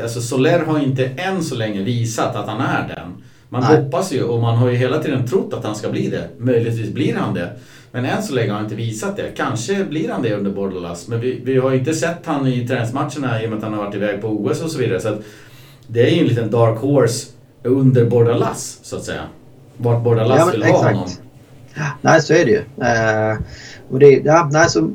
Alltså Soler har inte än så länge visat att han är den. Man Nej. hoppas ju och man har ju hela tiden trott att han ska bli det. Möjligtvis blir han det. Men än så länge har han inte visat det. Kanske blir han det under Bordalas. Men vi, vi har inte sett han i träningsmatcherna i och med att han har varit iväg på OS och så vidare. Så det är ju en liten dark horse under Bordalas så att säga. Vart Bordalas ja, vill exakt. ha honom. Nej, så är det ju. Uh, och det, ja, nej, så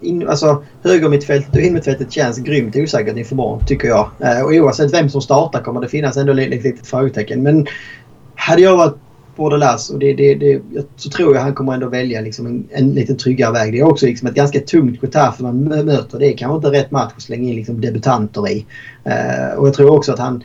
in, alltså, högermittfältet och innermittfältet känns grymt osäkert inför morgon tycker jag. Eh, och oavsett vem som startar kommer det finnas ändå ett litet frågetecken. Men hade jag varit Bordelas och det, det, det, så tror jag han kommer ändå välja liksom en, en lite tryggare väg. Det är också liksom ett ganska tungt Getafe man möter. Det är kanske inte rätt match att slänga in liksom debutanter i. Eh, och jag tror också att han,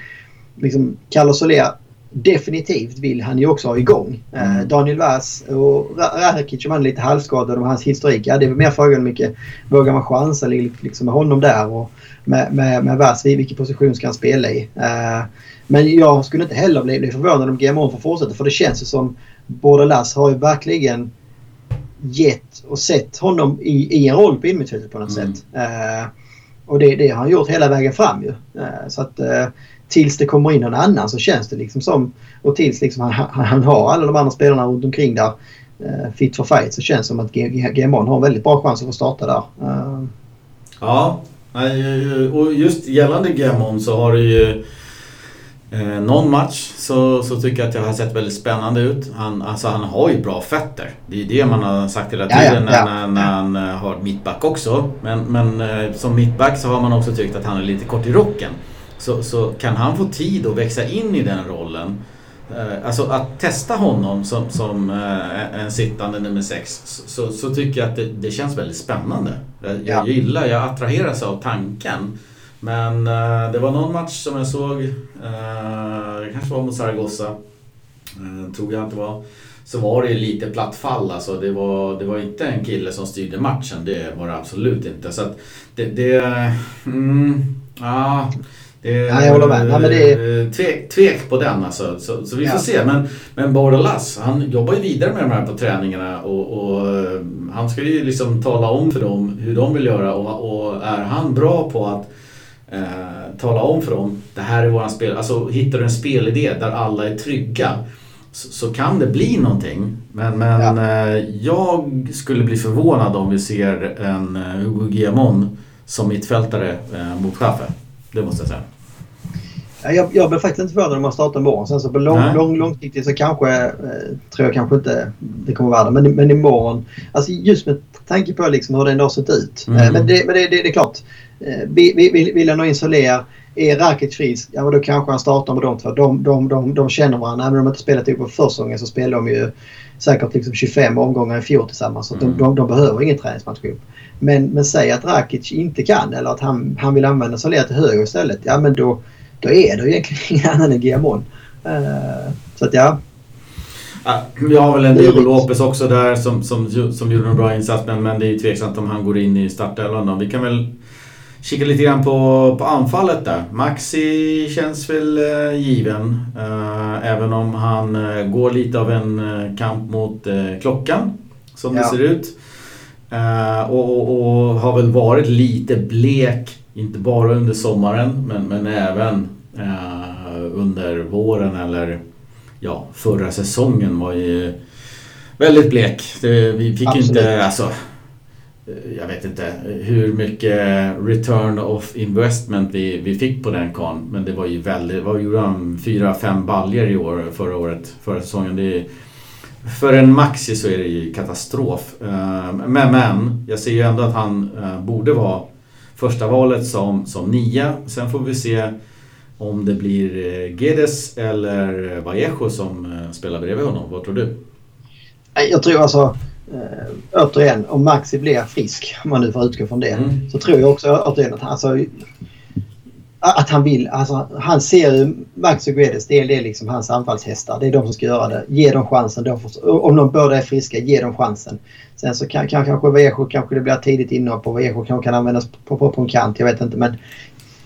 liksom, Carlos Soler definitivt vill han ju också ha igång. Eh, mm. Daniel Vass och Rakic om han är lite halvskadad och hans historik. Ja, det är mer frågan om mycket vågar man chansa liksom med honom där och med, med, med Vass. Vilken position ska han spela i? Uh, men jag skulle inte heller bli, bli förvånad om GMO får fortsätta för det känns ju som Bordelas har ju verkligen gett och sett honom i, i en roll på innermittfältet på något mm. sätt. Uh, och det, det har han gjort hela vägen fram ju. Uh, så att tills det kommer in någon annan så känns det liksom som... Och tills liksom han, han har alla de andra spelarna runt omkring där uh, fit for fight så känns det som att Gemon har en väldigt bra chans att få starta där. Uh. Ja, och just gällande Gemon så har det ju Eh, någon match så, så tycker jag att det har sett väldigt spännande ut. Han, alltså han har ju bra fötter. Det är det man har sagt hela tiden ja, ja, ja. När, när, han har mittback också. Men, men eh, som mittback så har man också tyckt att han är lite kort i rocken. Så, så kan han få tid att växa in i den rollen. Eh, alltså att testa honom som, som eh, en sittande nummer sex så, så tycker jag att det, det känns väldigt spännande. Jag, jag gillar, jag attraheras av tanken. Men eh, det var någon match som jag såg, det kanske var mot Zaragoza, tror jag att det var. Så var det lite platt fall alltså. Det var, det var inte en kille som styrde matchen. Det var det absolut inte. Så att det... det mm, ja, det, ja, jag håller med. Ja, men det är... tvek, tvek på den alltså. Så, så vi får se. Men, men Bordalas, han jobbar ju vidare med de här på träningarna och, och, eh, han ska ju liksom tala om för dem hur de vill göra och, och är han bra på att eh, tala om för dem, det här är våran spel, alltså hittar du en spelidé där alla är trygga så, så kan det bli någonting. Men, men ja. eh, jag skulle bli förvånad om vi ser en eh, Hugo Guillamon som mittfältare eh, mot Schaffer. Det måste jag säga. Jag, jag blir faktiskt inte förvånad om man startar imorgon. Sen så på lång, lång, långsiktigt så kanske, eh, tror jag kanske inte det kommer vara det. Men, men imorgon, alltså just med tanke på liksom hur den har sett ut. Mm. Men, det, men det, det, det är klart. Eh, vill, vill han ha in Soler, är Rakic frisk, ja då kanske han startar med de två. De, de, de, de känner varandra. Även om de inte spelat ihop på försäsongen så spelar de ju säkert liksom 25 omgångar i fjol tillsammans. Så mm. de, de, de behöver ingen träningsmatch ihop. Men, men säg att Rakic inte kan eller att han, han vill använda Soler till höger istället. Ja men då då är det egentligen (laughs) ingen annan än Guillamon. Uh, så att ja. Vi har väl en Diego Lopez också där som, som, som gjorde en bra insats men, men det är ju tveksamt om han går in i startelvan. Vi kan väl kika lite grann på, på anfallet där. Maxi känns väl uh, given. Uh, även om han uh, går lite av en kamp mot klockan som ja. det ser ut. Och, och, och, har väl varit lite blek, inte bara under sommaren men, men även under våren eller ja, förra säsongen var ju väldigt blek. Det, vi fick Absolut. inte, alltså Eh, jag vet inte hur mycket return of investment vi, vi fick på den kan. Men det var ju väldigt, vad gjorde han? Fyra, fem baljer i år, förra året, förra säsongen. Det är, för en Maxi så är det ju katastrof. Eh, men, men jag ser ju ändå att han eh, borde vara första valet som, som nia. Sen får vi se om det blir Gedes eller Vallejo som spelar bredvid honom. Vad tror du? Jag tror alltså återigen, om Maxi blir frisk, om man nu får utgå från det, mm. så tror jag också återigen att han, alltså, att han vill. Alltså, han ser ju Max och Guedes, det är, det är liksom hans anfallshästar. Det är de som ska göra det. Ge dem chansen. Då får, om de båda är friska, ge dem chansen. Sen så kan, kan kanske Vallejo kanske det blir tidigt inhopp och Vallejo kanske kan användas på, på, på en kant. Jag vet inte men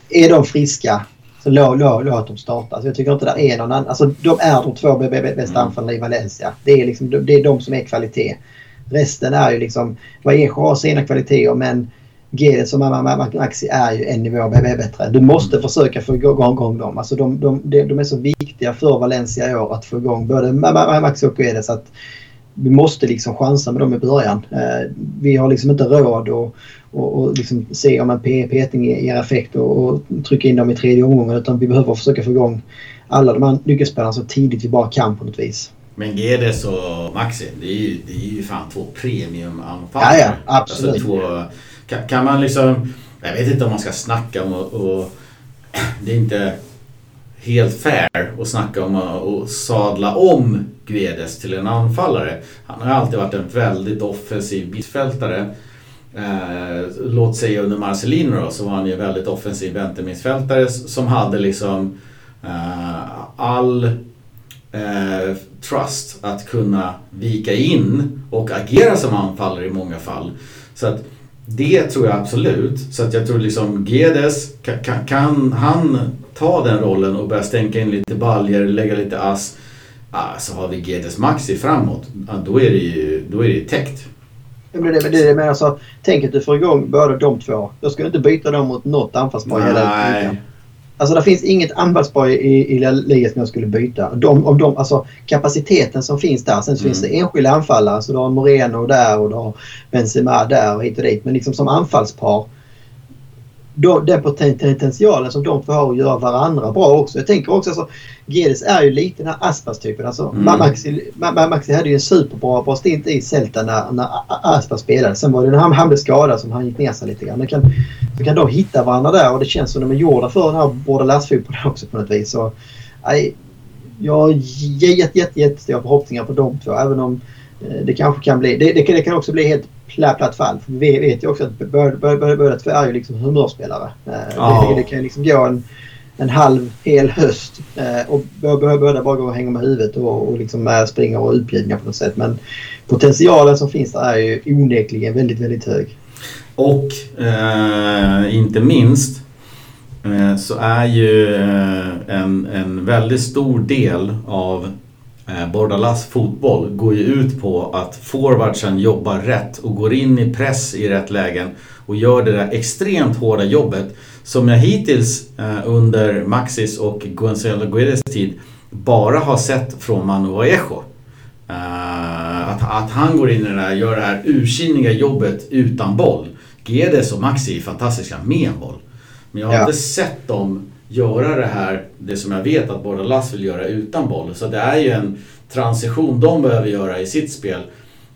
är de friska så låt, låt, låt dem starta. Så jag tycker inte det är någon annan. Alltså de är de två bästa anfallarna i Valencia. Det är, liksom, det är de som är kvalitet. Resten är ju liksom, Vallejo har sina kvaliteter men Gedet som Maxi är ju en nivå bättre. Du måste mm. försöka få igång, dem. Alltså de, de, de, är så viktiga för Valencia i år att få igång både Maxi och Guedes. Så att vi måste liksom chansa med dem i början. Eh, vi har liksom inte råd att och, och liksom se om en peting ger effekt och, och, trycka in dem i tredje omgången. Utan vi behöver försöka få igång alla de här nyckelspelarna så tidigt vi bara kan på något vis. Men Gedes och Maxi, det är ju, det är ju fan två premiumanfallare. Ja, ja, absolut. Alltså två, kan, kan, man liksom... Jag vet inte om man ska snacka om och, och (clears throat) det är inte helt fair att snacka om att sadla om Guedes till en anfallare. Han har alltid varit en väldigt offensiv mittfältare. Eh, låt säga under Marcelino då, så var han ju väldigt offensiv vänstermittfältare som hade liksom eh, all eh, trust att kunna vika in och agera som anfallare i många fall. Så att det tror jag absolut. Så att jag tror liksom Gedes, kan, kan han ta den rollen och börja stänka in lite baljer, lägga lite ass. Ah, så har vi Gedes Maxi framåt. Ah, då är det ju då är det täckt. Det är det, det, men alltså, tänk att du får igång båda de två. Jag skulle inte byta dem mot något anfallspar hela Alltså det finns inget anfallspar i, i ligan som jag skulle byta. De, om de, alltså, kapaciteten som finns där. Sen mm. finns det enskilda anfallare. Så du har Moreno där och du har Benzema där och hit och dit. Men liksom som anfallspar då, den potentialen som de får ha att göra varandra bra också. Jag tänker också alltså, Gedes är ju lite den här Aspas-typen. Alltså, mm. Maxi, Maxi hade ju en superbra bra stint i Celta när, när Aspas spelade. Sen var det när han, blev skadad som han gick ner sig lite grann. Kan, så kan de hitta varandra där och det känns som de är gjorda för den här borderlandsfotbollen också på något vis. Så, jag har jätte, jätte, jättestora förhoppningar på de två även om det kanske kan bli... Det, det, det kan också bli helt platt, platt fall. För vi vet ju också att båda två är ju liksom humörspelare. Ja. Det, det, kan liksom gå en, en halv, hel höst eh, och båda bara går och hänger med huvudet och, och liksom springer och utbjudna på något sätt. Men potentialen som finns där är ju onekligen väldigt, väldigt hög. Och eh, inte minst eh, så är ju eh, en, en väldigt stor del av Eh, Bordalas fotboll går ju ut på att forwardsen jobbar rätt och går in i press i rätt lägen och gör det där extremt hårda jobbet som jag hittills eh, under Maxis och Gonzalo Guedes tid bara har sett från Manu Vallejo. Eh, att, att han går in i det där, gör det här ursinniga jobbet utan boll. Guedes och Maxi är fantastiska med en boll. Men jag har ja. inte sett dem göra det här, det som jag vet att Bordalas vill göra utan boll. Så det är ju en transition de behöver göra i sitt spel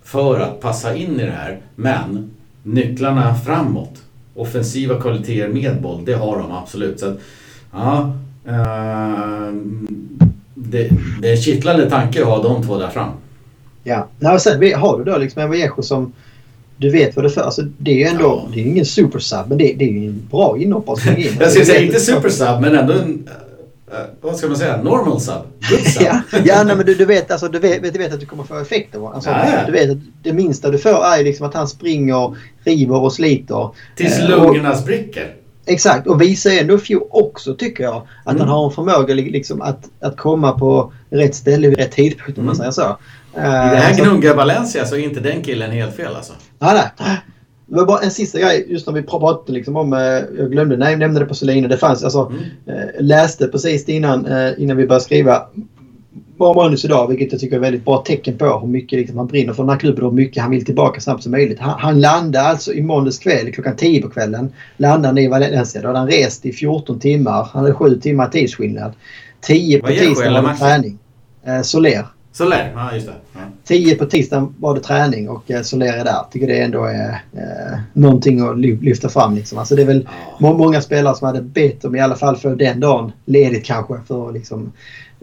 för att passa in i det här. Men nycklarna framåt, offensiva kvaliteter med boll, det har de absolut. Så att, ja, eh, det, det är en kittlande tanke att ha de två där fram. Ja, Nej, sen har du då liksom en Vallejo som du vet vad det är för. Alltså, det är ju ändå, ja. det är ingen supersub men det, det är ju en bra inhoppare in. (laughs) Jag skulle säga inte supersub men ändå en, uh, vad ska man säga, normal sub. (laughs) Sub. ja, ja nej, men du, du, vet, alltså, du, vet, du vet att du kommer få effekter. Alltså, ja, ja. Du vet att det minsta du får är liksom att han springer, river och sliter. Tills eh, lungorna spricker. Exakt och visar ändå fjol också tycker jag att mm. han har en förmåga liksom, att, att komma på rätt ställe vid rätt tidpunkt om man mm. säger så. I det här gnuggar Valencia så är inte den killen helt fel alltså. Nej, nej. Det var bara en sista grej just när vi pratade liksom om, jag glömde, nej, jag nämnde det på Selina. Det fanns, alltså, mm. läste precis innan, innan vi började skriva bra manus idag vilket jag tycker är väldigt bra tecken på hur mycket liksom, han brinner för den här klubben och hur mycket han vill tillbaka snabbt som möjligt. Han, han landade alltså i måndags kväll klockan 10 på kvällen. Landade i Valencia. Då hade han rest i 14 timmar. Han hade 7 timmar tidsskillnad. 10 på tisdagen var det träning. Eh, Soler. Soler, ja just det. Ja. 10 på tisdagen var det träning och eh, Soler är där. Tycker det ändå är eh, någonting att lyfta fram. Liksom. Alltså det är väl ja. många spelare som hade bett om i alla fall för den dagen ledigt kanske för liksom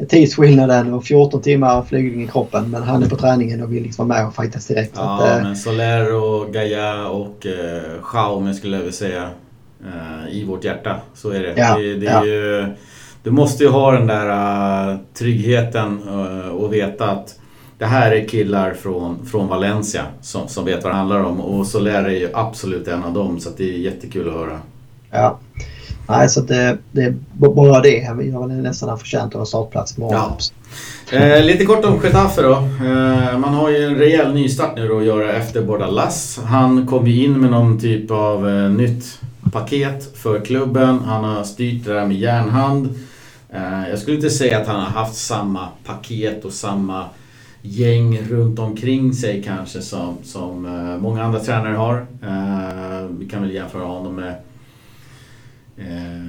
tidsskillnaden och 14 timmar flygning i kroppen. Men han är på träningen och vill liksom vara med och fightas direkt. Ja, att, men Soler och Gaia och eh, Jaume skulle jag vilja säga eh, i vårt hjärta. Så är det. Ja, det, det är ja. ju, du måste ju ha den där uh, tryggheten uh, och veta att det här är killar från, från Valencia som, som vet vad det handlar om. Och Soler är ju absolut en av dem så det är jättekul att höra. Ja. Nej, så det, det är bara det. Jag var nästan förtjänt av en startplats imorgon. Ja. Eh, lite kort om Getafe då. Eh, man har ju en rejäl nystart nu då att göra efter Bordalas. Han kom ju in med någon typ av eh, nytt paket för klubben. Han har styrt det där med järnhand. Eh, jag skulle inte säga att han har haft samma paket och samma gäng runt omkring sig kanske som, som eh, många andra tränare har. Eh, vi kan väl jämföra honom med Eh,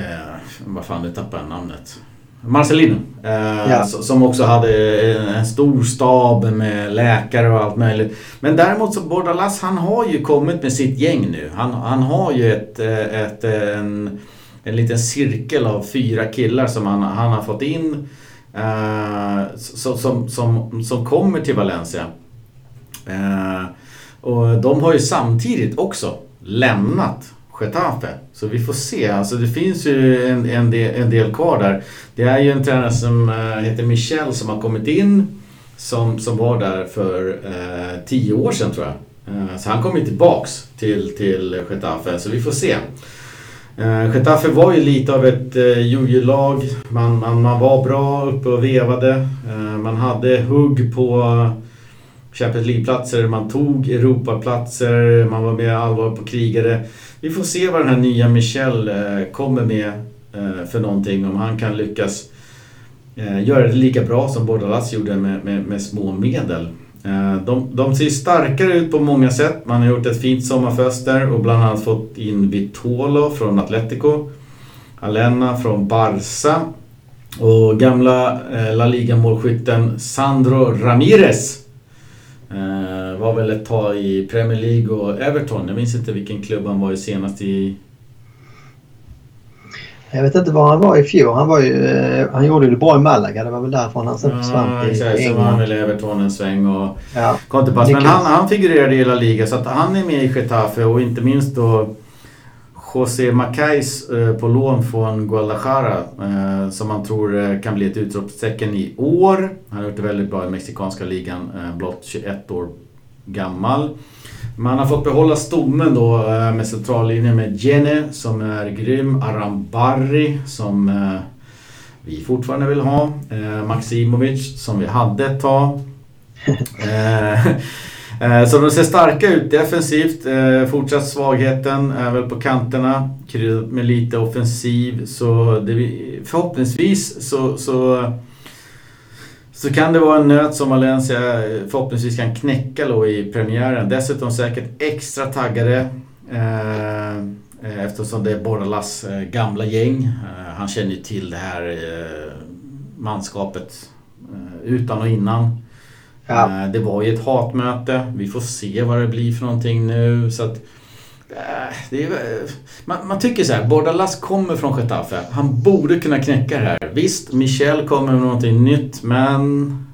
eh, vad fan, nu tappade jag namnet. Marcelino. Eh, ja. Som också hade en stor stab med läkare och allt möjligt. Men däremot så Bordalas han har ju kommit med sitt gäng nu. Han, han har ju ett, ett, en, en liten cirkel av fyra killar som han, han har fått in. Eh, som, som, som, som kommer till Valencia. Eh, och de har ju samtidigt också lämnat Getafe. Så vi får se. Alltså det finns ju en, en, del, en del kvar där. Det är ju en tränare som eh, heter Michel som har kommit in. Som, som var där för eh, tio år sedan tror jag. Eh, så han kommer tillbaks till, till Getafe. Så vi får se. Eh, Getafe var ju lite av ett eh, jojo-lag. Man, man, man var bra uppe och vevade. Eh, man hade hugg på Champions League-platser, man tog Europaplatser, man var med allvar på krigare. Vi får se vad den här nya Michel kommer med för någonting. Om han kan lyckas göra det lika bra som Bordalas gjorde med, med, med små medel. Eh, de, de, ser starkare ut på många sätt. Man har gjort ett fint sommarfönster och bland annat fått in Vitolo från Atletico. Alena från Barca Och gamla eh, La Liga-målskytten Sandro Ramirez eh, var väl ett tag i Premier League och Everton. Jag minns inte vilken klubb han var i senast i. Jag vet inte var han var i fjol. Han, var ju, eh, han gjorde det bra i Malaga. Det var väl därifrån han sen försvann ja, till England. Sen var han väl Everton en sväng och ja. kom till pass. Men han, han figurerade i hela ligan så att han är med i Getafe och inte minst då José Macais eh, på lån från Guadalajara eh, som man tror kan bli ett utropstecken i år. Han har gjort det väldigt bra i mexikanska ligan, blott 21 år gammal. Man har fått behålla stommen då med centrallinjen med Gene som är grym, Arambarri som vi fortfarande vill ha, Maximovic som vi hade ett tag. (laughs) Eh, så de ser starka ut defensivt. Eh, fortsatt svagheten är väl på kanterna. Kryddat med lite offensiv. Så det, förhoppningsvis så, så, så kan det vara en nöt som Valencia förhoppningsvis kan knäcka då i premiären. Dessutom säkert extra taggade. Eh, eftersom det är Bordalas gamla gäng. Han känner ju till det här manskapet utan och innan. Ja. Eh, det var ju ett hatmöte. Vi får se vad det blir för någonting nu. Så att, eh, är, man, man tycker så här, Bordalas kommer från Getafe. Han borde kunna knäcka det här. Visst, Michel kommer med någonting nytt, men...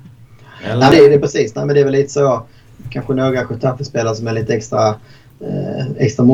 Eller? Nej, det är det precis. Nej, men det är väl lite så. Kanske några Getafe-spelare som är lite extra extra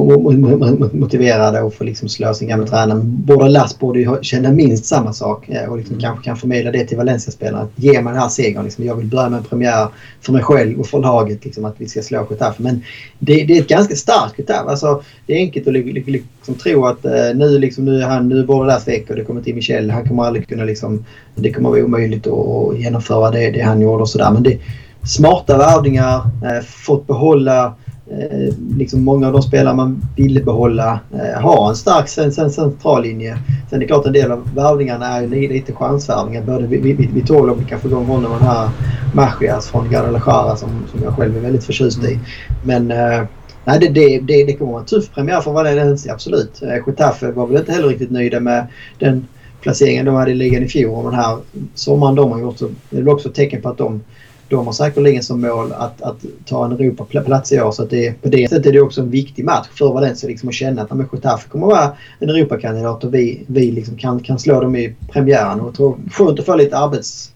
motiverade och får liksom slå sin gamla tränare. Båda Lass borde ju känna minst samma sak eh, och liksom mm. kanske kan förmedla det till Valencia-spelarna. Ge mig den här segern. Liksom. Jag vill börja med en premiär för mig själv och för laget liksom, att vi ska slå Getafe. Men det, det, är ett ganska starkt Getafe. Alltså, det är enkelt att liksom, tro att eh, nu, liksom, nu är han, nu båda Lass väck och det kommer till Michel. Han kommer aldrig kunna liksom, det kommer vara omöjligt att genomföra det, det han gjorde och sådär. Men det, smarta värvningar, eh, fått behålla eh, liksom många av de spelare man ville behålla. Eh, har en stark central linje. Sen är det klart en del av värvningarna är ju lite chansvärvningar. Både Vitolo, vi, vi kan få igång honom och den här Machias från Guadalajara som, som jag själv är väldigt förtjust i. Men eh, Nej, det, det, det, det kommer vara en tuff premiär för Valencia, absolut. Eh, Getafe var väl inte heller riktigt nöjda med den placeringen de hade i ligan i fjol. Och den här sommaren de har gjort så det är väl också ett tecken på att de de har säkerligen som mål att, att ta en Europaplats i år. Så att det, på det sättet är det också en viktig match för Valencia liksom att känna att Getafe kommer att vara en Europakandidat och vi, vi liksom kan, kan slå dem i premiären. Och tror, skönt att få lite arbets,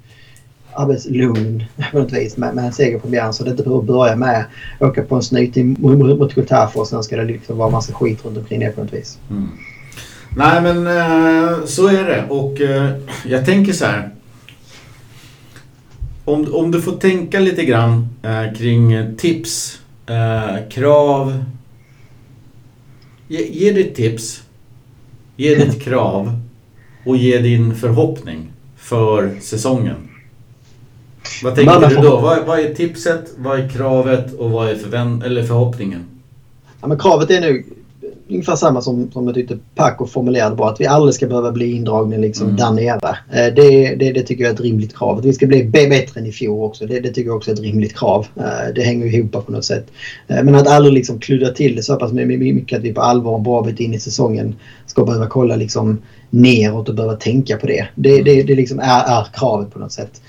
arbetslugn på något vis med, med en seger på premiären så det inte behöver börja med att åka på en snyting mot Getafe och sen ska det liksom vara massa skit runt omkring det på något vis. Mm. Nej men eh, så är det och eh, jag tänker så här om, om du får tänka lite grann eh, kring tips, eh, krav. Ge, ge ditt tips, ge ditt (laughs) krav och ge din förhoppning för säsongen. Vad tänker du då? Vad, vad, är tipset, vad är kravet och vad är förvänt eller förhoppningen? Ja, men kravet är nu ungefär samma som, som jag tyckte Paco formulerade bra. Att vi aldrig ska behöva bli indragna liksom mm. där nere. Eh, det, det, det, tycker jag är ett rimligt krav. Att vi ska bli bättre än i fjol också. Det, det tycker jag också är ett rimligt krav. Eh, det hänger ihop på något sätt. Eh, men att aldrig liksom kludda till det så pass mycket att vi på allvar en bra bit in i säsongen ska behöva kolla liksom neråt och behöva tänka på det. Det, det, det liksom är, är kravet på något sätt.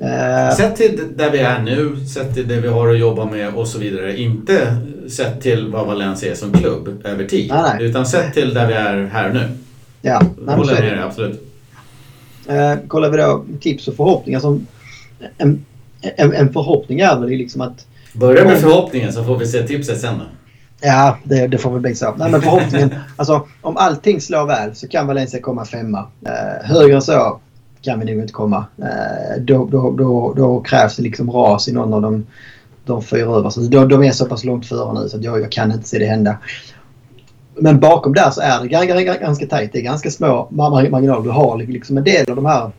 Uh, sett till där vi är nu, sett till det vi har att jobba med och så vidare. Inte sett till vad Valencia är som klubb över tid. Nej, nej. Utan sett till där vi är här nu. Ja, nej, håller med dig absolut. Uh, kollar vi då tips och förhoppningar. Som en, en, en förhoppning är väl liksom att... Börja med förhoppningen så får vi se tipset sen då. Ja, det, det får väl bli så. Nej, men förhoppningen, (laughs) alltså om allting slår väl så kan Valencia komma femma. Uh, högre än så kan vi nog inte komma. Eh, då, då, då, då, krävs det liksom ras i någon av de, de fyra översta. De, de är så pass långt före nu så jag, jag kan inte se det hända. Men bakom där så är det ganska, ganska tajt. Det är ganska små marginaler. Du har liksom en del av de här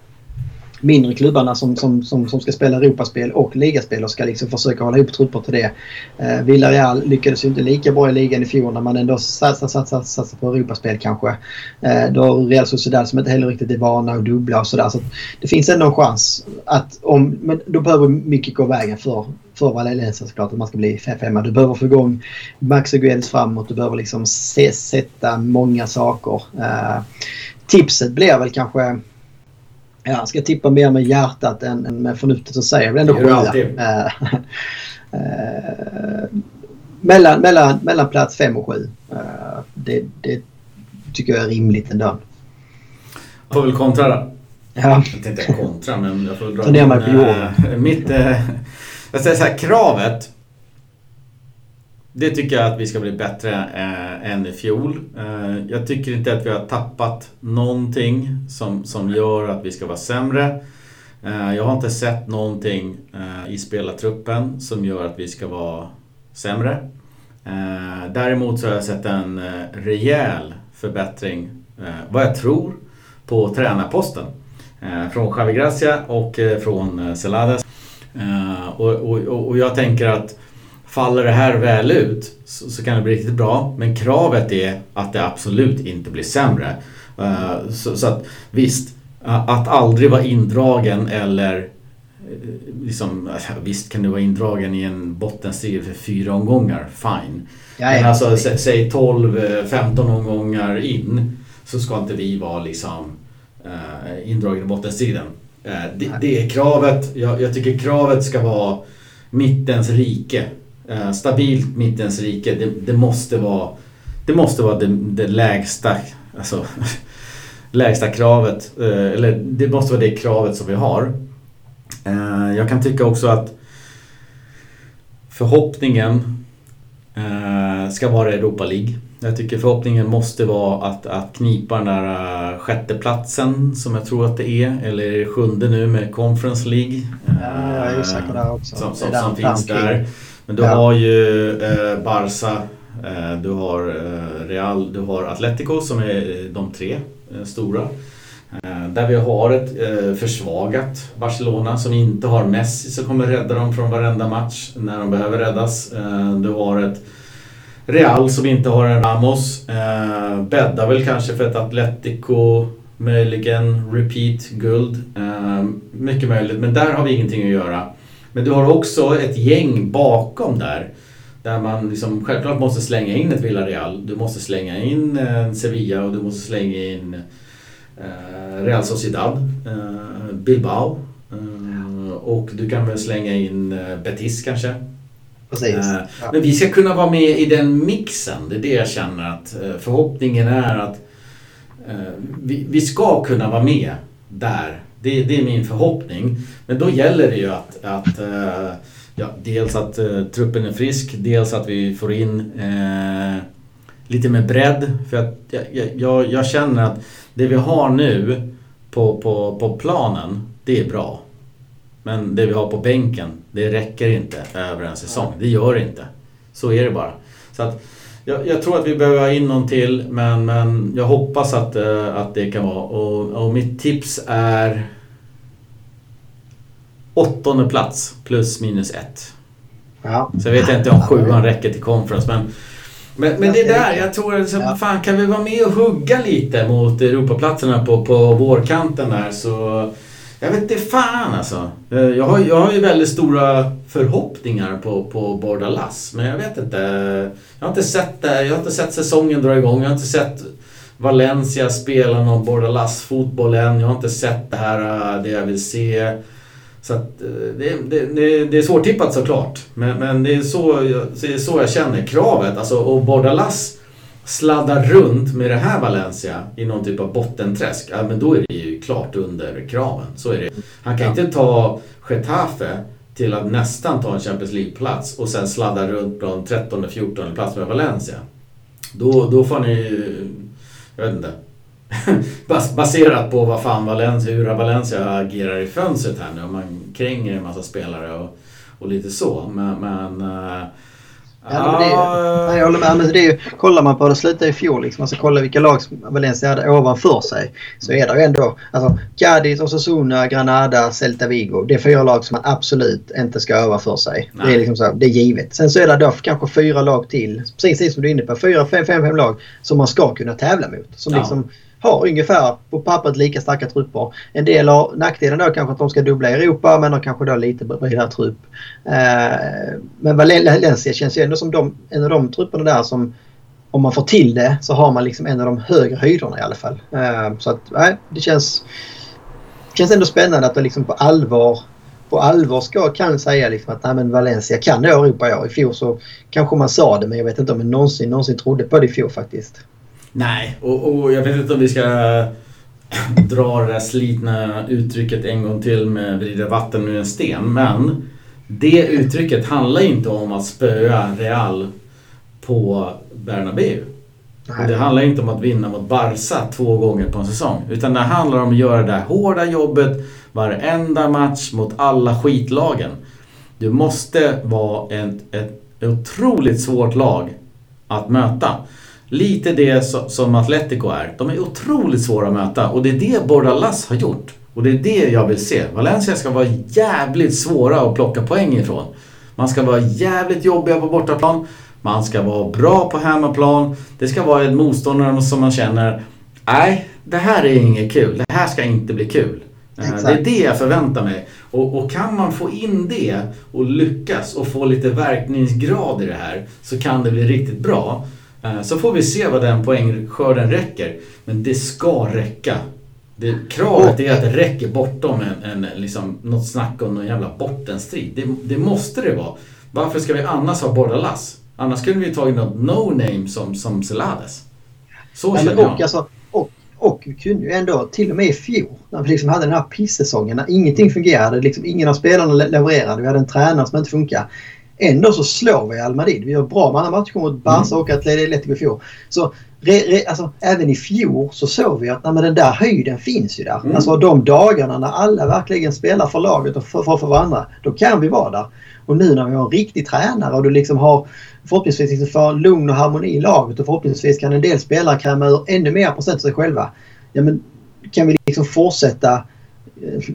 mindre klubbarna som, som, som, som ska spela Europaspel och ligaspel och ska liksom försöka hålla ihop trupper till det. Eh, Villarreal lyckades ju inte lika bra i ligan i fjol när man ändå satsade satsar, satsa på Europaspel kanske. Eh, då har Real Sociedad som inte heller riktigt är vana och dubbla och sådär. Så det finns ändå en chans att om, men då behöver mycket gå vägen för, för Valencia såklart att man ska bli femma. Du behöver få igång Max Aguels framåt. Du behöver liksom se, sätta många saker. Eh, tipset blir väl kanske Ja, ska tippa mer med hjärtat än, än med förnuftet så säger jag ändå sjua. Eh, (laughs) eh, mellan, mellan, mellan plats fem och sju. Eh, det, det tycker jag är rimligt ändå. Jag får väl kontra då. Ja. Jag tänkte kontra men jag får dra jorden. Mitt, jag säger så här, kravet det tycker jag att vi ska bli bättre äh, än i fjol. Äh, jag tycker inte att vi har tappat någonting som, som gör att vi ska vara sämre. Äh, jag har inte sett någonting i spelartruppen som gör att vi ska vara sämre. Däremot så har jag sett en rejäl förbättring, vad jag tror, på tränarposten. Från Javi Gracia och från Celades. Och, och, och jag tänker att Faller det här väl ut så, så, kan det bli riktigt bra. Men kravet är att det absolut inte blir sämre. Uh, så, så, att visst, att aldrig vara indragen eller eh, liksom, visst kan du vara indragen i en bottenstrid för fyra omgångar, fine. Men alltså sä, säg 12-15 omgångar in så ska inte vi vara liksom uh, indragen i bottenstriden. Uh, det, det, är kravet. Jag, jag tycker kravet ska vara mittens rike. Eh, stabilt mittens rike, det, det, måste vara det måste vara det, det lägsta, alltså, (laughs) lägsta kravet. Eh, eller det måste vara det kravet som vi har. Eh, jag kan tycka också att förhoppningen ska vara Europa League. Jag tycker förhoppningen måste vara att, att knipa den där sjätteplatsen som jag tror att det är. Eller sjunde nu med Conference League. Ja, jag är osäker där också. Som, som, som finns där. Men du ja. har ju uh, Barca, uh, du har Real, du har Atletico som är de tre stora. Där vi har ett försvagat Barcelona som inte har Messi som kommer rädda dem från varenda match när de behöver räddas. Du har ett Real som inte har en Ramos. Eh, bäddar väl kanske för ett Atletico, möjligen repeat guld. Eh, mycket möjligt, men där har vi ingenting att göra. Men du har också ett gäng bakom där. Där man liksom självklart måste slänga in ett Villarreal. Du måste slänga in eh, Sevilla och du måste slänga in eh, Real Sociedad, eh, Bilbao. Och du kan väl slänga in Betis kanske. Precis. Men vi ska kunna vara med i den mixen. Det är det jag känner att förhoppningen är att vi, ska kunna vara med där. Det, det, är min förhoppning. Men då gäller det ju att, att ja, dels att truppen är frisk, dels att vi får in lite mer bredd. För att jag, jag, jag, känner att det vi har nu på, på, på planen, det är bra. Men det vi har på bänken, det räcker inte över en säsong. Det gör det inte. Så är det bara. Så att, jag, jag, tror att vi behöver ha in någon till men, men jag hoppas att, uh, att det kan vara. Och, och mitt tips är åttonde plats plus minus ett. Ja. Så jag vet inte om sjuan räcker till conference men men, men det är där, jag tror att ja. fan kan vi vara med och hugga lite mot Europaplatserna på, på vårkanten där så jag vet inte fan alltså. Eh, jag har, jag har ju väldigt stora förhoppningar på, på Bordalas. Men jag vet inte. Jag har inte sett det. Jag har inte sett säsongen dra igång. Jag har inte sett Valencia spela någon Bordalas fotboll än. Jag har inte sett det här, eh, det jag vill se. Så att, eh, det, det, det, det är svårtippat såklart. Men, men det, är så, det är så jag känner. Kravet, alltså och Bordalas sladdar runt med det här Valencia i någon typ av bottenträsk, ja, men då är det ju klart under kraven. Så är det. Han kan ja. inte ta Getafe till att nästan ta en Champions League-plats och sen sladda runt på en 13-14 plats med Valencia. Då, då får ni... Jag vet inte. (laughs) Baserat på vad fan Valencia, hur Valencia agerar i fönstret här nu. Om man kränger en massa spelare och, och lite så. Men, men uh, Ja, det, nej, jag håller med. Men det är ju, kollar man på det slutade i fjol, liksom, alltså kolla vilka lag som Valencia hade ovanför sig. Så är det ju ändå alltså, Cadiz, Osasuna, Granada, Celta Vigo. Det är fyra lag som man absolut inte ska öva för sig. Det är, liksom så, det är givet. Sen så är det då kanske fyra lag till, precis som du är inne på. Fyra, fem, fem, fem lag som man ska kunna tävla mot. Som ja. liksom har ungefär på pappret lika starka trupper. En del har nackdelen då kanske att de ska dubbla Europa men har kanske då lite bredare trupp. Eh, men Valencia känns ju ändå som de, en av de trupperna där som om man får till det så har man liksom en av de högre höjderna i alla fall. Eh, så att nej, det känns, känns ändå spännande att det liksom på allvar på allvar ska, kan säga liksom att nej, men Valencia kan nå Europa i år. I fjol så kanske man sa det men jag vet inte om man någonsin, någonsin trodde på det i fjol faktiskt. Nej, och, och jag vet inte om vi ska (clears throat) dra det där slitna uttrycket en gång till med vrida vatten ur en sten. Men det uttrycket handlar inte om att spöa Real på Bernabéu. Det handlar inte om att vinna mot Barca två gånger på en säsong. Utan det handlar om att göra det hårda jobbet varenda match mot alla skitlagen. Du måste vara ett, ett otroligt svårt lag att möta. Lite det som Atletico är. De är otroligt svåra att möta och det är det Bordalas har gjort. Och det är det jag vill se. Valencia ska vara jävligt svåra att plocka poäng ifrån. Man ska vara jävligt jobbiga på bortaplan. Man ska vara bra på hemmaplan. Det ska vara ett motståndare som man känner, nej, det här är inget kul. Det här ska inte bli kul. Eh, Exakt. Det är det jag förväntar mig. Och, och, kan man få in det och lyckas och få lite verkningsgrad i det här så kan det bli riktigt bra. Eh, så får vi se vad den poängskörden räcker. Men det ska räcka. Det, kravet är att det räcker bortom en, en, liksom, något snack om någon jävla bottenstrid. Det, det måste det vara. Varför ska vi annars ha Bordalas? Annars kunde vi tagit något no-name som, som Celades. Så känner jag. Och, alltså, och, och vi kunde ju ändå, till och med i fjol, när vi liksom hade den här pissäsongen när ingenting fungerade. Liksom, ingen av spelarna levererade. Vi hade en tränare som inte funkade Ändå så slår vi Real Madrid. Vi gör bra matcher mot Barca mm. och Atletico i fjol. Så re, re, alltså, även i fjol så såg vi att nej, men den där höjden finns ju där. Mm. Alltså de dagarna när alla verkligen spelar för laget och för, för, för varandra. Då kan vi vara där. Och nu när vi har en riktig tränare och du liksom har förhoppningsvis liksom får lugn och harmoni i laget och förhoppningsvis kan en del spelare kräma ännu mer procent sig själva. Ja men kan vi liksom fortsätta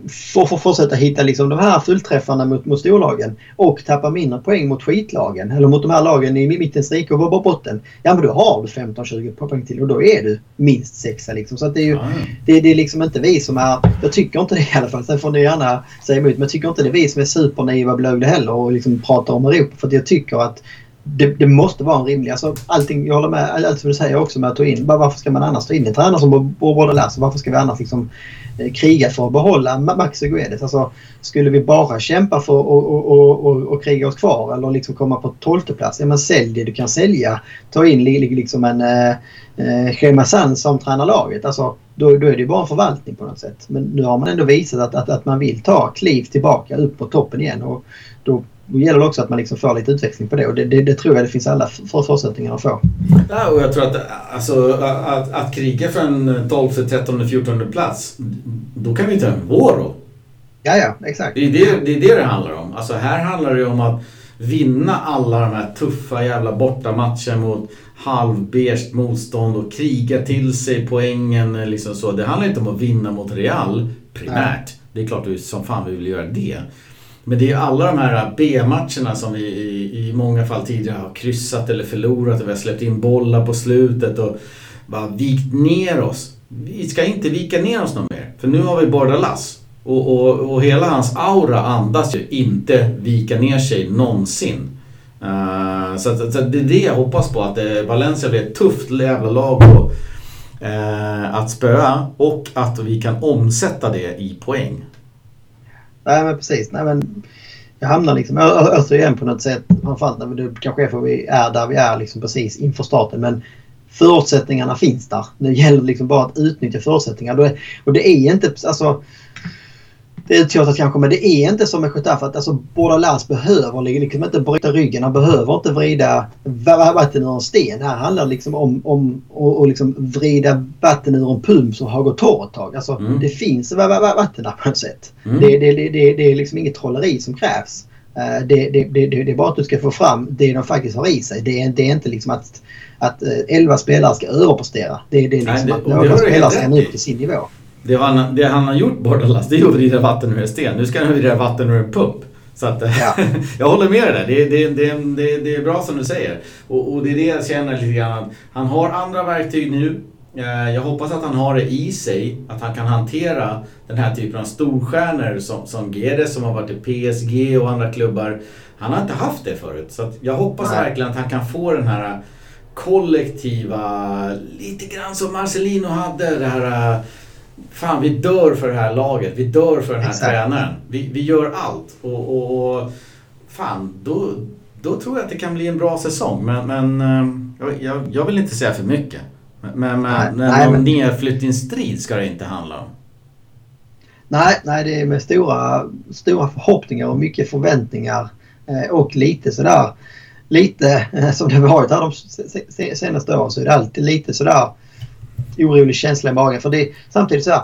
för fortsätta hitta liksom de här fullträffarna mot, mot storlagen och tappa mindre poäng mot skitlagen eller mot de här lagen i mittens rike och botten. Ja men då har du 15-20 poäng till och då är du minst sexa liksom. Så det är ju mm. det, det, är liksom inte vi som är, jag tycker inte det i alla fall, sen får ni gärna säga emot, men jag tycker inte det är vi som är supernaiva blögda heller och liksom pratar om Europa för jag tycker att det, det, måste vara en rimlig... Alltså allting, jag håller med allt som du säger också med att ta in. Varför ska man annars ta in en tränare som borde lära sig? Varför ska vi annars liksom eh, kriga för att behålla Max Guedes? Alltså, skulle vi bara kämpa för att och, och, och, och, kriga oss kvar eller liksom komma på tolfte plats? Ja men sälj det du kan sälja. Ta in liksom en eh, eh, som tränar laget. Alltså, då, då är det ju bara en förvaltning på något sätt. Men nu har man ändå visat att, att, att man vill ta kliv tillbaka upp på toppen igen. Och då då gäller det också att man liksom får lite utväxling på det och det, det, det tror jag det finns alla för förutsättningar att få. Ja, och jag tror att, alltså, att, att kriga för en 12, 13, 14 plats, då kan vi ta en Voro. Ja, ja, exakt. Det är det, det är det det handlar om. Alltså här handlar det om att vinna alla de här tuffa jävla bortamatcher mot halvbeige motstånd och kriga till sig poängen. Liksom så. Det handlar inte om att vinna mot Real primärt. Nej. Det är klart som fan vi vill göra det. Men det är alla de här B-matcherna som vi i, i många fall tidigare har kryssat eller förlorat och vi har släppt in bollar på slutet och bara vikt ner oss. Vi ska inte vika ner oss något mer. För nu har vi Bordalas. Och, och, och hela hans aura andas ju inte vika ner sig någonsin. Uh, så, att, så det är det jag hoppas på, att eh, Valencia blir ett tufft jävla lag och, eh, uh, att spöa och att vi kan omsätta det i poäng. Nej men precis. Nej, men jag hamnar liksom återigen på något sätt, framförallt när det kanske är för att vi är där vi är liksom precis inför starten. Men förutsättningarna finns där. Nu gäller det liksom bara att utnyttja förutsättningarna. Och det är inte, alltså det är uttjatat kanske men det är inte som med Getafe att alltså, båda Lars behöver liksom inte bryta ryggen. Han behöver inte vrida vatten ur en sten. Det här handlar liksom om, om att liksom vrida vatten ur en pump som har gått torr ett tag. Alltså, mm. Det finns vatten där på något sätt. Mm. Det, det, det, det, är liksom inget trolleri som krävs. Uh, det, det, det, det, är bara att du ska få fram det de faktiskt har i sig. Det är, det inte liksom att, att 11 spelare ska överprestera. Det, det är liksom Nej, det, att några spelare ska nå upp till sin nivå. Det han, det han har gjort Bordalas, det är att vrida vatten ur en sten. Nu ska han vrida vatten ur en pump. Så att, ja. (laughs) jag håller med dig där. Det, det, det, det, är bra som du säger. Och, och, det är det jag känner lite grann. Han har andra verktyg nu. Eh, jag hoppas att han har det i sig. Att han kan hantera den här typen av storstjärnor som, som Gedes som har varit i PSG och andra klubbar. Han har inte haft det förut. Så jag hoppas Nej. verkligen att han kan få den här kollektiva, lite grann som Marcelino hade. Det här fan vi dör för det här laget, vi dör för den här Exakt. tränaren. Vi, vi gör allt. Och, och, och, fan, då, då tror jag att det kan bli en bra säsong. Men, men eh, jag, jag vill inte säga för mycket. Men, men, nej, nej, någon men... nedflyttningsstrid ska det inte handla om. Nej, nej det är med stora, stora förhoppningar och mycket förväntningar. Eh, och lite sådär, lite eh, som det har varit här de senaste åren så är det alltid lite sådär orolig känsla i magen. För det är samtidigt så här,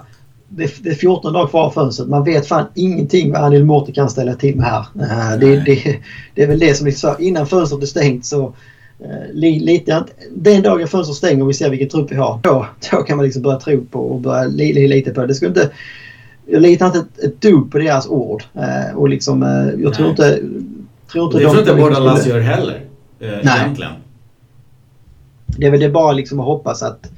det, det är 14 dagar kvar av fönstret. Man vet fan ingenting vad Anil Morty kan ställa till med här. Uh, det, det, det, är väl det som är så. Innan fönstret är stängt så uh, li, lite, den dagen fönstret stänger och vi ser vilken trupp vi har. Då, då kan man liksom börja tro på och börja li, li, lite på det. det skulle inte, jag litar inte ett, ett dugg på deras ord. Uh, och liksom, jag Nej. tror inte... Tror inte det tror inte båda Lass gör heller. Nej. Egentligen. Det är väl det bara liksom att hoppas att Eh,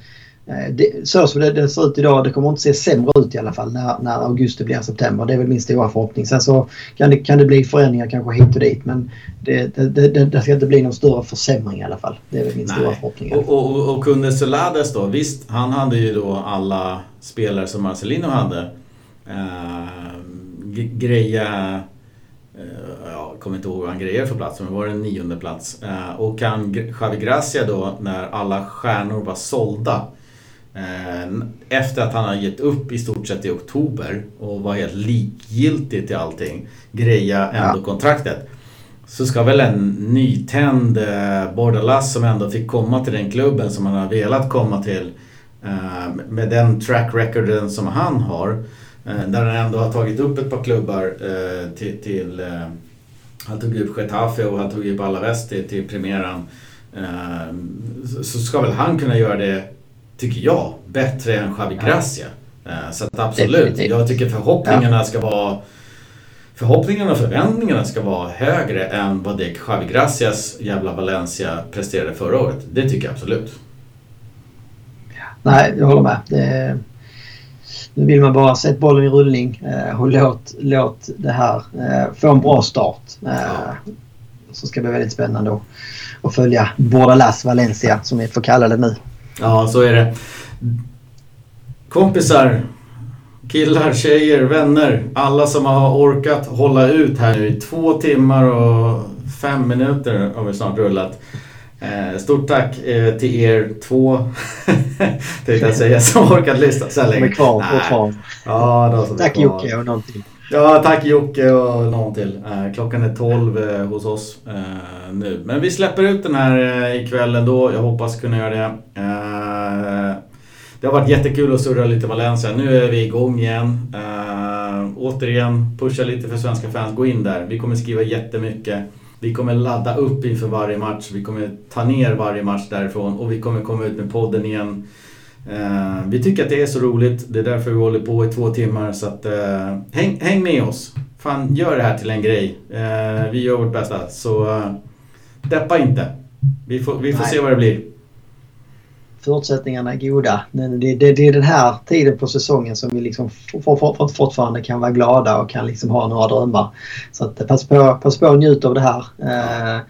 det, så som det, det, ser ut idag, det kommer inte se sämre ut i alla fall när, när augusti blir september. Det är väl min stora förhoppning. Sen så kan det, kan det bli förändringar kanske hit och dit men det, det, ska inte bli någon större försämring i alla fall. Det är väl min Nej. stora förhoppning. Och, och, och kunde Solades då, visst han hade ju då alla spelare som Marcelino hade. Eh, greja eh, jag kommer inte ihåg vad han grejade för plats, men var det en nionde plats. Eh, och kan Javi Gracia då, när alla stjärnor var sålda, Eh, efter att han har gett upp i stort sett i oktober och var helt likgiltig till allting. Greja ändå ja. kontraktet. så ska väl en nytänd eh, Bordalas som ändå fick komma till den klubben som han har velat komma till eh, med den track recorden som han har eh, där han ändå har tagit upp ett par klubbar eh, till, till eh, han tog upp Getafe och han tog upp Alaves till, till eh, så ska väl han kunna göra det, tycker jag, bättre än Javi Gracia. Eh, så att absolut, Definitivt. jag tycker förhoppningarna ska vara Förhoppningarna och förväntningarna ska vara högre än vad det Javi Gracias jävla Valencia presterade förra året. Det tycker jag absolut. Nej, jag håller med. Det, nu vill man bara sätta bollen i rullning eh, och låt, låt det här eh, få en bra start. Ja. Så ska bli väldigt spännande att följa Bordalas Valencia som vi får kalla det nu. Ja, så är det. Kompisar, killar, tjejer, vänner. Alla som har orkat hålla ut här nu i två timmar och fem minuter har vi snart rullat. Eh, stort tack eh, till er två, (laughs) tänkte jag säga, som orkat lyssna så länge. De är kvar fortfarande. Ja, tack Jocke och någon till. Ja, tack Jocke och någon till. Eh, klockan är 12 eh, hos oss eh, nu. Men vi släpper ut den här ikväll ändå. Jag hoppas kunna göra det. Det har varit jättekul att surra lite Valencia. Nu är vi igång igen. Återigen, pusha lite för svenska fans. Gå in där. Vi kommer skriva jättemycket. Vi kommer ladda upp inför varje match. Vi kommer ta ner varje match därifrån och vi kommer komma ut med podden igen. Uh, vi tycker att det är så roligt. Det är därför vi håller på i två timmar. Så att, uh, häng, häng med oss. Fan, gör det här till en grej. Uh, vi gör vårt bästa. Så deppa inte. Vi får, vi får se vad det blir förutsättningarna är goda. Det, det, det, är den här tiden på säsongen som vi liksom for, for, fortfarande kan vara glada och kan liksom ha några drömmar. Så att, pass, på, pass på och njut av det här. Eh,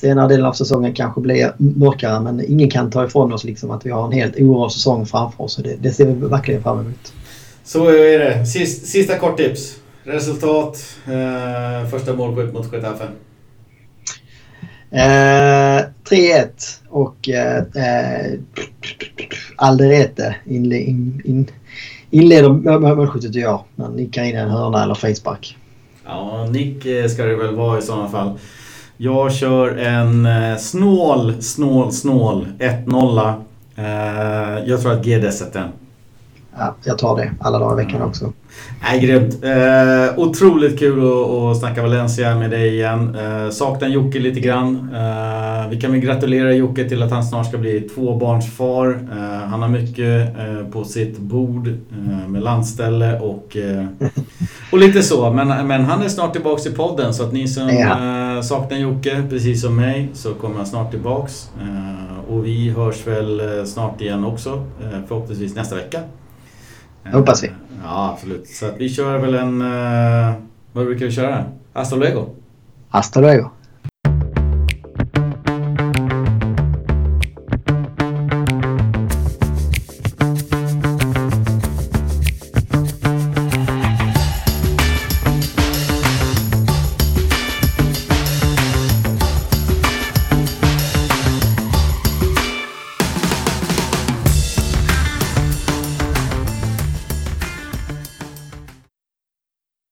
senare delen av säsongen kanske blir mörkare men ingen kan ta ifrån oss liksom att vi har en helt oerhörd säsong framför oss. Det, det ser vi verkligen fram emot. Så är det. Sist, sista kort tips. Resultat. Eh, första målskytt mot Getafe. Eh, 3-1 och eh, eh Alderete in, in, in, inleder målskyttet och jag. Han nickar in en hörna eller faceback. Ja, nick eh, ska det väl vara i sådana fall. Jag kör en eh, snål, snål, snål 1-0. Eh, jag tror att GD sätter den. Ja, jag tar det alla dagar i veckan också. Nej, grymt. Eh, otroligt kul att, att snacka Valencia med dig igen. Eh, saknar Jocke lite grann. Eh, vi kan väl gratulera Jocke till att han snart ska bli tvåbarnsfar. Eh, han har mycket på sitt bord med landställe och, (laughs) och lite så. Men, men han är snart tillbaks i podden så att ni som ja. saknar Jocke, precis som mig, så kommer han snart tillbaks. och vi hörs väl snart igen också, förhoppningsvis nästa vecka. Det hoppas vi. Ja, absolut. Så att vi kör väl en... Vad brukar vi köra? Hasta luego. Hasta luego.